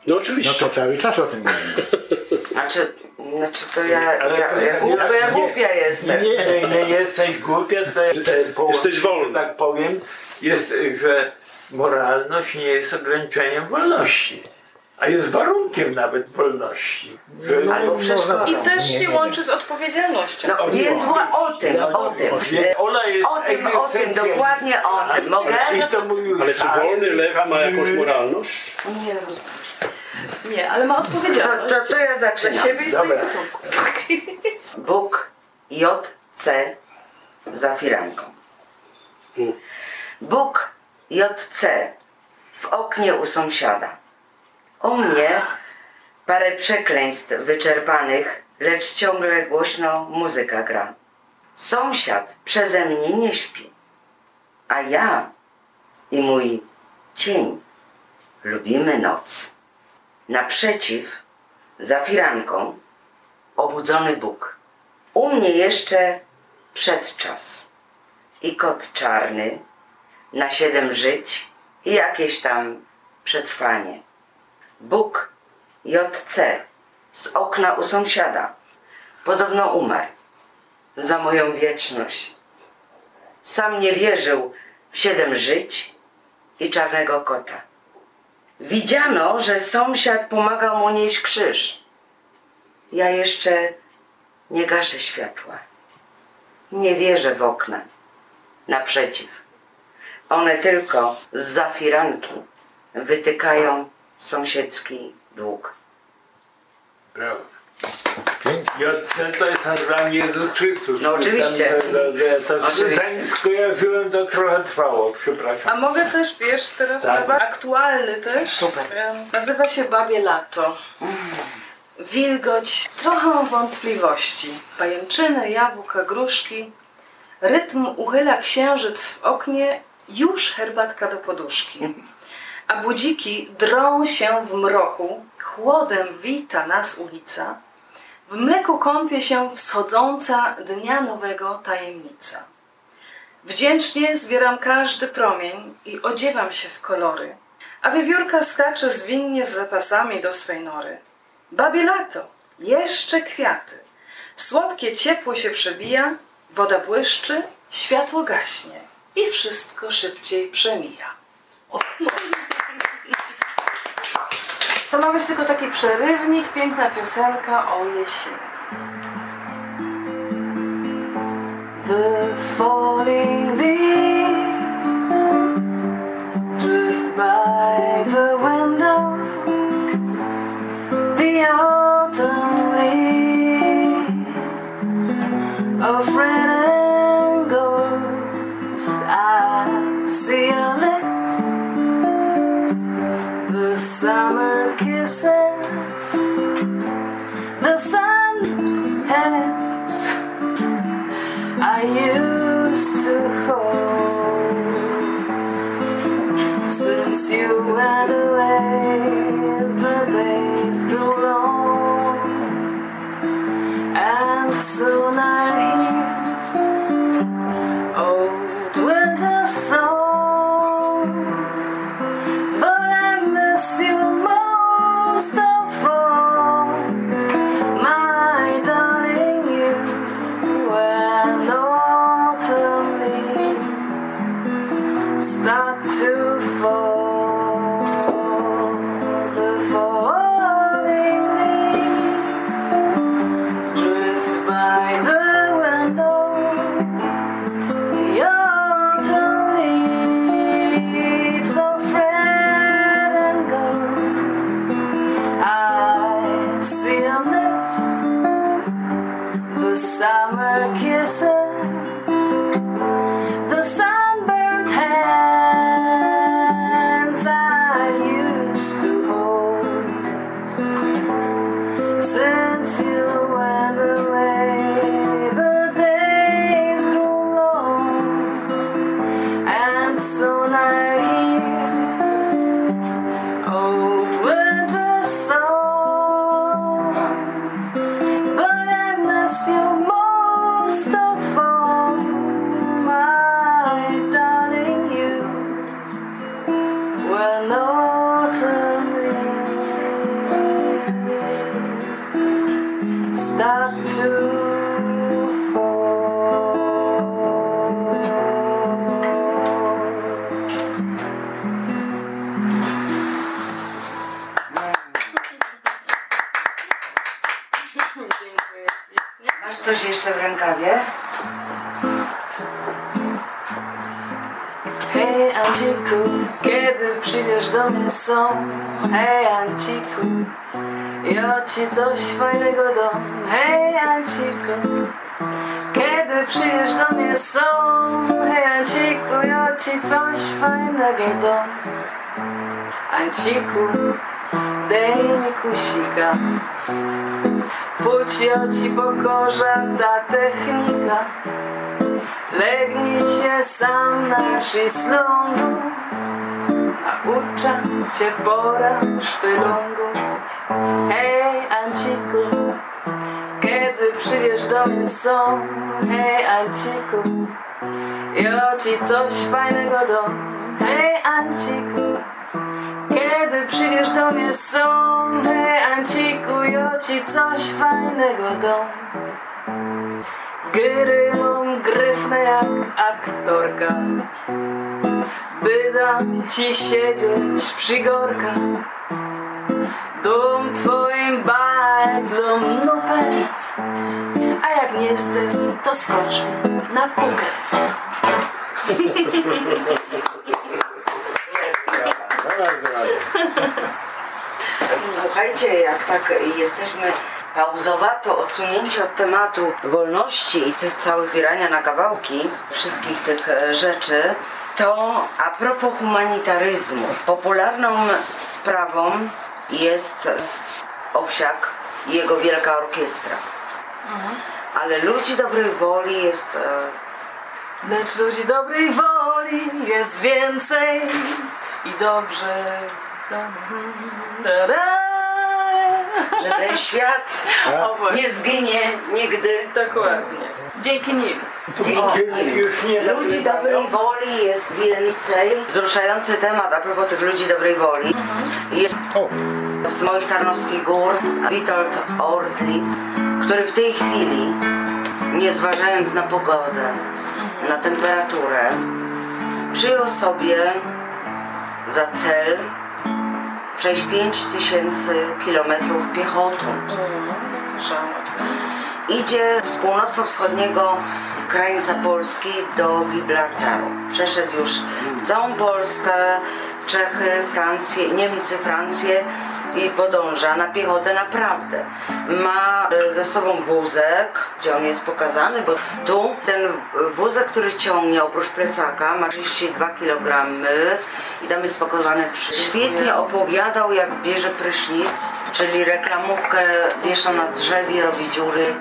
E: No
F: oczywiście.
E: to cały czas o tym mówimy. <laughs>
B: Znaczy, znaczy to ja,
C: Ale
B: ja,
C: to
B: ja,
C: jest-
B: głupia, ja
C: nie.
B: głupia jestem.
C: Nie, nie jesteś głupia, to jest,
F: Jesteś wolny.
C: tak powiem, jest, że moralność nie jest ograniczeniem wolności, a jest warunkiem nawet wolności. Że,
B: Albo przeszkodą.
D: I też się
E: nie, nie.
D: łączy z odpowiedzialnością.
B: No więc wła- o tym, o tym.
C: Ola jest
B: O tym, o tym, dokładnie o tym. Mogę?
F: Ale czy wolny lew ma jakąś moralność?
B: Nie rozumiem.
D: Nie, ale ma odpowiedzialność.
B: To, to, to ja
D: Za
B: zaczynam.
D: siebie i
C: Dobra.
D: potomków.
B: Bóg JC za firanką. Bóg JC w oknie u sąsiada. U mnie parę przekleństw wyczerpanych, lecz ciągle głośno muzyka gra. Sąsiad przeze mnie nie śpi, a ja i mój cień lubimy noc. Naprzeciw, za firanką, obudzony Bóg. U mnie jeszcze przedczas i kot czarny na siedem żyć i jakieś tam przetrwanie. Bóg JC z okna u sąsiada podobno umarł za moją wieczność. Sam nie wierzył w siedem żyć i czarnego kota. Widziano, że sąsiad pomagał mu nieść krzyż. Ja jeszcze nie gaszę światła. Nie wierzę w okna. Naprzeciw. One tylko z zafiranki wytykają sąsiedzki dług.
C: Brawo.
E: Pięknie.
C: JC to jest mnie Jezus Chrystus.
B: No oczywiście.
C: Tam, to,
B: Oczywiście.
C: Zanim skojarzyłem, to trochę trwało, przepraszam.
D: A mogę też, wiesz, teraz
C: Tak.
D: aktualny też.
B: Super.
D: Nazywa się Babie Lato. Wilgoć, trochę wątpliwości. Pajęczyny, jabłka, gruszki. Rytm uchyla księżyc w oknie, już herbatka do poduszki. A budziki drą się w mroku, chłodem wita nas ulica. W mleku kąpie się wschodząca dnia nowego tajemnica. Wdzięcznie zbieram każdy promień i odziewam się w kolory, a wiewiórka skacze zwinnie z zapasami do swej nory. Babie lato, jeszcze kwiaty. Słodkie ciepło się przebija, woda błyszczy, światło gaśnie i wszystko szybciej przemija. <laughs> To ma być tylko taki przerywnik, piękna piosenka o jesieni. The falling leaves drift by the window. The autumn leaves are red and. I see your lips, the summer kisses, the sun hands. I used to hold since you went away. Anciku, daj mi kusika. Pójdź ja ci pokorza ta technika. Legnij się sam na szyslągu, a uczę cię pora sztylągu. Hej, Anciku, kiedy przyjdziesz do mnie są? Hej, Anciku, ja ci coś fajnego dam. Hej, Anciku, kiedy przyjdziesz do mnie są? Hej, Anciku, ja ci coś fajnego dam. Gry mam gryfne jak aktorka By dam ci siedzieć przy gorkach Dom twoim bajdlom nupę A jak nie chcesz, to skocz mi na pukę
E: Bardzo ładnie. <laughs>
B: Słuchajcie, jak tak jesteśmy pauzowato odsunięci od tematu wolności i tych całych wirania na kawałki, wszystkich tych e, rzeczy, to a propos humanitaryzmu. Popularną sprawą jest Owsiak i jego wielka orkiestra. Ale ludzi dobrej woli jest e,
D: Lecz ludzi dobrej woli jest więcej I dobrze.
B: Że ten świat
C: właśnie,
B: nie zginie nigdy.
C: dokładnie. Dzięki nim.
B: Ludzi dobrej woli jest więcej. Wzruszający temat a propos tych ludzi dobrej woli. Jest
E: O,
B: z moich tarnowskich gór Witold Ortli, który w tej chwili, nie zważając na pogodę, na temperaturę, przyjął sobie za cel przejść 5000 kilometrów piechotą. Idzie z północno-wschodniego krańca Polski do Gibraltaru. Przeszedł już całą Polskę, Czechy, Francję, Niemcy, Francję i podąża na piechotę naprawdę. Ma e, ze sobą wózek, gdzie on jest pokazany, bo tu ten wózek, który ciągnie oprócz plecaka ma 32 kg i tam jest spakowane wszystko. Świetnie opowiadał jak bierze prysznic, czyli reklamówkę wiesza na drzewie, robi dziury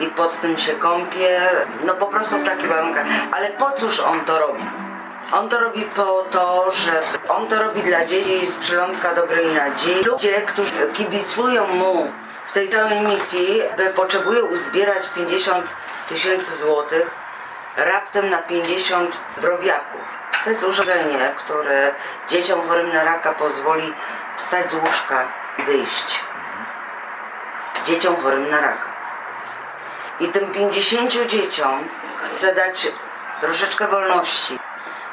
B: i pod tym się kąpie, no po prostu w takich warunkach. Ale po cóż on to robi? On to robi po to, że on to robi dla dzieci z przylądka dobrej nadziei. Ludzie, którzy kibicują mu w tej całej misji, potrzebują uzbierać 50 tysięcy złotych, raptem na 50 browiaków. To jest urządzenie, które dzieciom chorym na raka pozwoli wstać z łóżka i wyjść. Dzieciom chorym na raka. I tym 50 dzieciom chce dać troszeczkę wolności,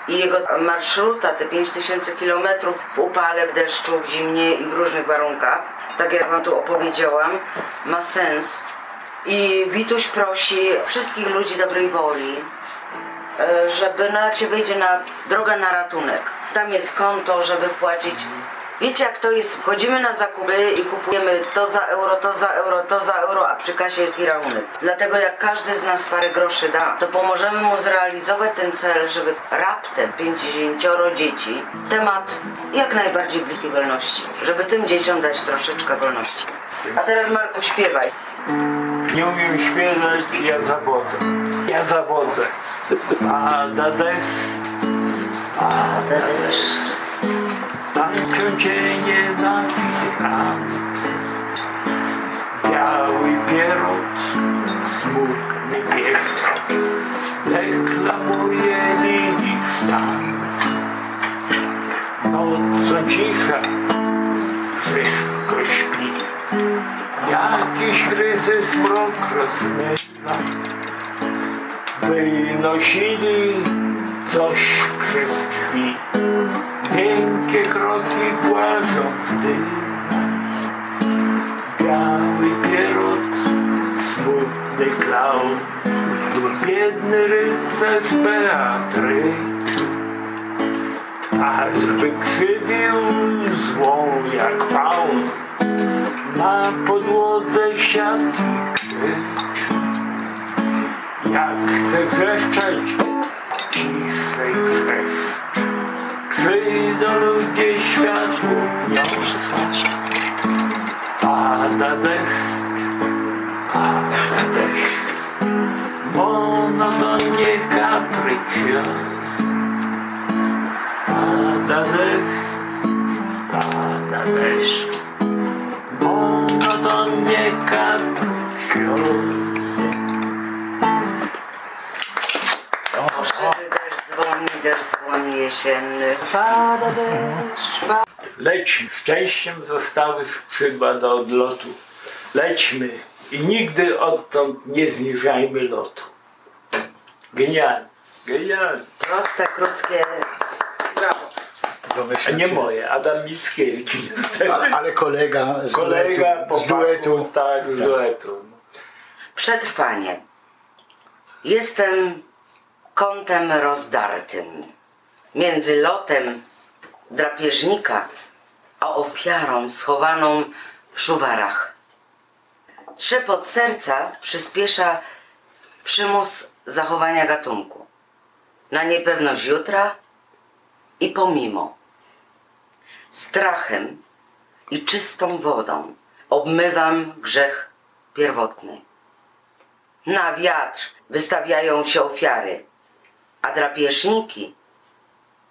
B: i jego marszruta, te 5000 kilometrów w upale, w deszczu, w zimnie i w różnych warunkach, tak jak Wam tu opowiedziałam, ma sens. I Wituś prosi wszystkich ludzi dobrej woli, e, żeby no jak się wyjdzie na drogę na ratunek, tam jest konto, żeby wpłacić. Wiecie jak to jest, wchodzimy na zakupy i kupujemy to za euro, to za euro, to za euro, a przy kasie jest i rachunek. Dlatego jak każdy z nas parę groszy da, to pomożemy mu zrealizować ten cel, żeby raptem 50 dzieci, temat jak najbardziej bliskiej wolności, żeby tym dzieciom dać troszeczkę wolności. A teraz Marku śpiewaj.
C: Nie umiem śpiewać, ja zawodzę. Ja zawodzę. Pada deszcz,
B: Pada deszcz,
C: cienie na firance. Biały pierót, smutny wieszcz, deklamuje linii sztanc. Noc cicha, wszystko śpi. Jakiś kryzys mrok rozmywa. Wynosili coś przez drzwi. Miękkie kroki włażą w dym. Biały pierót, smutny klaun. Biedny rycerz Beatry. Twarz wykrzywił złą jak faun. Na podłodze siatki krzyczy Jak chce wrzeszczeć Przyjdą ludzie światło wniosą Pada deszcz Pada deszcz Monotonnie kaprycios Pada deszcz Pada deszcz monotonnie capriccioso.
B: Deszcz dzwoni jesienny.
D: Pada deszcz, pada
C: Leci, szczęściem zostały skrzydła do odlotu. Lećmy i nigdy odtąd nie zniżajmy lotu. Genialnie, genialnie.
B: Proste, krótkie.
H: Brawo.
C: A
E: Domyślam
C: nie
E: się.
C: moje, Adam Mickiewicz.
E: Ale, ale kolega z
C: Kolega
E: duetu,
C: po
E: z duetu.
C: Tak, z duetu.
B: Przetrwanie. Jestem kątem rozdartym między lotem drapieżnika a ofiarą schowaną w szuwarach. Trzepot serca przyspiesza przymus zachowania gatunku na niepewność jutra i pomimo. Strachem i czystą wodą obmywam grzech pierwotny. Na wiatr wystawiają się ofiary, a drapieżniki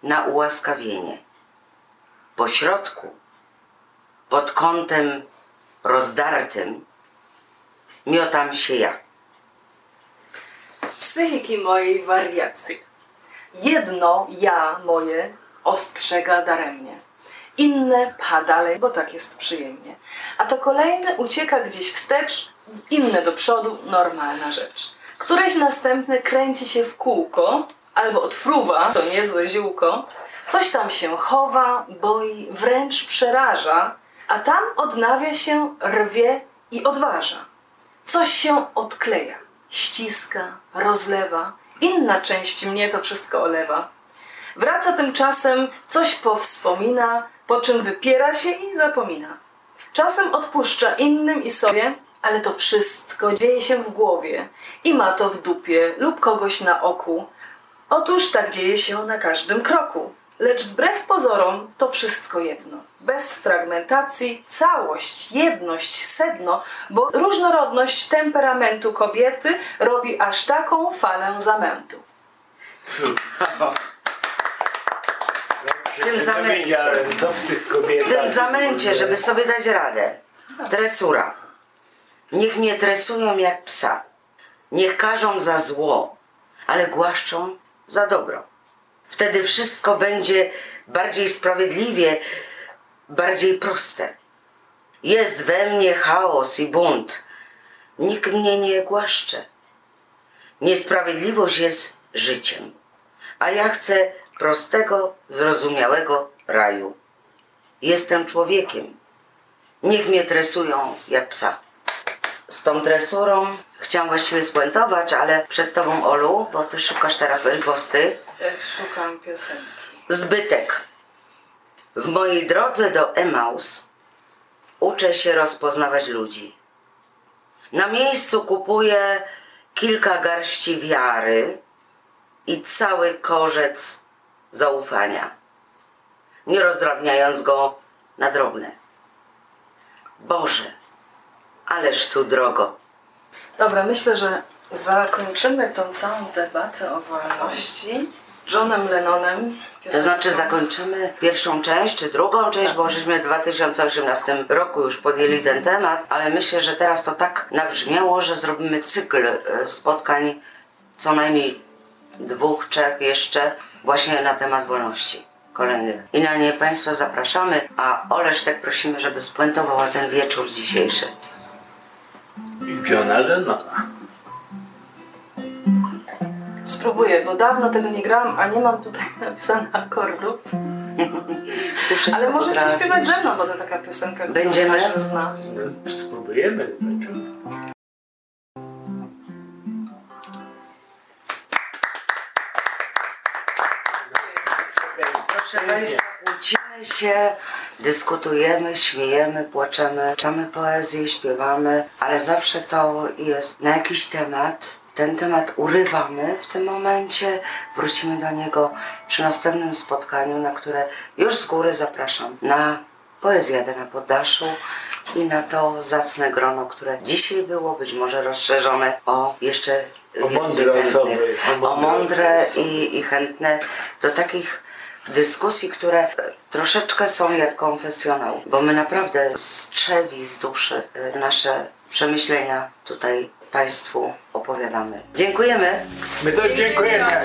B: na ułaskawienie. Po środku, pod kątem rozdartym, miotam się ja.
D: psychiki mojej wariacji. Jedno ja moje ostrzega daremnie. Inne pcha dalej, bo tak jest przyjemnie. A to kolejne ucieka gdzieś wstecz, inne do przodu, normalna rzecz. Któreś następne kręci się w kółko, albo odfruwa, to niezłe ziółko, coś tam się chowa, boi, wręcz przeraża, a tam odnawia się, rwie i odważa. Coś się odkleja, ściska, rozlewa. Inna część mnie to wszystko olewa. Wraca tymczasem, coś powspomina, po czym wypiera się i zapomina. Czasem odpuszcza innym i sobie, ale to wszystko dzieje się w głowie i ma to w dupie lub kogoś na oku. Otóż tak dzieje się na każdym kroku. Lecz wbrew pozorom to wszystko jedno. Bez fragmentacji, całość, jedność, sedno, bo różnorodność temperamentu kobiety robi aż taką falę zamętu.
C: W
B: tym zamęcie.
C: W
B: tym zamęcie, żeby sobie dać radę. Tresura. Niech mnie tresują jak psa. Niech każą za zło, ale głaszczą za dobro. Wtedy wszystko będzie bardziej sprawiedliwie, bardziej proste. Jest we mnie chaos i bunt. Nikt mnie nie głaszcze. Niesprawiedliwość jest życiem, a ja chcę prostego, zrozumiałego raju. Jestem człowiekiem. Niech mnie tresują jak psa. Z tą tresurą chciałam właściwie spuentować, ale przed tobą, Olu, bo ty szukasz teraz riposty,
D: E, Szukam piosenki.
B: zbytek. W mojej drodze do Emaus uczę się rozpoznawać ludzi. Na miejscu kupuję kilka garści wiary i cały korzec zaufania, nie rozdrabniając go na drobne. Boże, ależ tu drogo.
D: Dobra, myślę, że zakończymy tą całą debatę o wolności Johnem Lennonem.
B: To znaczy zakończymy pierwszą część, czy drugą część, bo żeśmy w 2018 roku już podjęli ten temat, ale myślę, że teraz to tak nabrzmiało, że zrobimy cykl e, spotkań, co najmniej dwóch, trzech jeszcze, właśnie na temat wolności kolejnych. I na nie Państwa zapraszamy, a Olesztek prosimy, żeby spuentowała ten wieczór dzisiejszy.
C: Johna Lennona.
D: Spróbuję, bo dawno tego nie grałam, a nie mam tutaj <laughs> napisanych akordów. <laughs>
B: Ty wszystko
D: Ale możecie
B: potrafisz.
D: śpiewać ze mną, bo to taka piosenka, którą
B: Będziemy?
D: każdy zna.
C: No, spróbujemy.
B: Proszę Państwa, kłócimy się, dyskutujemy, śmiejemy, płaczemy, czytamy poezję, śpiewamy, ale zawsze to jest na jakiś temat. Ten temat urywamy w tym momencie, wrócimy do niego przy następnym spotkaniu, na które już z góry zapraszam na poezjadę na poddaszu i na to zacne grono, które dzisiaj było, być może rozszerzone o jeszcze
C: O
B: więcej
C: mądre
B: chętnych,
C: osoby, o mądre
B: i, i chętne do takich dyskusji, które e, troszeczkę są jak konfesjonał, bo my naprawdę z trzewi, z duszy e, nasze przemyślenia tutaj Państwu opowiadamy. Dziękujemy.
C: My też dziękujemy.